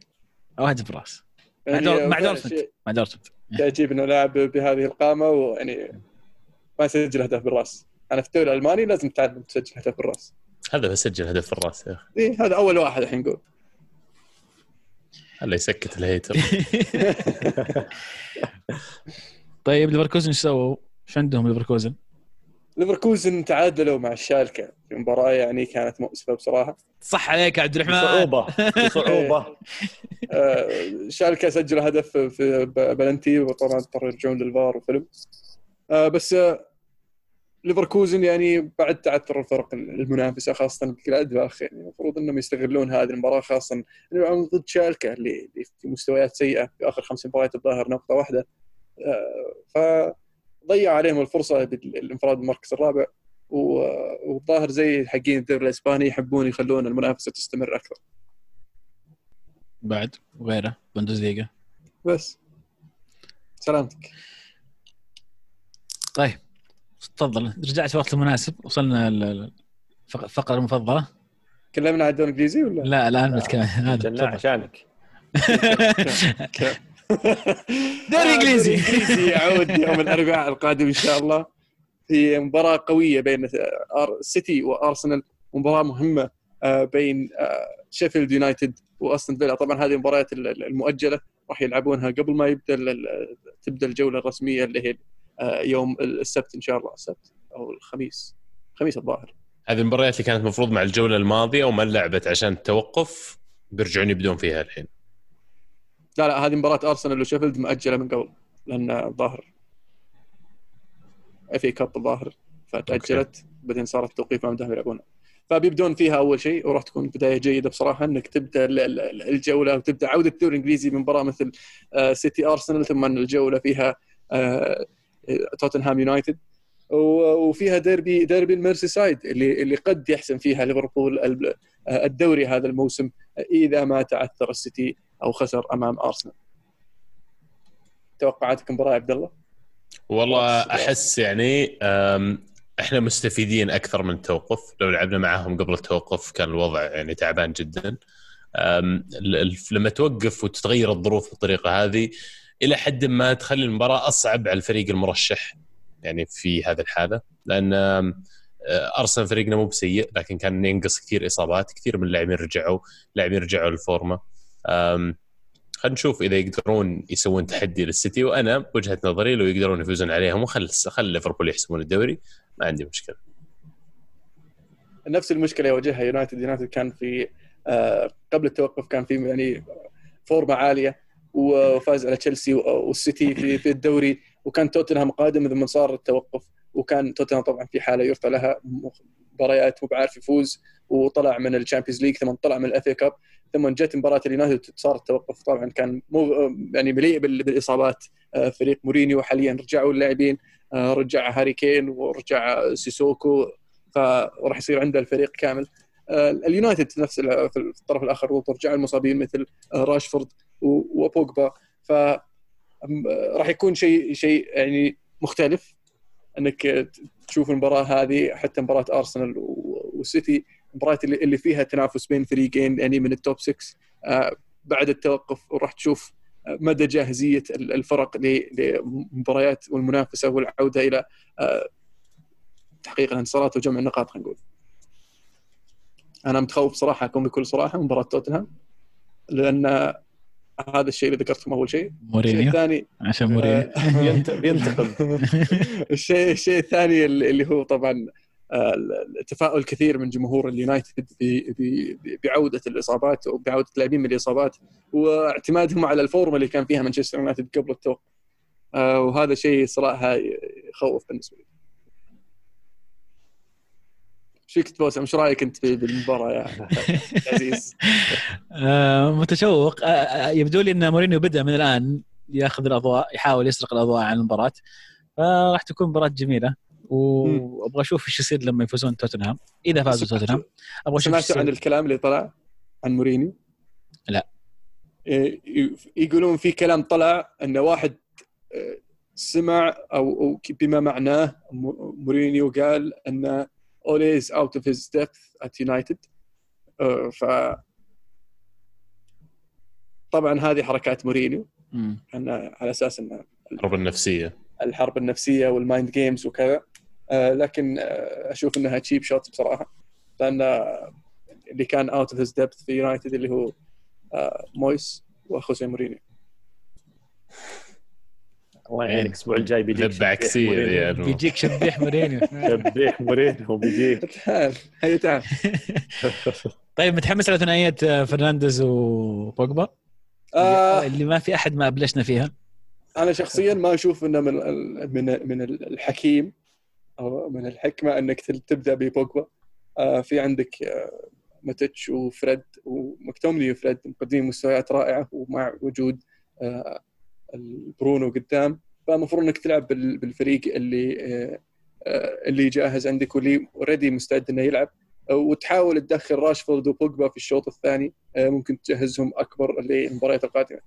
Speaker 2: أول هدف بالرأس. مع, يعني دورتموند. مع دورتموند.
Speaker 1: تعجيب إنه لاعب بهذه القامة ويعني ما يسجل هدف بالراس. أنا في الدوري الألماني لازم تعلم تسجل هدف بالراس.
Speaker 3: هذا بسجل هدف في الراس يا أخي.
Speaker 1: اي هذا أول واحد الحين نقول.
Speaker 3: هلا يسكت ال hater.
Speaker 2: طيب ليفركوزن إيش سووا؟ إيش عندهم ليفركوزن؟
Speaker 1: ليفركوزن تعادلوا مع الشالكة. في مباراة يعني كانت مؤسفة بصراحة.
Speaker 2: صح عليك يا عبد الرحمن.
Speaker 4: بصعوبة بصعوبة.
Speaker 1: آه، شالكة سجل هدف في بلنتي وطبعا اضطروا يرجعون للفار وفيلم آه، بس آه، ليفركوزن يعني بعد تعثر الفرق المنافسة خاصة جلادباخ يعني المفروض إنهم يستغلون هذه المباراة خاصة انهم ضد شالكة اللي في مستويات سيئة في آخر خمس مباريات الظاهر نقطة واحدة. آه، فضيع عليهم الفرصة بالانفراد بالمركز الرابع والظاهر زي حقين الدوري الإسباني يحبون يخلون المنافسة تستمر أكثر.
Speaker 2: بعد وغيره بوندسليغا.
Speaker 1: بس. سلامتك.
Speaker 2: طيب. تفضل. رجعت وقت المناسب. وصلنا الفقره المفضلة.
Speaker 1: تكلمنا عن الدوري الإنجليزي ولا؟
Speaker 2: لا الآن بتكلم هذا.
Speaker 4: عشانك.
Speaker 2: دوري إنجليزي.
Speaker 1: الانجليزي يعود يوم الأربعاء القادم إن شاء الله. في مباراة قوية بين آر- سيتي وأرسنال. مباراة مهمة آه، بين آه، شيفيلد يونايتد وأستون فيلا. طبعا هذه المباريات ال- ال- المؤجلة. راح يلعبونها قبل ما يبدأ تبدأ الجولة الرسمية اللي هي آه، يوم السبت إن شاء الله السبت أو الخميس. الخميس الظاهر.
Speaker 3: هذه المباريات اللي كانت المفروض مع الجولة الماضية وما لعبت عشان التوقف بيرجعون يبدون فيها الحين.
Speaker 1: لا لا هذه مباراة ارسنال وشيفيلد مؤجله من قبل لأن الظاهر FA Cup الظاهر فتأجلت بعدين صار التوقيف ما بدهم يلعبونها فبيبدون فيها أول شيء وراح تكون بداية جيدة بصراحة إنك تبدأ ال- ال- الجولة وتبدأ عودة الدوري الإنجليزي من مباراة مثل آه، سيتي ارسنال ثم الجولة فيها آه، توتنهام يونايتد وفيها ديربي ديربي الميرسي سايد اللي اللي قد يحسم فيها ليفربول ال- الدوري هذا الموسم إذا ما تعثر السيتي أو خسر أمام أرسنال. توقعاتك مباراة يا عبد الله؟
Speaker 3: والله أحس يعني إحنا مستفيدين أكثر من التوقف لو لعبنا معاهم قبل التوقف كان الوضع يعني تعبان جدا لما توقف وتتغير الظروف بالطريقة هذه إلى حد ما تخلي المباراة أصعب على الفريق المرشح يعني في هذه الحالة. لأن أم، أرسنال فريقنا مو بسيء لكن كان ينقص كثير إصابات كثير من اللاعبين رجعوا لاعبين رجعوا للفورمة. خلينا نشوف إذا يقدرون يسوون تحدي للسيتي. وأنا بوجهة نظري لو يقدرون يفوزون عليهم وخل خل ليفربول يحسمون الدوري ما عندي مشكلة.
Speaker 1: نفس المشكلة يواجهها يونايتد. يونايتد كان في آه، قبل التوقف كان في يعني فورمة عالية. وفاز على تشيلسي والسيتي في في الدوري وكان توتنهام قادم ثم صار التوقف. وكان توتنهام طبعا في حالة يرثى لها. مباريات مو بعارف يفوز وطلع من ال Champions League ثم طلع من ال FA Cup ثم جت مباراة اليونايتد صار التوقف. طبعا كان مو يعني مليء بال- بالإصابات. آه، فريق مورينيو حاليا رجعوا اللاعبين. آه، رجع هاري كين ورجع سيسوكو فراح يصير عنده الفريق كامل. آه، اليونايتد نفس في الطرف الآخر رجعوا المصابين مثل راشفورد. وبوجبا ف راح يكون شيء شيء يعني مختلف. إنك تشوف المباراة هذه حتى مباراة ارسنال والسيتي المباريات اللي فيها تنافس بين فريقين يعني من التوب 6 آه، بعد التوقف وراح تشوف آه، مدى جاهزية ال- الفرق للمباريات والمنافسة والعودة إلى آه، تحقيق الانتصارات وجمع النقاط خلينا نقول. أنا متخوف صراحة أكون بكل صراحة مباراة توتنهام لأن هذا الشيء اللي ذكرته أول شيء. الشيء
Speaker 2: مورينيو
Speaker 1: الثاني
Speaker 2: عشان مورينيو
Speaker 1: آه،
Speaker 4: بينتقم
Speaker 1: الشيء الشيء الثاني اللي هو طبعا آه، التفاؤل كثير من جمهور اليونايتد بعودة الإصابات وبعودة اللاعبين من الإصابات واعتمادهم على الفورمة اللي كان فيها مانشستر يونايتد قبل التوقف آه، وهذا شيء صراحة يخوف بالنسبة لي. إيش فيك تبوسم؟ إيش رأيك أنت في- بالمباراه يا عزيز؟
Speaker 2: آه، متشوق آه، آه، يبدو لي إن مورينيو بدأ من الآن يأخذ الأضواء يحاول يسرق الأضواء عن المباراة فراح تكون مباراة جميلة وأبغى أشوف إيش يصير لما يفوزون توتنهام إذا فازوا
Speaker 1: سمعت-
Speaker 2: توتنهام أبغى أشوف
Speaker 1: سمعتوا عن. الكلام اللي طلع عن مورينيو؟
Speaker 2: لا.
Speaker 1: إيه، يقولون في كلام طلع إن واحد سمع أو بما معناه مو- مورينيو قال إن اولي out of his depth at United. آه، ف طبعا هذه حركات مورينيو. أن على أساس انه
Speaker 3: الحرب النفسية.
Speaker 1: الحرب النفسية وال mind games وكذا. آه، لكن آه، أشوف إنها cheap shot بصراحة. لأن آه، اللي كان out of his depth في يونايتد اللي هو آه، مويس وخوسي مورينيو.
Speaker 4: الله يعينك الأسبوع الجاي بيجيك.
Speaker 3: ذي يعني.
Speaker 2: بيجيك شبيح مورينيو
Speaker 4: شبيح مورينيو بيجيك.
Speaker 1: تعال هيا تعال.
Speaker 2: طيب متحمس على ثنائية آه، فرنانديز وبوجبا؟
Speaker 1: آه
Speaker 2: اللي ما في أحد ما أبلشنا فيها.
Speaker 1: أنا شخصيا ما أشوف إنه من ال- من من الحكيم أو من الحكمة إنك تبدأ ببوجبا. آه في عندك آه ماتيتش وفريد ومكتوميناي وفريد مقدمين مستويات رائعة ومع وجود آه برونو قدام فالمفروض إنك تلعب بال- بالفريق اللي آه اللي جاهز عندك واللي already مستعد إنه يلعب. وتحاول تدخل راشفورد وبوجبا في الشوط الثاني آه، ممكن تجهزهم أكبر للمباريات القادمة.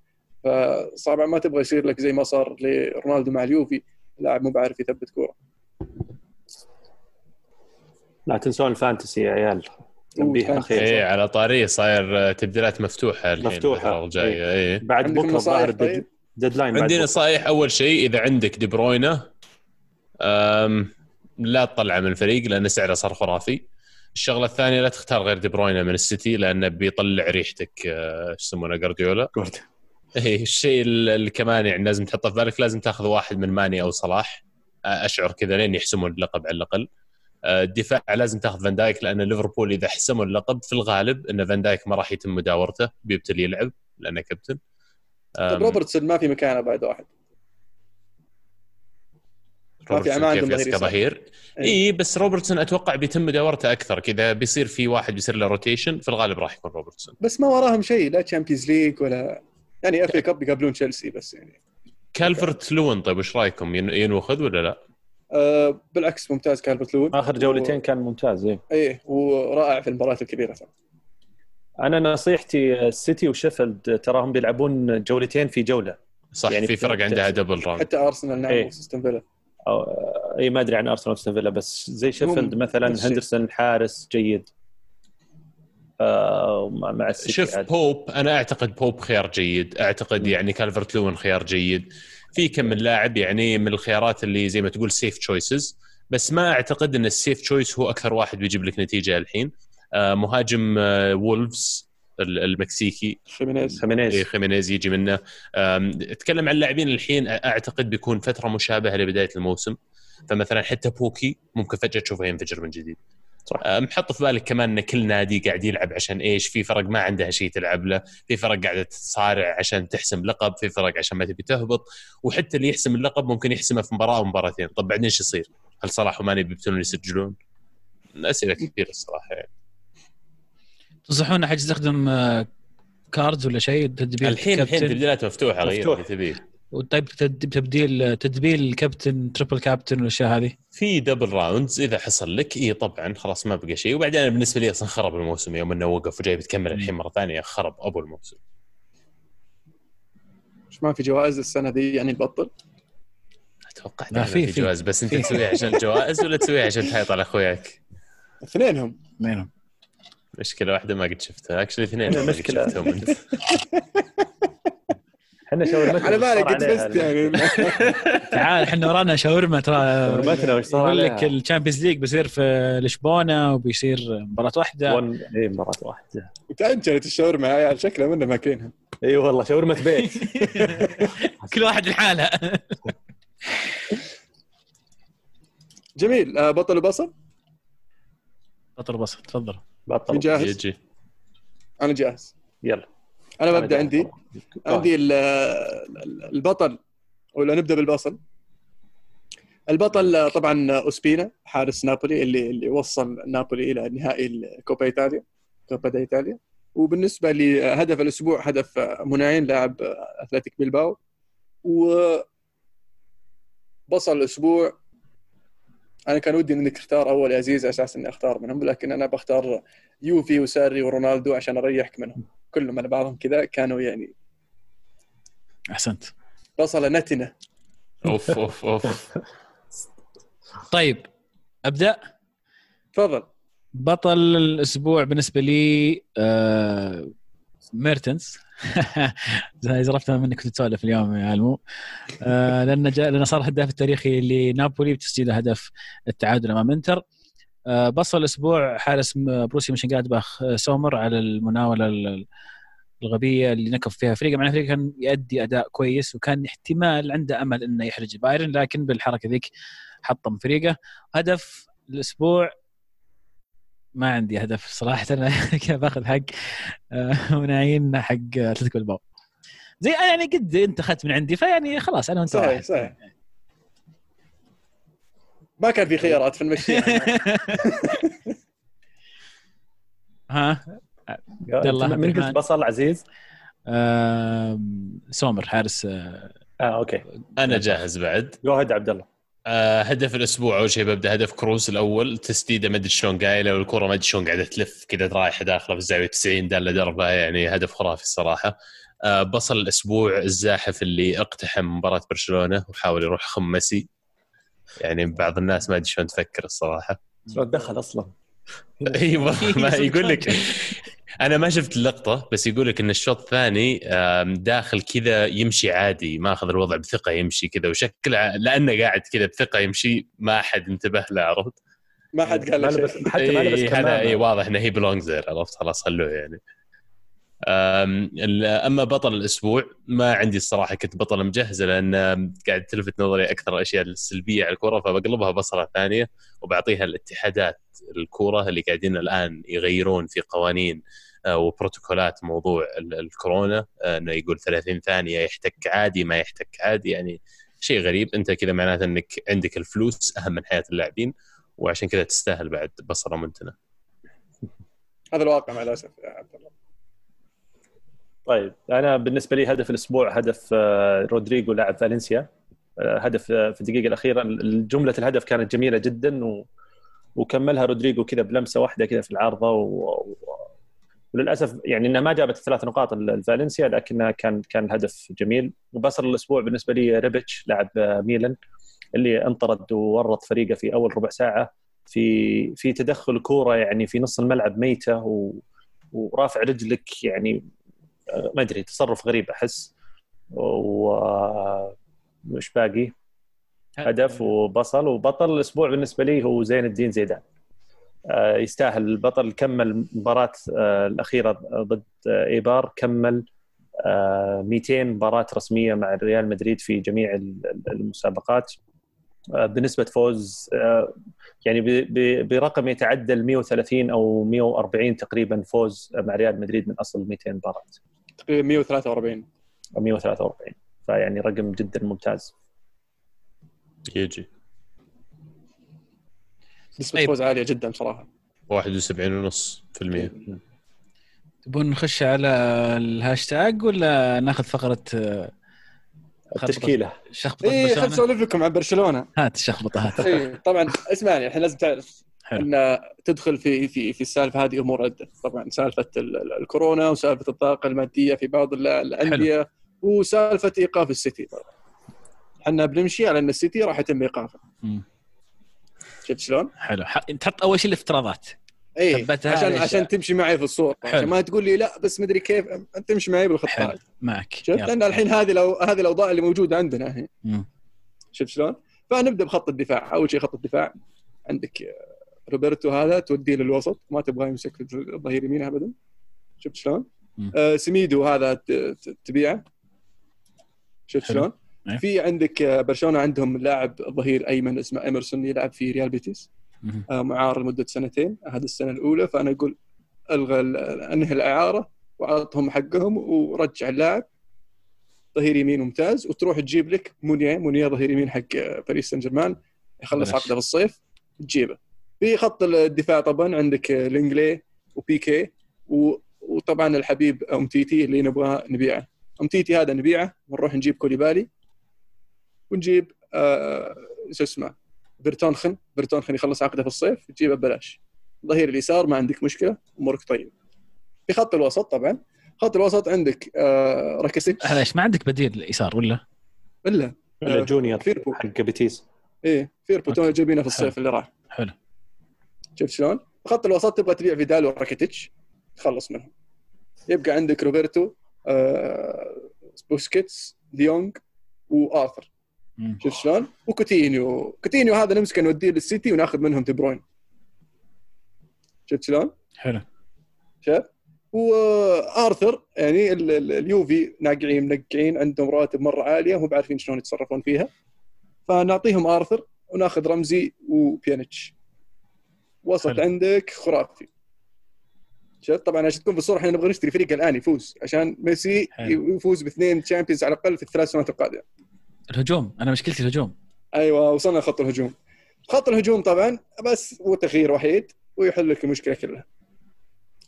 Speaker 1: فصعب ما تبغى يصير لك زي ما صار لرونالدو مع اليوفي لاعب مو بعرف يثبت كورة.
Speaker 4: لا تنسون ال fantasy يا عيال. تنبيه
Speaker 1: وال
Speaker 4: fantasy.
Speaker 3: أخير. إيه على طاري صاير تبديلات مفتوحة الحين
Speaker 4: مفتوحة.
Speaker 3: الفترة الجايه إيه.
Speaker 4: بعد
Speaker 1: عندكم
Speaker 4: بكرة
Speaker 1: نصائح
Speaker 4: ظاهر
Speaker 1: طيب؟
Speaker 3: deadline
Speaker 4: بكرة.
Speaker 3: نصائح. أول شيء إذا عندك دي بروينا أم، لا تطلعه من الفريق لأن سعره صار خرافي. الشغلة الثانية لا تختار غير دي بروينا من السيتي لأنه بيطلع ريحتك آه، إيش يسمونه جارديولا. إيه الشيء اللي كمان يعني لازم تحطه في بالك. لازم تاخذ واحد من ماني أو صلاح. أشعر كذا لين يحسمون اللقب على الأقل. آه، الدفاع لازم تاخذ فان دايك لأن ليفربول إذا حسموا اللقب في الغالب إن فان دايك ما راح يتم مداورته بيبتدي يلعب لأنه كابتن.
Speaker 1: طب
Speaker 3: أم،
Speaker 1: روبرتسون ما في مكانه بعد واحد. ما في
Speaker 3: روبرتسون
Speaker 1: ما عندهم ظهير.
Speaker 3: كظهير
Speaker 1: إيه.
Speaker 3: اي بس روبرتسون أتوقع بيتم مداورته أكثر. كذا بيصير في واحد بيصير له rotation في الغالب راح يكون روبرتسون.
Speaker 1: بس ما وراهم شيء لا Champions League ولا يعني FA Cup يقابلون تشيلسي بس يعني.
Speaker 3: كالفرت لوين طيب إيش رأيكم؟ ين- ينوخذ ولا لا؟
Speaker 1: آه بالعكس ممتاز كالفرت لوين
Speaker 4: آخر جولتين كان ممتاز إيه.
Speaker 1: إيه ورائع في المباريات الكبيرة. صراحة
Speaker 4: أنا نصيحتي السيتي وشيفيلد تراهم بيلعبون جولتين في جولة.
Speaker 3: صح
Speaker 4: يعني
Speaker 3: في فرق عندها double round
Speaker 1: حتى أرسنال نعم
Speaker 4: إيه.
Speaker 1: أستون فيلا.
Speaker 4: أو اي ما أدري عن أرسنال وأستون فيلا بس زي شيفيلد مثلا. هندرسون حارس جيد. آه مع السيتي
Speaker 3: شوف. بوب أنا أعتقد بوب خيار جيد. أعتقد يعني كالفرت لوين خيار جيد. في كم من لاعب يعني من الخيارات اللي زي ما تقول safe choices بس ما أعتقد إن ال safe choice هو أكثر واحد بيجيب لك نتيجة الحين. آه مهاجم آه وولفز ال- المكسيكي.
Speaker 1: خيمينيز.
Speaker 3: إيه
Speaker 4: خيمينيز
Speaker 3: خيمينيز يجي منه. اتكلم عن اللاعبين الحين أعتقد بيكون فترة مشابهة لبداية الموسم. فمثلا حتى بوكي ممكن فجأة تشوفه ينفجر من جديد.
Speaker 4: صح.
Speaker 3: أم، حط في بالك كمان إن كل نادي قاعد يلعب عشان إيش؟ في فرق ما عندها شيء تلعب له. في فرق قاعدة تصارع عشان تحسم لقب. في فرق عشان ما تبي تهبط. وحتى اللي يحسم اللقب ممكن يحسمه في مباراة أو مباراتين. طب بعدين إيش يصير؟ هل صلاح وماني بيبطلون يسجلون؟ أسئلة كثيرة الصراحة يعني.
Speaker 2: تنصحون أحد يستخدم آه، cards ولا شيء تدبير
Speaker 3: الحين الحين
Speaker 2: كابتن؟
Speaker 3: تبديلات مفتوحة غير
Speaker 4: مفتوح.
Speaker 3: اللي تبيه
Speaker 2: طيب تد- تبديل تدبيل كابتن triple captain والأشياء هذه
Speaker 3: في double rounds إذا حصل لك إي طبعا خلاص ما بقى شيء وبعدين بالنسبة لي أصلا خرب الموسم يوم إنه وقف وجاي بتكمل الحين مرة ثانية خرب أبو الموسم
Speaker 1: مش ما في جوائز السنة دي يعني نبطل
Speaker 3: أتوقع
Speaker 2: لا،
Speaker 3: لا
Speaker 2: في-.
Speaker 3: جواز بس
Speaker 2: أنت.
Speaker 3: تسويها عشان الجوائز ولا تسويها عشان تحيط على أخوياك؟
Speaker 1: اثنينهم
Speaker 2: منهم
Speaker 3: مشكلة واحدة ما قد شفتها. اكشلي اثنين ما قد
Speaker 4: مشكلة.
Speaker 3: شفتهم أنت.
Speaker 4: إحنا شاورمتنا
Speaker 1: على بالك قد فزت يعني.
Speaker 2: تعال إحنا ورانا شاورما ترى.
Speaker 4: شاورمتنا وش صار
Speaker 2: يقول لك الشامبيونز ليج بيصير في لشبونة وبيصير مباراة واحدة.
Speaker 4: ون اي مباراة واحدة.
Speaker 1: تأجلت الشاورما يا عيال شكلها منه ماكلينها
Speaker 4: إي والله شاورمة بيت.
Speaker 2: كل واحد لحاله.
Speaker 1: جميل. آه بطل وبصل؟
Speaker 2: بطل بصل تفضل.
Speaker 4: بطل
Speaker 1: جاهز؟
Speaker 3: يجي
Speaker 1: أنا جاهز.
Speaker 4: يلا. أنا ببدأ
Speaker 1: عندي.
Speaker 4: طبعاً.
Speaker 1: عندي ال- ال- البطل ولا نبدأ بالبصل. البطل طبعا أوسبينا حارس نابولي اللي اللي وصل نابولي إلى نهائي الكوبا إيطاليا كوبا دا إيطاليا. وبالنسبة لهدف الأسبوع هدف مناعين لاعب أتلتيك بيلباو. و بصل الأسبوع أنا كان ودي انك تختار أول يا عزيز على أساس إني أختار منهم لكن أنا بختار يوفي وساري ورونالدو عشان أريحك منهم. كلهم على بعضهم كذا كانوا يعني
Speaker 2: أحسنت.
Speaker 1: بصلة نتنة.
Speaker 3: أوف أوف أوف.
Speaker 2: طيب أبدأ؟
Speaker 1: تفضل.
Speaker 2: بطل الأسبوع بالنسبة لي آه ميرتنس زي زرفتها منك كنت تسولف اليوم يا المو آه لأن جاء لأن صار الهداف التاريخي لنابولي بتسجيل هدف التعادل أمام إنتر. آه بصل الأسبوع حارس بروسي مونشن جلادباخ آه، سومر على المناولة الغبية اللي نكب فيها فريقه مع فريقه كان يؤدي أداء كويس وكان احتمال عنده أمل إنه يحرج بايرن لكن بالحركة ذيك حطم فريقه. هدف الأسبوع ما عندي هدف صراحة. أنا باخذ حق. آه، مناعين حق أتلتيكو الباو زي يعني قد أنت أخذت من عندي فيعني خلاص أنا وأنت
Speaker 1: صحيح صحيح. ما كان في خيارات في المشي
Speaker 2: ها؟
Speaker 4: يلا من قلت بصل عزيز؟
Speaker 2: آه سومر حارس آه,
Speaker 4: آه okay.
Speaker 3: أنا جاهز بعد.
Speaker 4: go ahead عبد الله.
Speaker 3: آه هدف الأسبوع أول شيء ببدأ هدف كروز الأول تسديده ما أدري شلون قايله والكرة ما أدري شلون قاعدة تلف كذا رايحة داخلة في الزاوية 90 دلت دربها يعني هدف خرافي الصراحة. آه بصل الأسبوع الزاحف اللي اقتحم مباراة برشلونة وحاول يروح يم ميسي. يعني بعض الناس ما أدري شلون تفكر الصراحة.
Speaker 4: شلون دخل أصلا؟
Speaker 3: أيوه ما يقول لك. أنا ما شفت اللقطه بس يقول لك إن الشوط الثاني داخل كذا يمشي عادي ماخذ الوضع بثقة يمشي كذا وشكله لأنه قاعد كذا بثقة يمشي ما أحد انتبه له عرفت؟
Speaker 1: ما حد قال له
Speaker 4: شيء. حتى ما لبس
Speaker 3: إيه هذا إي واضح إنه هي بلونج زير عرفت؟ خلاص خلوه يعني. أما بطل الأسبوع ما عندي الصراحة كنت بطل مجهزه لأن قاعد تلفت نظري أكثر الأشياء السلبية على الكرة فبقلبها بصله ثانية وبعطيها الاتحادات الكوره اللي قاعدين الآن يغيرون في قوانين آه، وبروتوكولات موضوع الكورونا آه، إنه يقول 30 ثانية يحتك عادي ما يحتك عادي يعني شيء غريب. أنت كذا معناته إنك عندك الفلوس أهم من حياة اللاعبين وعشان كذا تستاهل بعد بصرة منتنة.
Speaker 1: هذا الواقع مع الأسف يا عبد الله.
Speaker 4: طيب أنا بالنسبة لي هدف الأسبوع هدف آه، رودريجو لاعب فالنسيا. هدف في الدقيقة الأخيرة جملة الهدف كانت جميلة جدا و... وكملها رودريجو كذا بلمسة واحدة كذا في العارضة و... وللأسف يعني إنها ما جابت الثلاث نقاط الفالنسيا لكنها كان كان الهدف جميل. وبصل الأسبوع بالنسبة لي ريبتش لاعب ميلان اللي انطرد وورط فريقه في أول ربع ساعة في في تدخل كورة يعني في نص الملعب ميتة و... ورافع رجلك يعني ما أدري تصرف غريب أحس. ومش باقي. هدف وبصل وبطل الأسبوع بالنسبة لي هو زين الدين زيدان. آه، يستاهل البطل كمل المباراة آه، الأخيرة ضد آه، إيبار كمل 200 مباراة رسمية مع ريال مدريد في جميع المسابقات. بنسبة فوز يعني برقم يتعدى ال 130 أو 140 تقريبا فوز مع ريال مدريد من أصل 200 مباراة.
Speaker 1: تقريبا 143
Speaker 4: أو 143 فيعني رقم جدا ممتاز.
Speaker 3: يجي.
Speaker 1: نسبة طيب. فوز عالية جدا صراحة.
Speaker 3: 71.5%
Speaker 2: تبون نخش على الهاشتاج ولا ناخذ فقرة
Speaker 4: التشكيلة.
Speaker 1: شخبطة اي خليني أسولف لكم عن برشلونة.
Speaker 2: هات الشخبطة هات.
Speaker 1: اي طبعا اسمعني الحين لازم تعرف. حلو. ان تدخل في في في السالفه هذه أمور. عده طبعا سالفة الكورونا وسالفة الطاقة المادية في بعض الأندية وسالفة إيقاف السيتي. طبعا إحنا بنمشي على إن السيتي راح يتم إيقافه. شفت شلون؟
Speaker 2: حلو. تحط أول شيء الافتراضات.
Speaker 1: اي عشان عشان تمشي معي في الصورة حلو. عشان ما تقول لي لا بس مدري كيف انت تمشي معي بالخطه
Speaker 2: معك.
Speaker 1: شفت؟ لأن الحين هذه لو هذه الأوضاع اللي موجودة عندنا الحين شفت شلون؟ فنبدأ بخط الدفاع. أول شيء خط الدفاع. عندك روبرتو هذا توديه للوسط. ما تبغاه يمسك الظهير يمين ابدا. شفت شلون؟ آه سميدو هذا تبيعه. شفت شلون؟ إيه. في عندك برشلونة عندهم لاعب ظهير أيمن اسمه إيمرسون يلعب في ريال بيتيس. آه، معار لمدة سنتين. هذه السنة الأولى. فأنا أقول ألغى أنهي الإعارة وأعطهم حقهم ورجع اللاعب. ظهير يمين ممتاز. وتروح تجيب لك مونيا مونيا ظهير يمين حق باريس سان جيرمان. يخلص عقده في الصيف. تجيبه. في خط الدفاع طبعا عندك لينجلي وبيكي وطبعا الحبيب أمتيتي اللي نبغاه نبيعه. أمتيتي هذا نبيعه. ونروح نجيب كوليبالي. ونجيب آه شو اسمه برتونخن. برتونخن يخلص عقده في الصيف. تجيبه ببلاش. ظهير اليسار ما عندك مشكلة. أمورك طيب في خط الوسط طبعا. خط الوسط عندك آه راكاسيتش
Speaker 2: إيش ما عندك بديل يسار ولا؟
Speaker 1: إلا.
Speaker 4: إلا آه جونيور فيربو. حق بيتيس.
Speaker 1: إيه فيربو. تو جايبينه في الصيف اللي راح.
Speaker 2: حلو.
Speaker 1: شفت شلون؟ خط الوسط تبغى تبيع فيدال وراكيتيتش تخلص منهم يبقى عندك روبرتو آه بوسكيتس ديونغ
Speaker 2: وآرثر.
Speaker 1: شفت شلون؟ وكوتينيو كوتينيو هذا نمسكه نوديه للسيتي وناخذ منهم دي بروين شفت شلون؟
Speaker 2: حلو
Speaker 1: شايف؟ وآرثر يعني ال- ال- اليوفي ناقعين منقعين عندهم رواتب مرة عالية ومو بعارفين شلون يتصرفون فيها فنعطيهم آرثر وناخذ رمزي وبيانيتش وسط
Speaker 2: حلو.
Speaker 1: عندك خرافي. شفت؟ طبعا عشان تكون بالصورة إحنا نبغى نشتري فريق الآن يفوز عشان ميسي
Speaker 2: حلو.
Speaker 1: يفوز باثنين Champions على الأقل في الثلاث سنوات القادمة.
Speaker 2: الهجوم. أنا مشكلتي الهجوم.
Speaker 1: أيوه وصلنا لخط الهجوم. خط الهجوم طبعا بس هو تغيير وحيد ويحل لك المشكلة كلها.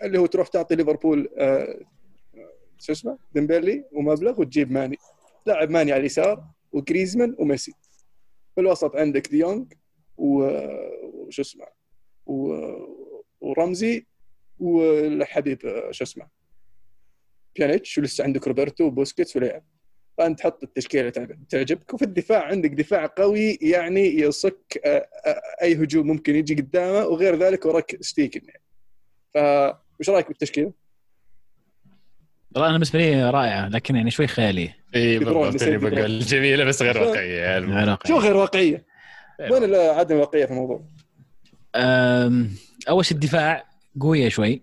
Speaker 1: اللي هو تروح تعطي ليفربول آه، شو اسمه؟ ديمبلي ومبلغ وتجيب ماني. لاعب ماني على اليسار وجريزمان وميسي. في الوسط عندك ديونج و- وشو اسمه؟ ورمزي والحبيب شو اسمه بيانيتش ولسه عندك روبرتو وبوسكيتس ولعب فأنت تحط التشكيلة تعجب- تعجبك وفي الدفاع عندك دفاع قوي يعني يصك أي هجوم ممكن يجي قدامه وغير ذلك وراك ستيكن يعني فايش رأيك بالتشكيلة؟
Speaker 2: والله أنا بالنسبة لي رائعه لكن يعني شوي خياليه
Speaker 3: اي بالضبط. بقول جميلة بس غير واقعية يعني.
Speaker 1: شو غير واقعية؟
Speaker 3: أيوة.
Speaker 1: وين عدم الواقعية في الموضوع؟
Speaker 2: أول شيء الدفاع قوية شوي.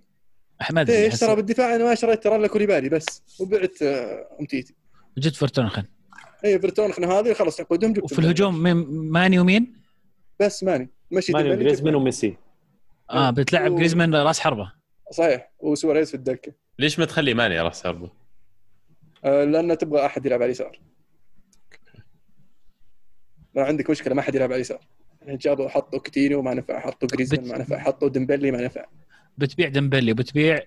Speaker 2: ادري إيش
Speaker 1: ترى بالدفاع أنا ما شريت ترى إلا كوليبالي بس وبعت آه، امتيتي
Speaker 2: جد فرتونخن
Speaker 1: اي برتونخن هذه خلص عقودهم جبت
Speaker 2: وفي الهجوم مين- ماني ومين؟
Speaker 1: بس ماني. مشي
Speaker 4: ماني جريزمان
Speaker 1: جبت
Speaker 4: وميسي.
Speaker 2: آه بتلعب
Speaker 1: و-
Speaker 2: جريزمان راس
Speaker 1: حربة. صحيح وسواريز في الدكة.
Speaker 3: ليش ما تخلي ماني راس حربة؟
Speaker 1: آه، لأن تبغى أحد يلعب على اليسار. ما عندك مشكلة ما حد يلعب على اليسار. جابوا حطوا كوتينيو ما نفع حطوا جريزمان ما نفع حطوا ديمبلي ما نفع.
Speaker 2: بتبيع ديمبلي وبتبيع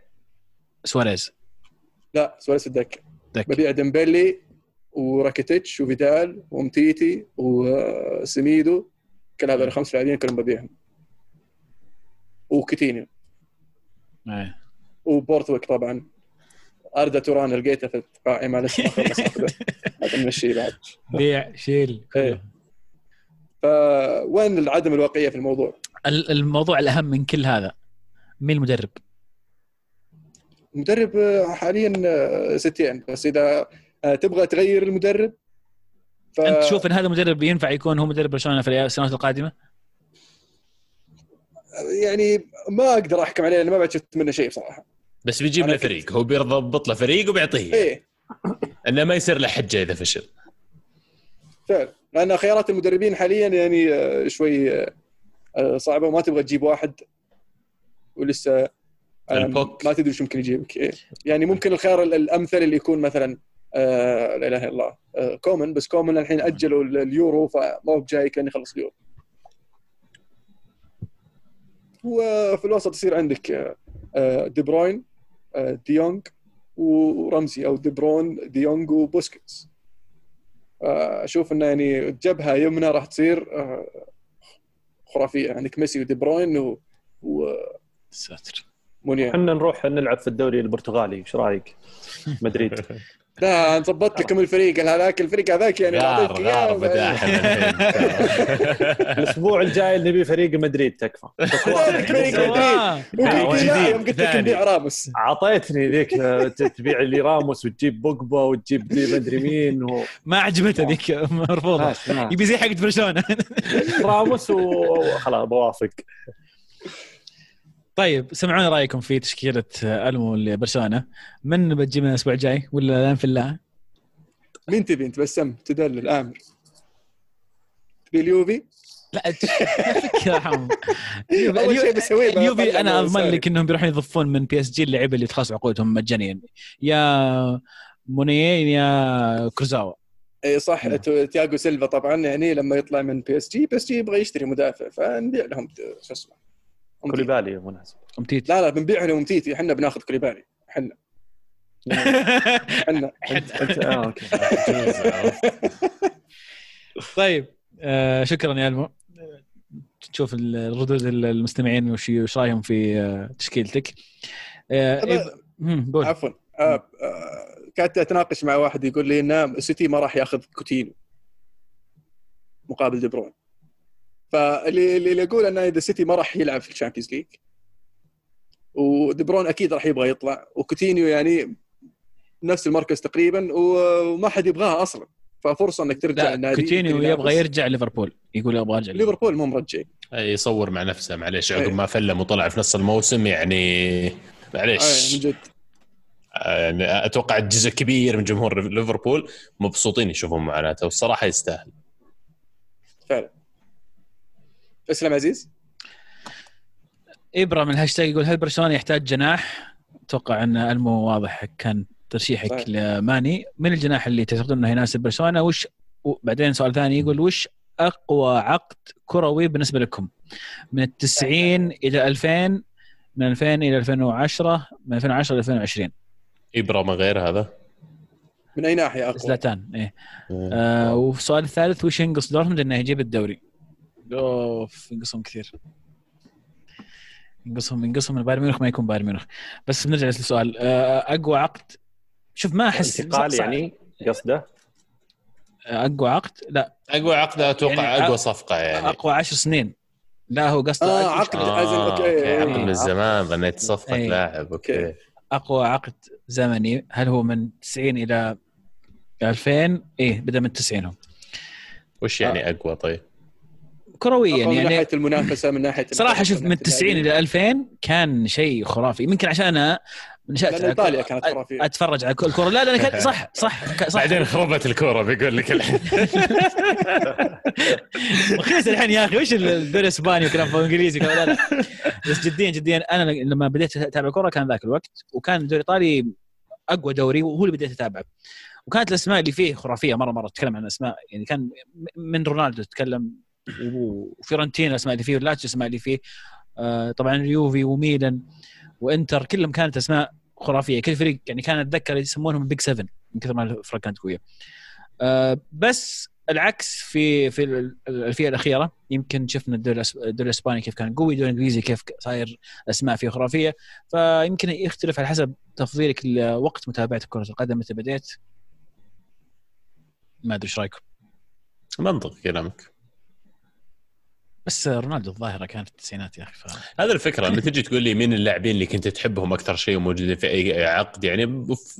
Speaker 2: سواريز.
Speaker 1: لا سواريز الدكه
Speaker 2: دك.
Speaker 1: ببيع ديمبلي وراكيتيتش وفيدال وأمتيتي وسميدو كل هذول الخمس لاعبين كلهم ببيعهم. وكوتينيو
Speaker 2: آه.
Speaker 1: وبريثويت طبعا. أردا توران لقيته في القائمة لسه ما خلص. اخذه هذا نمشيه بعد.
Speaker 2: بيع شيل.
Speaker 1: إيه. فوين عدم الواقعية في الموضوع؟
Speaker 2: ال- الموضوع الأهم من كل هذا. مين المدرب؟
Speaker 1: المدرب آه، حاليا آه، ستين. بس إذا آه، تبغى تغير المدرب ف...
Speaker 2: أنت تشوف إن هذا المدرب ينفع يكون هو مدرب برشلونة في السنوات القادمة؟
Speaker 1: يعني ما أقدر أحكم عليه لأن ما بعد شفت منه شيء بصراحة.
Speaker 3: بس بيجيب له فريق. هو بيضبط له فريق وبيعطيه.
Speaker 1: إيه.
Speaker 3: إنه ما يصير له حجة إذا فشل.
Speaker 1: فعلا. لأن خيارات المدربين حاليا يعني آه، شوي آه، آه، صعبة وما تبغى تجيب واحد ولسه. ما تدري إيش ممكن يجيبك إيه. يعني ممكن الخيار ال- الأمثل اللي يكون مثلا آه، لا إله إلا الله آه، كومان بس كومان الحين أجلوا ال- اليورو فما هو بجاي كان يخلص اليورو وفي الوسط يصير عندك آه، دي بروين ديونج ورمزي أو دي بروين ديونج وبوسكيتس أشوف إنه يعني جبهة يمنى راح تصير آه، خرافية. عندك ميسي ودي بروين و-
Speaker 2: ساتر.
Speaker 1: ومونييه
Speaker 4: إحنا نروح نلعب في الدوري البرتغالي إيش رأيك؟ مدريد.
Speaker 1: لا ضبطت لكم الفريق. هذاك الفريق هذاك يعني
Speaker 3: إحنا الحين
Speaker 4: الأسبوع الجاي نبي فريق مدريد تكفى.
Speaker 1: فريق. مدريد. لا، يوم قلت لك. نبيع راموس.
Speaker 4: أعطيتني ذيك تبيع لي راموس وتجيب بوجبا وتجيب لي مدري مين و...
Speaker 2: ما عجبته ذيك
Speaker 4: مرفوضة.
Speaker 2: يبي زي حقت برشلونة.
Speaker 4: راموس وخلاص بوافق.
Speaker 2: طيب سمعونا رأيكم في تشكيلة ألمو لبرشلونة. من بتجيب من الأسبوع الجاي؟ ولا الان في الله
Speaker 1: مين تبي أنت؟ بسم تدلل أمر تبي اليوفي؟
Speaker 2: لا فكره حرام اليوفي أنا
Speaker 1: من أضمن.
Speaker 2: لك إنهم بيروحون يضفون من PSG اللعيبة اللي تخلص عقودهم مجانيا. يا مونيه يا كورزاوا.
Speaker 1: إي صح.
Speaker 2: نعم.
Speaker 1: تياغو سيلفا طبعا يعني لما يطلع من بي اس جي بي اس جي يبغى يشتري مدافع فنبيع لهم شو اسمه.
Speaker 4: كوليبالي بالمناسبه
Speaker 2: أمتيتي.
Speaker 1: لا لا بنبيع لهم أمتيتي إحنا بناخذ كوليبالي.
Speaker 4: إحنا. إحنا. آه okay.
Speaker 2: طيب آه شكرا يا ألمو. تشوف الردود المستمعين وش وش رأيهم في آه، تشكيلتك. آه
Speaker 1: عفوا. آه، آه، كنت أتناقش مع واحد يقول لي إن السيتي ما راح ياخذ كوتينيو مقابل دي بروين. فاللي اللي يقول إنه إذا السيتي ما راح يلعب في ال Champions League و ودي بروين أكيد راح يبغى يطلع وكوتينيو يعني نفس المركز تقريبا وما حد يبغاها أصلا. ففرصة إنك ترجع النادي
Speaker 2: كوتينيو. يبغى يرجع ليفربول يقول أبغى أرجع ليفربول.
Speaker 1: مو مرجع.
Speaker 3: يصور مع نفسه معليش عقب
Speaker 1: أي.
Speaker 3: ما فلم وطلع في نص الموسم يعني معليش.
Speaker 1: من جد.
Speaker 3: يعني أتوقع جزء كبير من جمهور ليفربول مبسوطين يشوفون معاناته والصراحة يستاهل.
Speaker 1: فعلا. اسلم عزيز
Speaker 2: إبرة من الهاشتاج يقول هل برشلونة يحتاج جناح؟ أتوقع أن ألمو واضح كان ترشيحك
Speaker 1: صحيح.
Speaker 2: لماني من الجناح اللي تعتقدون إنه يناسب برشلونة وش وبعدين سؤال ثاني يقول وش أقوى عقد كروي بالنسبة لكم؟ من التسعين إلى 2000 من 2000 إلى 2010 من 2010 ل 2020
Speaker 3: إبرة ما غير هذا
Speaker 1: من أي ناحية أقوى؟
Speaker 2: زلاتان إيه آه والسؤال الثالث وش ينقص دورتموند إنه يجيب الدوري؟ أوف ينقصهم كثير. ينقصهم ينقصهم من بايرن ميونخ ما يكون بايرن ميونخ. بس بنرجع للسؤال. آه أقوى عقد؟ شوف ما احس
Speaker 4: انتقال يعني قصده؟
Speaker 2: أقوى عقد؟ لا.
Speaker 3: أقوى عقد أتوقع
Speaker 2: يعني أقوى
Speaker 3: صفقة يعني.
Speaker 2: أقوى عشر سنين. لا هو قصده أقوى-
Speaker 1: عقد
Speaker 3: آه،
Speaker 1: أزل okay.
Speaker 3: Okay عقد
Speaker 1: إيه.
Speaker 3: من زمان ظنيت صفقة
Speaker 2: إيه.
Speaker 3: لاعب. okay.
Speaker 2: أقوى عقد زمني هل هو من 90 إلى 2000 إيه بدأ من 90 هو
Speaker 3: وش يعني أقوى طيب؟
Speaker 2: كرويا
Speaker 1: أقوى من
Speaker 2: يعني
Speaker 1: ناحية المنافسة من ناحية
Speaker 2: صراحة شوف
Speaker 1: من
Speaker 2: من
Speaker 1: ناحية
Speaker 2: 90
Speaker 1: اللاعبين.
Speaker 2: إلى 2000 كان شيء خرافي. يمكن عشان أنا نشات
Speaker 1: إيطاليا كانت خرافية.
Speaker 2: أتفرج على كل الكره لا لا كان صح صح صح.
Speaker 3: بعدين خربت الكورة بيقول لك الحين.
Speaker 2: رخيص الحين يا أخي. وش الدوري الإسباني وكلام انجليزي لا لا بس جديا جديا. أنا لما بديت أتابع كورة كان ذاك الوقت وكان الدوري الإيطالي أقوى دوري وهو اللي بديت أتابعه. وكانت الأسماء اللي فيه خرافية مرة مرة. تتكلم عن أسماء. يعني كان من رونالدو تتكلم وفيرنتينا الاسماء اللي فيه واللاتشو الاسماء اللي فيه. آه، طبعا اليوفي وميلان وإنتر كلهم كانت أسماء خرافية. كل فريق يعني كان أتذكر يسمونهم بيج 7 من كثر ما الفرق كانت قوية. آه، بس العكس في في ال- الالفيه الأخيرة يمكن شفنا الدوري الدوري الإسباني كيف كان قوي الدوري الإنجليزي كيف صاير أسماء فيه خرافية. فيمكن يختلف على حسب تفضيلك لوقت متابعة كرة القدم متى بديت؟ ما أدري إيش رأيكم؟
Speaker 3: منطق كلامك.
Speaker 2: بس رونالدو الظاهره كانت في التسعينات يا أخي ف...
Speaker 3: هذا الفكرة لما تجي تقول لي مين اللاعبين اللي كنت تحبهم أكثر شيء وموجودين في أي عقد؟ يعني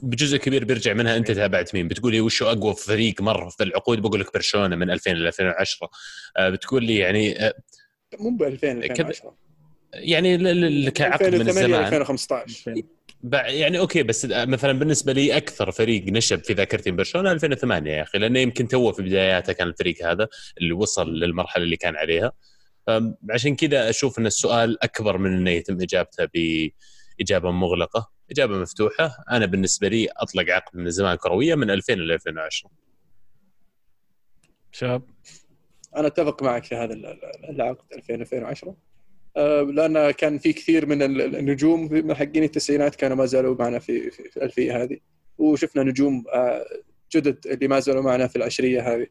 Speaker 3: بجزء كبير بيرجع منها أنت تابعت مين؟ بتقول لي وش أقوى فريق مر في العقود؟ بقول لك برشلونة من 2000 ل 2010 آه، بتقول لي يعني آه،
Speaker 1: مو ب 2000 2010
Speaker 3: يعني كعقد من
Speaker 1: 2008
Speaker 3: الزمان
Speaker 1: 2015
Speaker 3: بع- يعني أوكي بس مثلا بالنسبة لي أكثر فريق نشب في ذاكرتي برشلونة 2008 يا أخي لأنه يمكن تو في بداياته كان الفريق هذا اللي وصل للمرحلة اللي كان عليها. عشان كذا أشوف إن السؤال أكبر من إنه يتم إجابته بإجابة مغلقة. إجابة مفتوحة. أنا بالنسبة لي أطلق عقد من الزمان كروية من 2000 ل 2010
Speaker 2: شباب
Speaker 1: أنا أتفق معك في هذا ال- ال- العقد 2000 2010 آه، لأن كان في كثير من ال- النجوم في- من حقين التسعينات كانوا ما زالوا معنا في في في الألفية هذه. وشفنا نجوم آه، جدد اللي ما زالوا معنا في العشرية هذه.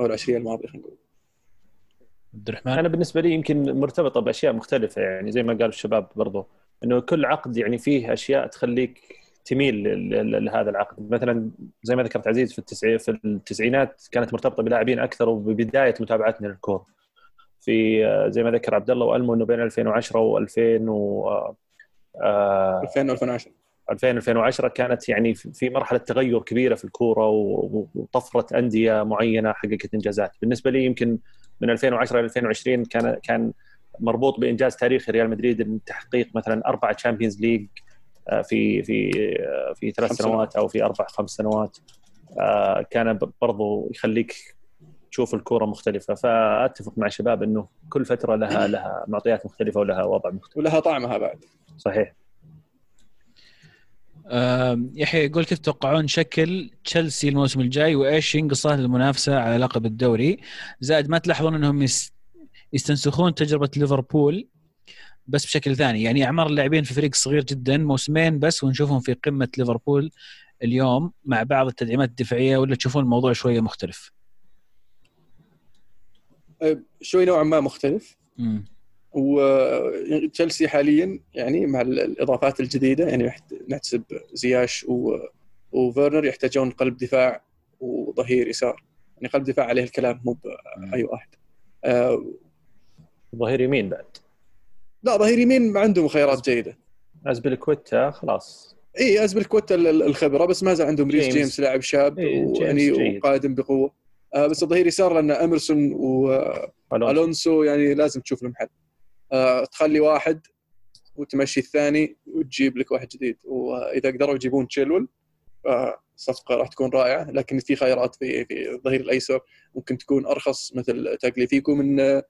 Speaker 1: أو العشرية الماضية خلينا نقول.
Speaker 2: عبد الرحمن؟
Speaker 4: أنا بالنسبة لي يمكن مرتبطة بأشياء مختلفة يعني زي ما قالوا الشباب برضو إنه كل عقد يعني فيه أشياء تخليك تميل لهذا العقد. مثلا زي ما ذكرت عزيز في التسعي في التسعينات كانت مرتبطة بلاعبين أكثر وببداية متابعتنا للكورة. في آه، زي ما ذكر عبد الله وألمو إنه بين 2010 و2000 و آه،
Speaker 1: 2000 2010
Speaker 4: 2000 2010 كانت يعني في مرحلة تغير كبيرة في الكورة و- وطفرة أندية معينة حققت إنجازات. بالنسبة لي يمكن من 2010 إلى 2020 كان كان مربوط بإنجاز تاريخي ريال مدريد إن تحقيق مثلا أربعة Champions League في في آه، في ثلاث سنوات. أو في أربع خمس سنوات. آه، كان برضو يخليك تشوف الكورة مختلفة. فأتفق مع الشباب إنه كل فترة لها لها معطيات مختلفة ولها وضع مختلف.
Speaker 1: ولها طعمها بعد.
Speaker 4: صحيح.
Speaker 2: يحيى يقول كيف تتوقعون شكل تشيلسي الموسم الجاي وإيش ينقصه للمنافسة على لقب الدوري زائد ما تلاحظون إنهم يس- يستنسخون تجربة ليفربول بس بشكل ثاني يعني أعمار اللاعبين في فريق صغير جدا موسمين بس ونشوفهم في قمة ليفربول اليوم مع بعض التدعيمات الدفاعية ولا تشوفون الموضوع شوية مختلف؟
Speaker 1: آه، شوي نوعا ما مختلف
Speaker 2: مم.
Speaker 1: وتشيلسي حاليا يعني مع ال- الإضافات الجديدة يعني نحسب زياش و... وفيرنر يحتاجون قلب دفاع وظهير يسار. يعني قلب دفاع عليه الكلام مو بأي واحد. آه،
Speaker 4: ظهير يمين بعد.
Speaker 1: لا ظهير يمين عندهم خيارات جيدة.
Speaker 4: ازبلكويتا خلاص.
Speaker 1: إي ال- الخبرة بس ما زال عندهم ريس
Speaker 4: جيمس.
Speaker 1: جيمس لاعب شاب
Speaker 4: إيه،
Speaker 1: ويعني. وقادم بقوة. آه بس الظهير يسار لأن اميرسون. والونسو يعني لازم تشوف لهم حل. تخلي واحد وتمشي الثاني وتجيب لك واحد جديد. وإذا قدروا يجيبون تشيلول آه صفقه راح تكون رائعة. لكن في خيارات في في الظهير الأيسر. ممكن تكون أرخص مثل تاجليفيكو من آه.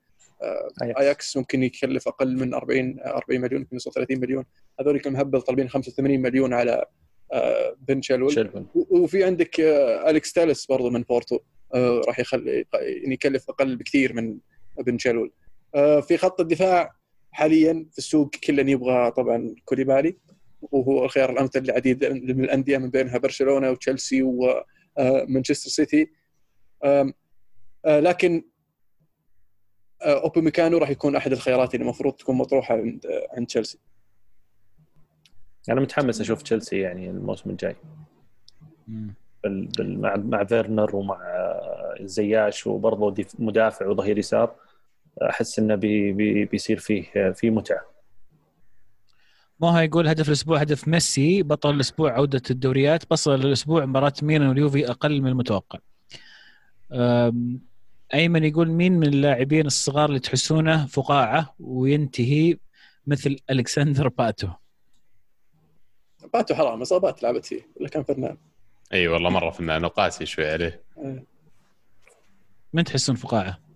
Speaker 4: أياكس.
Speaker 1: ممكن يكلف أقل من 40 40 مليون يمكن يوصل 30 مليون. هذول كم هبل طالبين 85 مليون على آه بن. و- وفي عندك آه، أليكس تالس برضو من بورتو. آه، راح يخلي يعني يكلف أقل بكثير من بن تشيلول. آه، في خط الدفاع حاليا في السوق كلا يبغى طبعا كوليبالي. وهو الخيار الأمثل لعديد من الأندية من بينها برشلونة وتشيلسي ومانشستر سيتي. آه، لكن آه، اوبي ميكانو راح يكون أحد الخيارات اللي المفروض تكون مطروحة عند آه، عند تشيلسي.
Speaker 4: أنا متحمس أشوف تشيلسي يعني الموسم الجاي. بال... بال... مع مع فيرنر ومع زياش وبرضه مدافع وظهير يسار. أحس إنه بي... بي... بيصير فيه في متعة.
Speaker 2: موها يقول هدف الأسبوع هدف ميسي بطل الأسبوع عودة الدوريات بصل الأسبوع مباراة ميلان واليوفي أقل من المتوقع. أيمن يقول مين من اللاعبين الصغار اللي تحسونه فقاعة وينتهي مثل ألكسندر باتو؟
Speaker 1: باتو حرام اصابات لعبت فيه ولا كان فنان.
Speaker 3: إي والله مرة فنان وقاسي شوي عليه.
Speaker 1: آه.
Speaker 2: من تحسون فقاعة؟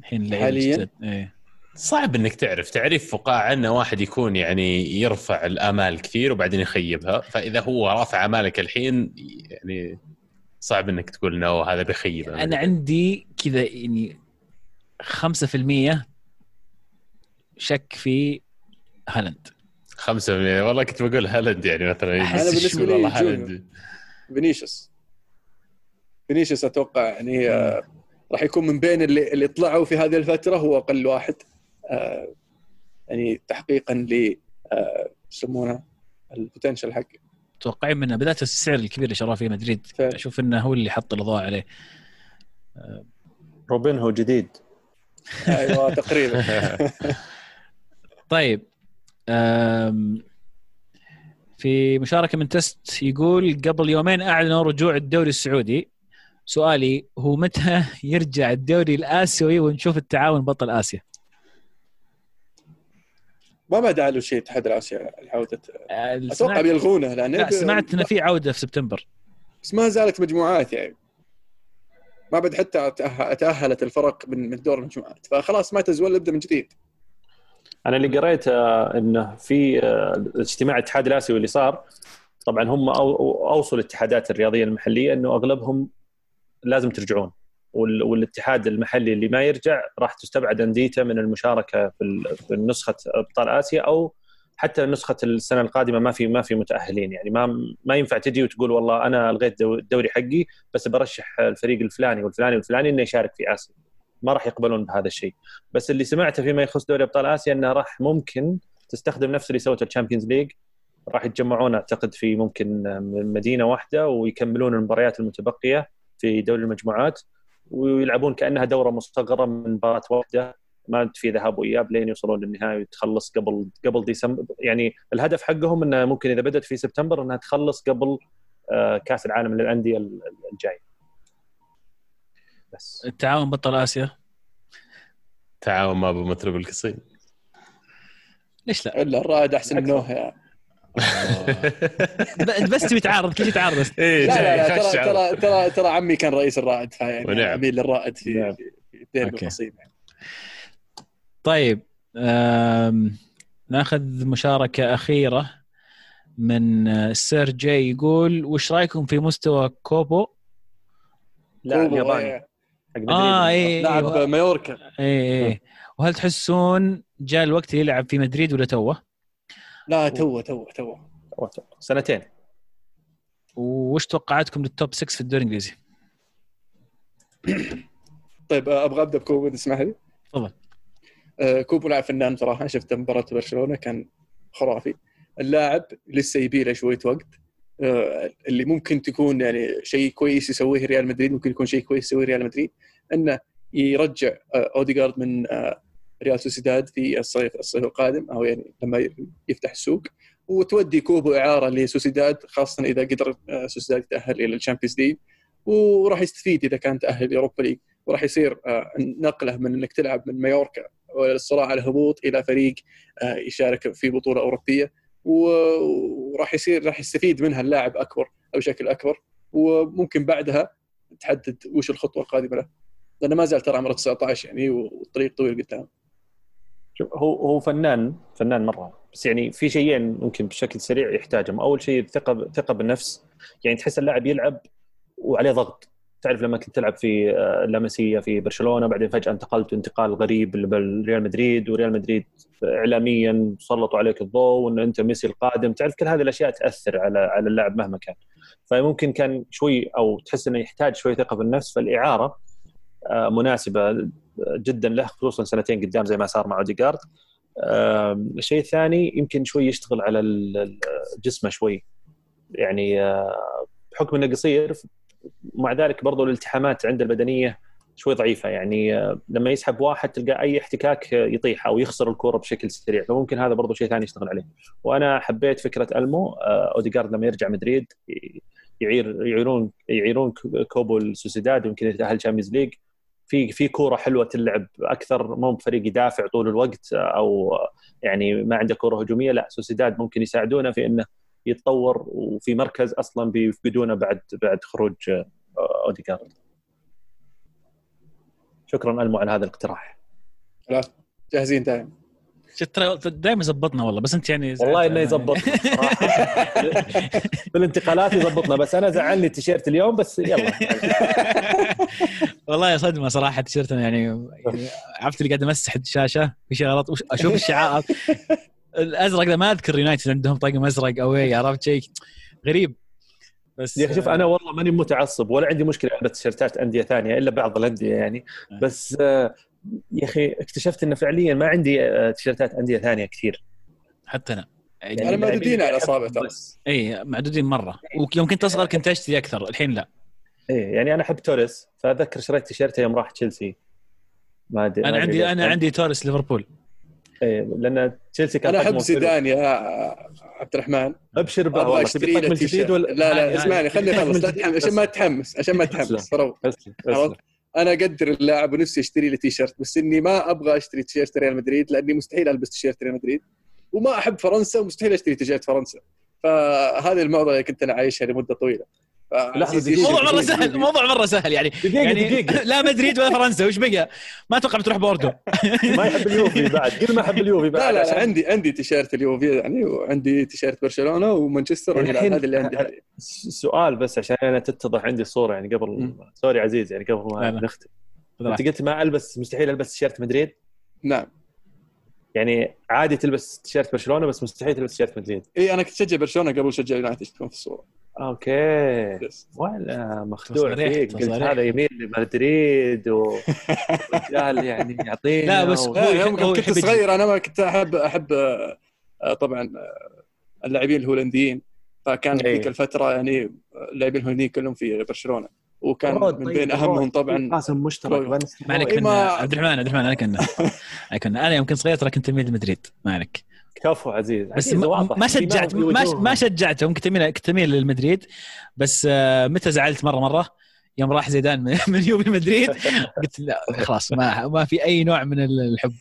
Speaker 2: الحين
Speaker 1: حالياً؟
Speaker 2: إيه.
Speaker 3: صعب إنك تعرف. تعريف فقاعة إنه واحد يكون يعني يرفع الآمال كثير وبعدين يخيبها. فإذا هو رافع آمالك الحين يعني صعب إنك تقول إنه هذا بيخيب.
Speaker 2: أنا عندي كذا يعني 5% شك في هالاند.
Speaker 3: خمسة من والله كنت بقول هالاند يعني مثلا.
Speaker 1: بالنسبة
Speaker 3: شو
Speaker 1: لي
Speaker 3: والله. هالاند.
Speaker 1: فينيسيوس. فينيسيوس أتوقع يعني آه، راح يكون من بين اللي اللي طلعوا في هذه الفترة هو أقل واحد. آه، يعني تحقيقا ل آه، يسمونه ال potential حقه
Speaker 2: متوقعين منه بالذات السعر الكبير اللي شراه في مدريد.
Speaker 1: فعلا.
Speaker 2: أشوف إنه هو اللي حط الاضواء عليه.
Speaker 4: روبنهو جديد.
Speaker 1: أيوه تقريبا.
Speaker 2: طيب في مشاركة من تست يقول قبل يومين أعلنوا رجوع الدوري السعودي. سؤالي هو متى يرجع الدوري الآسيوي ونشوف التعاون بطل آسيا؟
Speaker 1: ما بدا له شيء اتحاد الآسيا عودة.
Speaker 2: أه،
Speaker 1: أتوقع
Speaker 2: سمعت,
Speaker 1: بيلغونه لأن
Speaker 2: لا سمعت إنه في عودة في سبتمبر.
Speaker 1: بس ما زالت مجموعات يعني. ما بعد حتى تأهلت الفرق من من دور المجموعات. فخلاص ما تزول نبدا من جديد.
Speaker 4: أنا اللي قريت آه، إنه في آه، اجتماع الاتحاد الآسيوي اللي صار. طبعا هم أو- أوصوا الاتحادات الرياضية المحلية إنه أغلبهم لازم ترجعون. وال- والاتحاد المحلي اللي ما يرجع راح تستبعد انديته من المشاركة في نسخة أبطال آسيا أو حتى نسخة السنة القادمة ما في ما في متأهلين. يعني ما ما ينفع تجي وتقول والله أنا ألغيت دو- الدوري حقي بس برشح الفريق الفلاني والفلاني والفلاني إنه يشارك في آسيا. ما راح يقبلون بهذا الشيء. بس اللي سمعته فيما يخص دوري أبطال آسيا إنه راح ممكن تستخدم نفس اللي سوته ال Champions League. راح يتجمعون أعتقد في ممكن مدينة واحدة ويكملون المباريات المتبقية. في دوري المجموعات ويلعبون كأنها دورة مصغره من مباراة واحدة ما في ذهاب وإياب لين يوصلون للنهايه وتخلص قبل قبل ديسمبر. يعني الهدف حقهم إنه ممكن إذا بدأت في سبتمبر إنها تخلص قبل آه، كأس العالم للأندية الجاي بس.
Speaker 2: التعاون بطل آسيا.
Speaker 3: تعاون ما أبو مطرب القصيم.
Speaker 2: ليش لا؟
Speaker 1: إلا الرائد أحسن من نوح يعني.
Speaker 2: ب- بس تبي تعارض كل شيء تعارض بس
Speaker 3: إيه
Speaker 1: لا لا, لا ترى ترى ترى ترى عمي كان رئيس الرائد. اميل للرائد في
Speaker 4: نعم.
Speaker 1: في في. القصيم يعني.
Speaker 2: طيب. ناخذ مشاركة أخيرة من آه، سير جاي يقول وش رأيكم في مستوى كوبو؟
Speaker 4: لا الياباني
Speaker 1: إيه.
Speaker 2: آه اي
Speaker 1: لاعب
Speaker 2: اي
Speaker 1: مايوركا
Speaker 2: اي إي. وهل تحسون جاء الوقت يلعب في مدريد ولا توه؟
Speaker 1: لا توه توه توه.
Speaker 4: سنتين.
Speaker 2: وش توقعاتكم لل top 6 في الدوري الإنجليزي؟
Speaker 1: طيب آه، أبغى أبدأ بكوبو تسمح لي.
Speaker 2: تفضل.
Speaker 1: آه، كوبو لاعب فنان صراحة شفت مباراة برشلونة كان خرافي. اللاعب لسه يبي له شوية وقت. آه، اللي ممكن تكون يعني شيء كويس يسويه ريال مدريد ممكن يكون شيء كويس يسويه ريال مدريد إنه يرجع اوديجارد من ريال سوسيداد في الصيف الصيف القادم. أو يعني لما يفتح السوق. وتودي كوبو إعارة لسوسيداد خاصة إذا قدر آه، سوسيداد يتأهل إلى ال Champions League. وراح يستفيد إذا كان تأهل ل Europa League. وراح يصير آه، نقلة من إنك تلعب من مايوركا والصراع على الهبوط إلى فريق آه، يشارك في بطولة أوروبية. وراح يصير راح يستفيد منها اللاعب أكبر أو بشكل أكبر. وممكن بعدها تحدد وش الخطوة القادمة له. لأنه ما زال ترى عمره 19 يعني والطريق طويل قدام.
Speaker 4: هو هو فنان فنان مرة. بس يعني في شيئين ممكن بشكل سريع يحتاجهم. أول شيء الثقة ثقة بالنفس. يعني تحس اللاعب يلعب وعليه ضغط. تعرف لما كنت تلعب في آه، لاماسيا في برشلونة بعدين فجأة انتقلت انتقال غريب بالريال مدريد وريال مدريد اعلاميا سلطوا عليك الضوء وان أنت ميسي القادم. تعرف كل هذه الأشياء تأثر على على اللاعب مهما كان. فممكن كان شوي أو تحس إنه يحتاج شوي ثقة بالنفس. فالإعارة مناسبة جدا له خصوصا سنتين قدام زي ما صار مع اوديجارد الشيء الثاني يمكن شوي يشتغل على جسمه شوي. يعني آه، بحكم إنه قصير مع ذلك برضو الالتحامات عنده البدنية شوي ضعيفة. يعني آه، لما يسحب واحد تلقى أي احتكاك يطيح أو يخسر الكورة بشكل سريع. فممكن هذا برضو شيء ثاني يشتغل عليه. وأنا حبيت فكرة ألمو. اوديجارد لما يرجع مدريد يعير يعيرون يعيرون كوبو السوسيداد ويمكن يتأهل Champions League في في كورة حلوة تلعب أكثر مو بفريق يدافع طول الوقت أو يعني ما عنده كورة هجومية لا سوسيداد ممكن يساعدونه في إنه يتطور وفي مركز أصلا بيفقدونه بعد بعد خروج أوديجارد. شكرا ألمو على هذا الاقتراح.
Speaker 1: لا جاهزين دائما.
Speaker 2: دائما يظبطنا والله بس أنت يعني
Speaker 4: والله إنه يظبطنا بالانتقالات يظبطنا بس أنا زعلني التيشيرت اليوم بس يلا.
Speaker 2: والله صدمة صراحة تيشيرتنا يعني, يعني عرفت اللي قاعد أمسح الشاشة في شيء غلط أشوف الشعار. الأزرق ده ما أذكر يونايتد عندهم طقم أزرق أو إيه عرفت شيء؟ غريب.
Speaker 4: بس يا شوف أنا والله ماني متعصب ولا عندي مشكلة ألبس تيشيرتات أندية ثانية إلا بعض الأندية يعني. آه. بس آه يا أخي اكتشفت انه فعليا ما عندي آه، تيشيرتات أندية ثانية كثير.
Speaker 2: حتى أنا.
Speaker 1: يعني أنا معدودين على اصابع ترى.
Speaker 2: اي معدودين مرة. ويوم كنت اصغر كنت أشتري أكثر الحين لا.
Speaker 4: اي يعني أنا أحب توريس فاتذكر شريت تيشيرته يوم راح تشيلسي.
Speaker 2: ما أدري أنا عندي أنا عندي توريس ليفربول.
Speaker 4: إيه لأن تشيلسي
Speaker 1: كان أنا أحب زيدان يا عبد الرحمن.
Speaker 4: أبشر والله
Speaker 1: أشتري له جديد ولا لا لا اسمعني خليني أخلص عشان ما تحمس عشان ما تحمس. أنا أقدر اللاعب ونفسي أشتري له تيشيرت بس إني ما أبغى أشتري تيشيرت ريال مدريد لأني مستحيل ألبس تيشيرت ريال مدريد وما أحب فرنسا ومستحيل أشتري تيشيرت فرنسا. فهذه المعضله اللي كنت أنا عايشها لمدة طويلة.
Speaker 2: لحظة الموضوع مرة سهل الموضوع مرة سهل يعني دقيقة يعني دقيقة. لا مدريد ولا فرنسا وش بقى؟ ما أتوقع بتروح بوردو.
Speaker 4: ما يحب اليوفي بعد. قل ما يحب اليوفي بعد
Speaker 1: لا لا, لا عندي عندي تيشيرت اليوفي يعني وعندي تيشيرت برشلونة ومانشستر الحين هذا اللي عندي
Speaker 4: سؤال بس عشان أنا تتضح عندي الصورة يعني قبل sorry عزيز يعني قبل ما نختم. أنت قلت ما ألبس مستحيل ألبس تيشيرت مدريد؟
Speaker 1: نعم.
Speaker 4: يعني عادي تلبس تيشيرت برشلونة بس مستحيل تلبس تيشيرت مدريد.
Speaker 1: اي أنا كنت أشجع برشلونة قبل شجع يونايتد تكون في الصورة.
Speaker 4: okay. ولا مخدوع فيك قلت هذا يميل لمدريد ورجال يعني يعطينا
Speaker 1: لا بس هو يوم كنت صغير أنا ما كنت احب أحب آه، طبعا آه، اللاعبين الهولنديين. فكان في ذيك الفترة يعني اللاعبين الهولنديين كلهم في برشلونة. وكان من بين أهمهم طبعا
Speaker 4: قاسم مشترك
Speaker 2: ما عليك من عبد الرحمن عبد الرحمن أنا كنا كنا أنا يوم كنت صغير ترى كنت أميل لمدريد ما عليك.
Speaker 4: كفو عزيز.
Speaker 2: بس ما شجعت ما, ما شجعتهم. كنت اميل كنت اميل للمدريد. بس آه، متى زعلت مره مرة؟ يوم راح زيدان من يوفي مدريد قلت لا خلاص ما ما في أي نوع من الحب.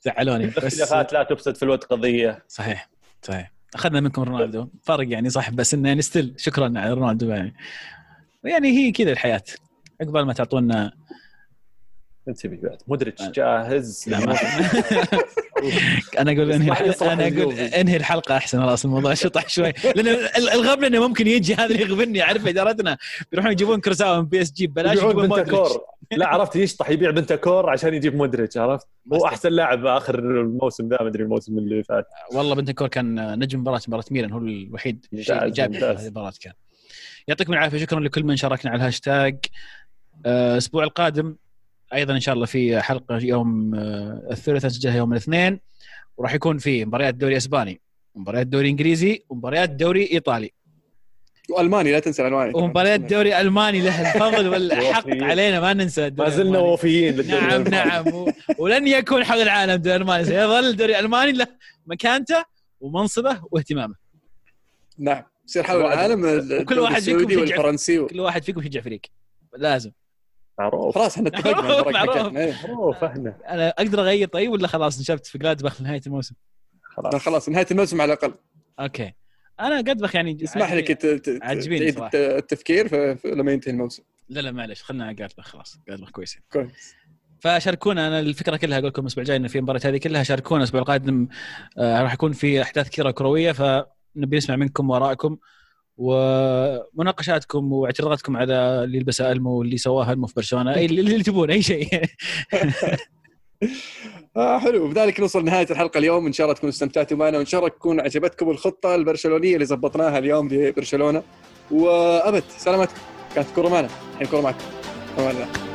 Speaker 2: زعلوني.
Speaker 4: بس لا تفسد في الود قضية.
Speaker 2: صحيح صحيح. أخذنا منكم رونالدو. فرق يعني صح بس إنه يعني still شكرا على رونالدو يعني. يعني هي كذا الحياة. عقبال ما تعطونا
Speaker 4: انت بعد. مدرج جاهز.
Speaker 2: أنا أقول إنهي أنا أقول إنهي الحلقة أحسن خلاص الموضوع شطح شوي. لأن الغبن إنه ممكن يجي هذا اللي يغبني. عارف إدارتنا بيروحون يجيبون كورزاوا من PSG ببلاش
Speaker 4: يجيبون بنتانكور. لا عرفت يشطح يبيع بنتانكور عشان يجيب مدرج عرفت؟ هو أحسن لاعب آخر الموسم ذا ما أدري الموسم اللي فات.
Speaker 2: والله بنتانكور كان نجم مباراة مباراة ميلان هو الوحيد إيجابي في هذه المباراة كان. يعطيكم العافية شكرا لكل من شاركنا على الهاشتاج. آه، الأسبوع القادم أيضا إن شاء الله في حلقة يوم آه، الثلاثاء نسجلها يوم الاثنين وراح يكون في مباريات دوري إسباني مباريات دوري إنجليزي ومباريات دوري إيطالي.
Speaker 1: وألماني لا تنسى الألماني.
Speaker 2: ومباريات الدوري الالماني له الفضل والحق علينا ما ننسى
Speaker 4: ما زلنا وفيين
Speaker 2: نعم نعم ولن يكون حول العالم الدوري الالماني سيظل الدوري الألماني له مكانته ومنصبه واهتمامه.
Speaker 1: نعم يصير حول العالم
Speaker 2: وكل واحد فيكم
Speaker 1: والفرنسي
Speaker 2: كل واحد فيكم يشجع فريق. لازم.
Speaker 4: معروف.
Speaker 1: خلاص إحنا اتفقنا
Speaker 4: معروف. معروف إحنا.
Speaker 2: أنا أقدر أغير طيب ولا خلاص نشبت في جلادباخ نهاية الموسم؟
Speaker 1: خلاص خلاص نهاية الموسم على الأقل.
Speaker 2: أوكي. أنا قدبخ يعني
Speaker 1: اسمح لك تعيد التفكير لما ينتهي الموسم.
Speaker 2: لا لا معلش خلينا على قدبخ خلاص قدبخ كويسين.
Speaker 1: كويس.
Speaker 2: فشاركونا أنا الفكرة كلها أقول لكم الأسبوع الجاي إنه في المباريات هذه كلها شاركونا الأسبوع القادم آه راح يكون في أحداث كثيرة كروية فنبي نسمع منكم وارائكم ومناقشاتكم واعتراضاتكم على اللي لبس ألمو واللي سواه ألمو في برشلونة اللي تبون أي شيء.
Speaker 1: آه حلو. بذلك نوصل نهايه الحلقة اليوم. إن شاء الله تكونوا استمتعتوا معنا وإن شاء الله تكون عجبتكم الخطة البرشلونية اللي زبطناها اليوم في برشلونة. وأبد سلامتكم. كانت كورة معنا. الحين كورة معكم.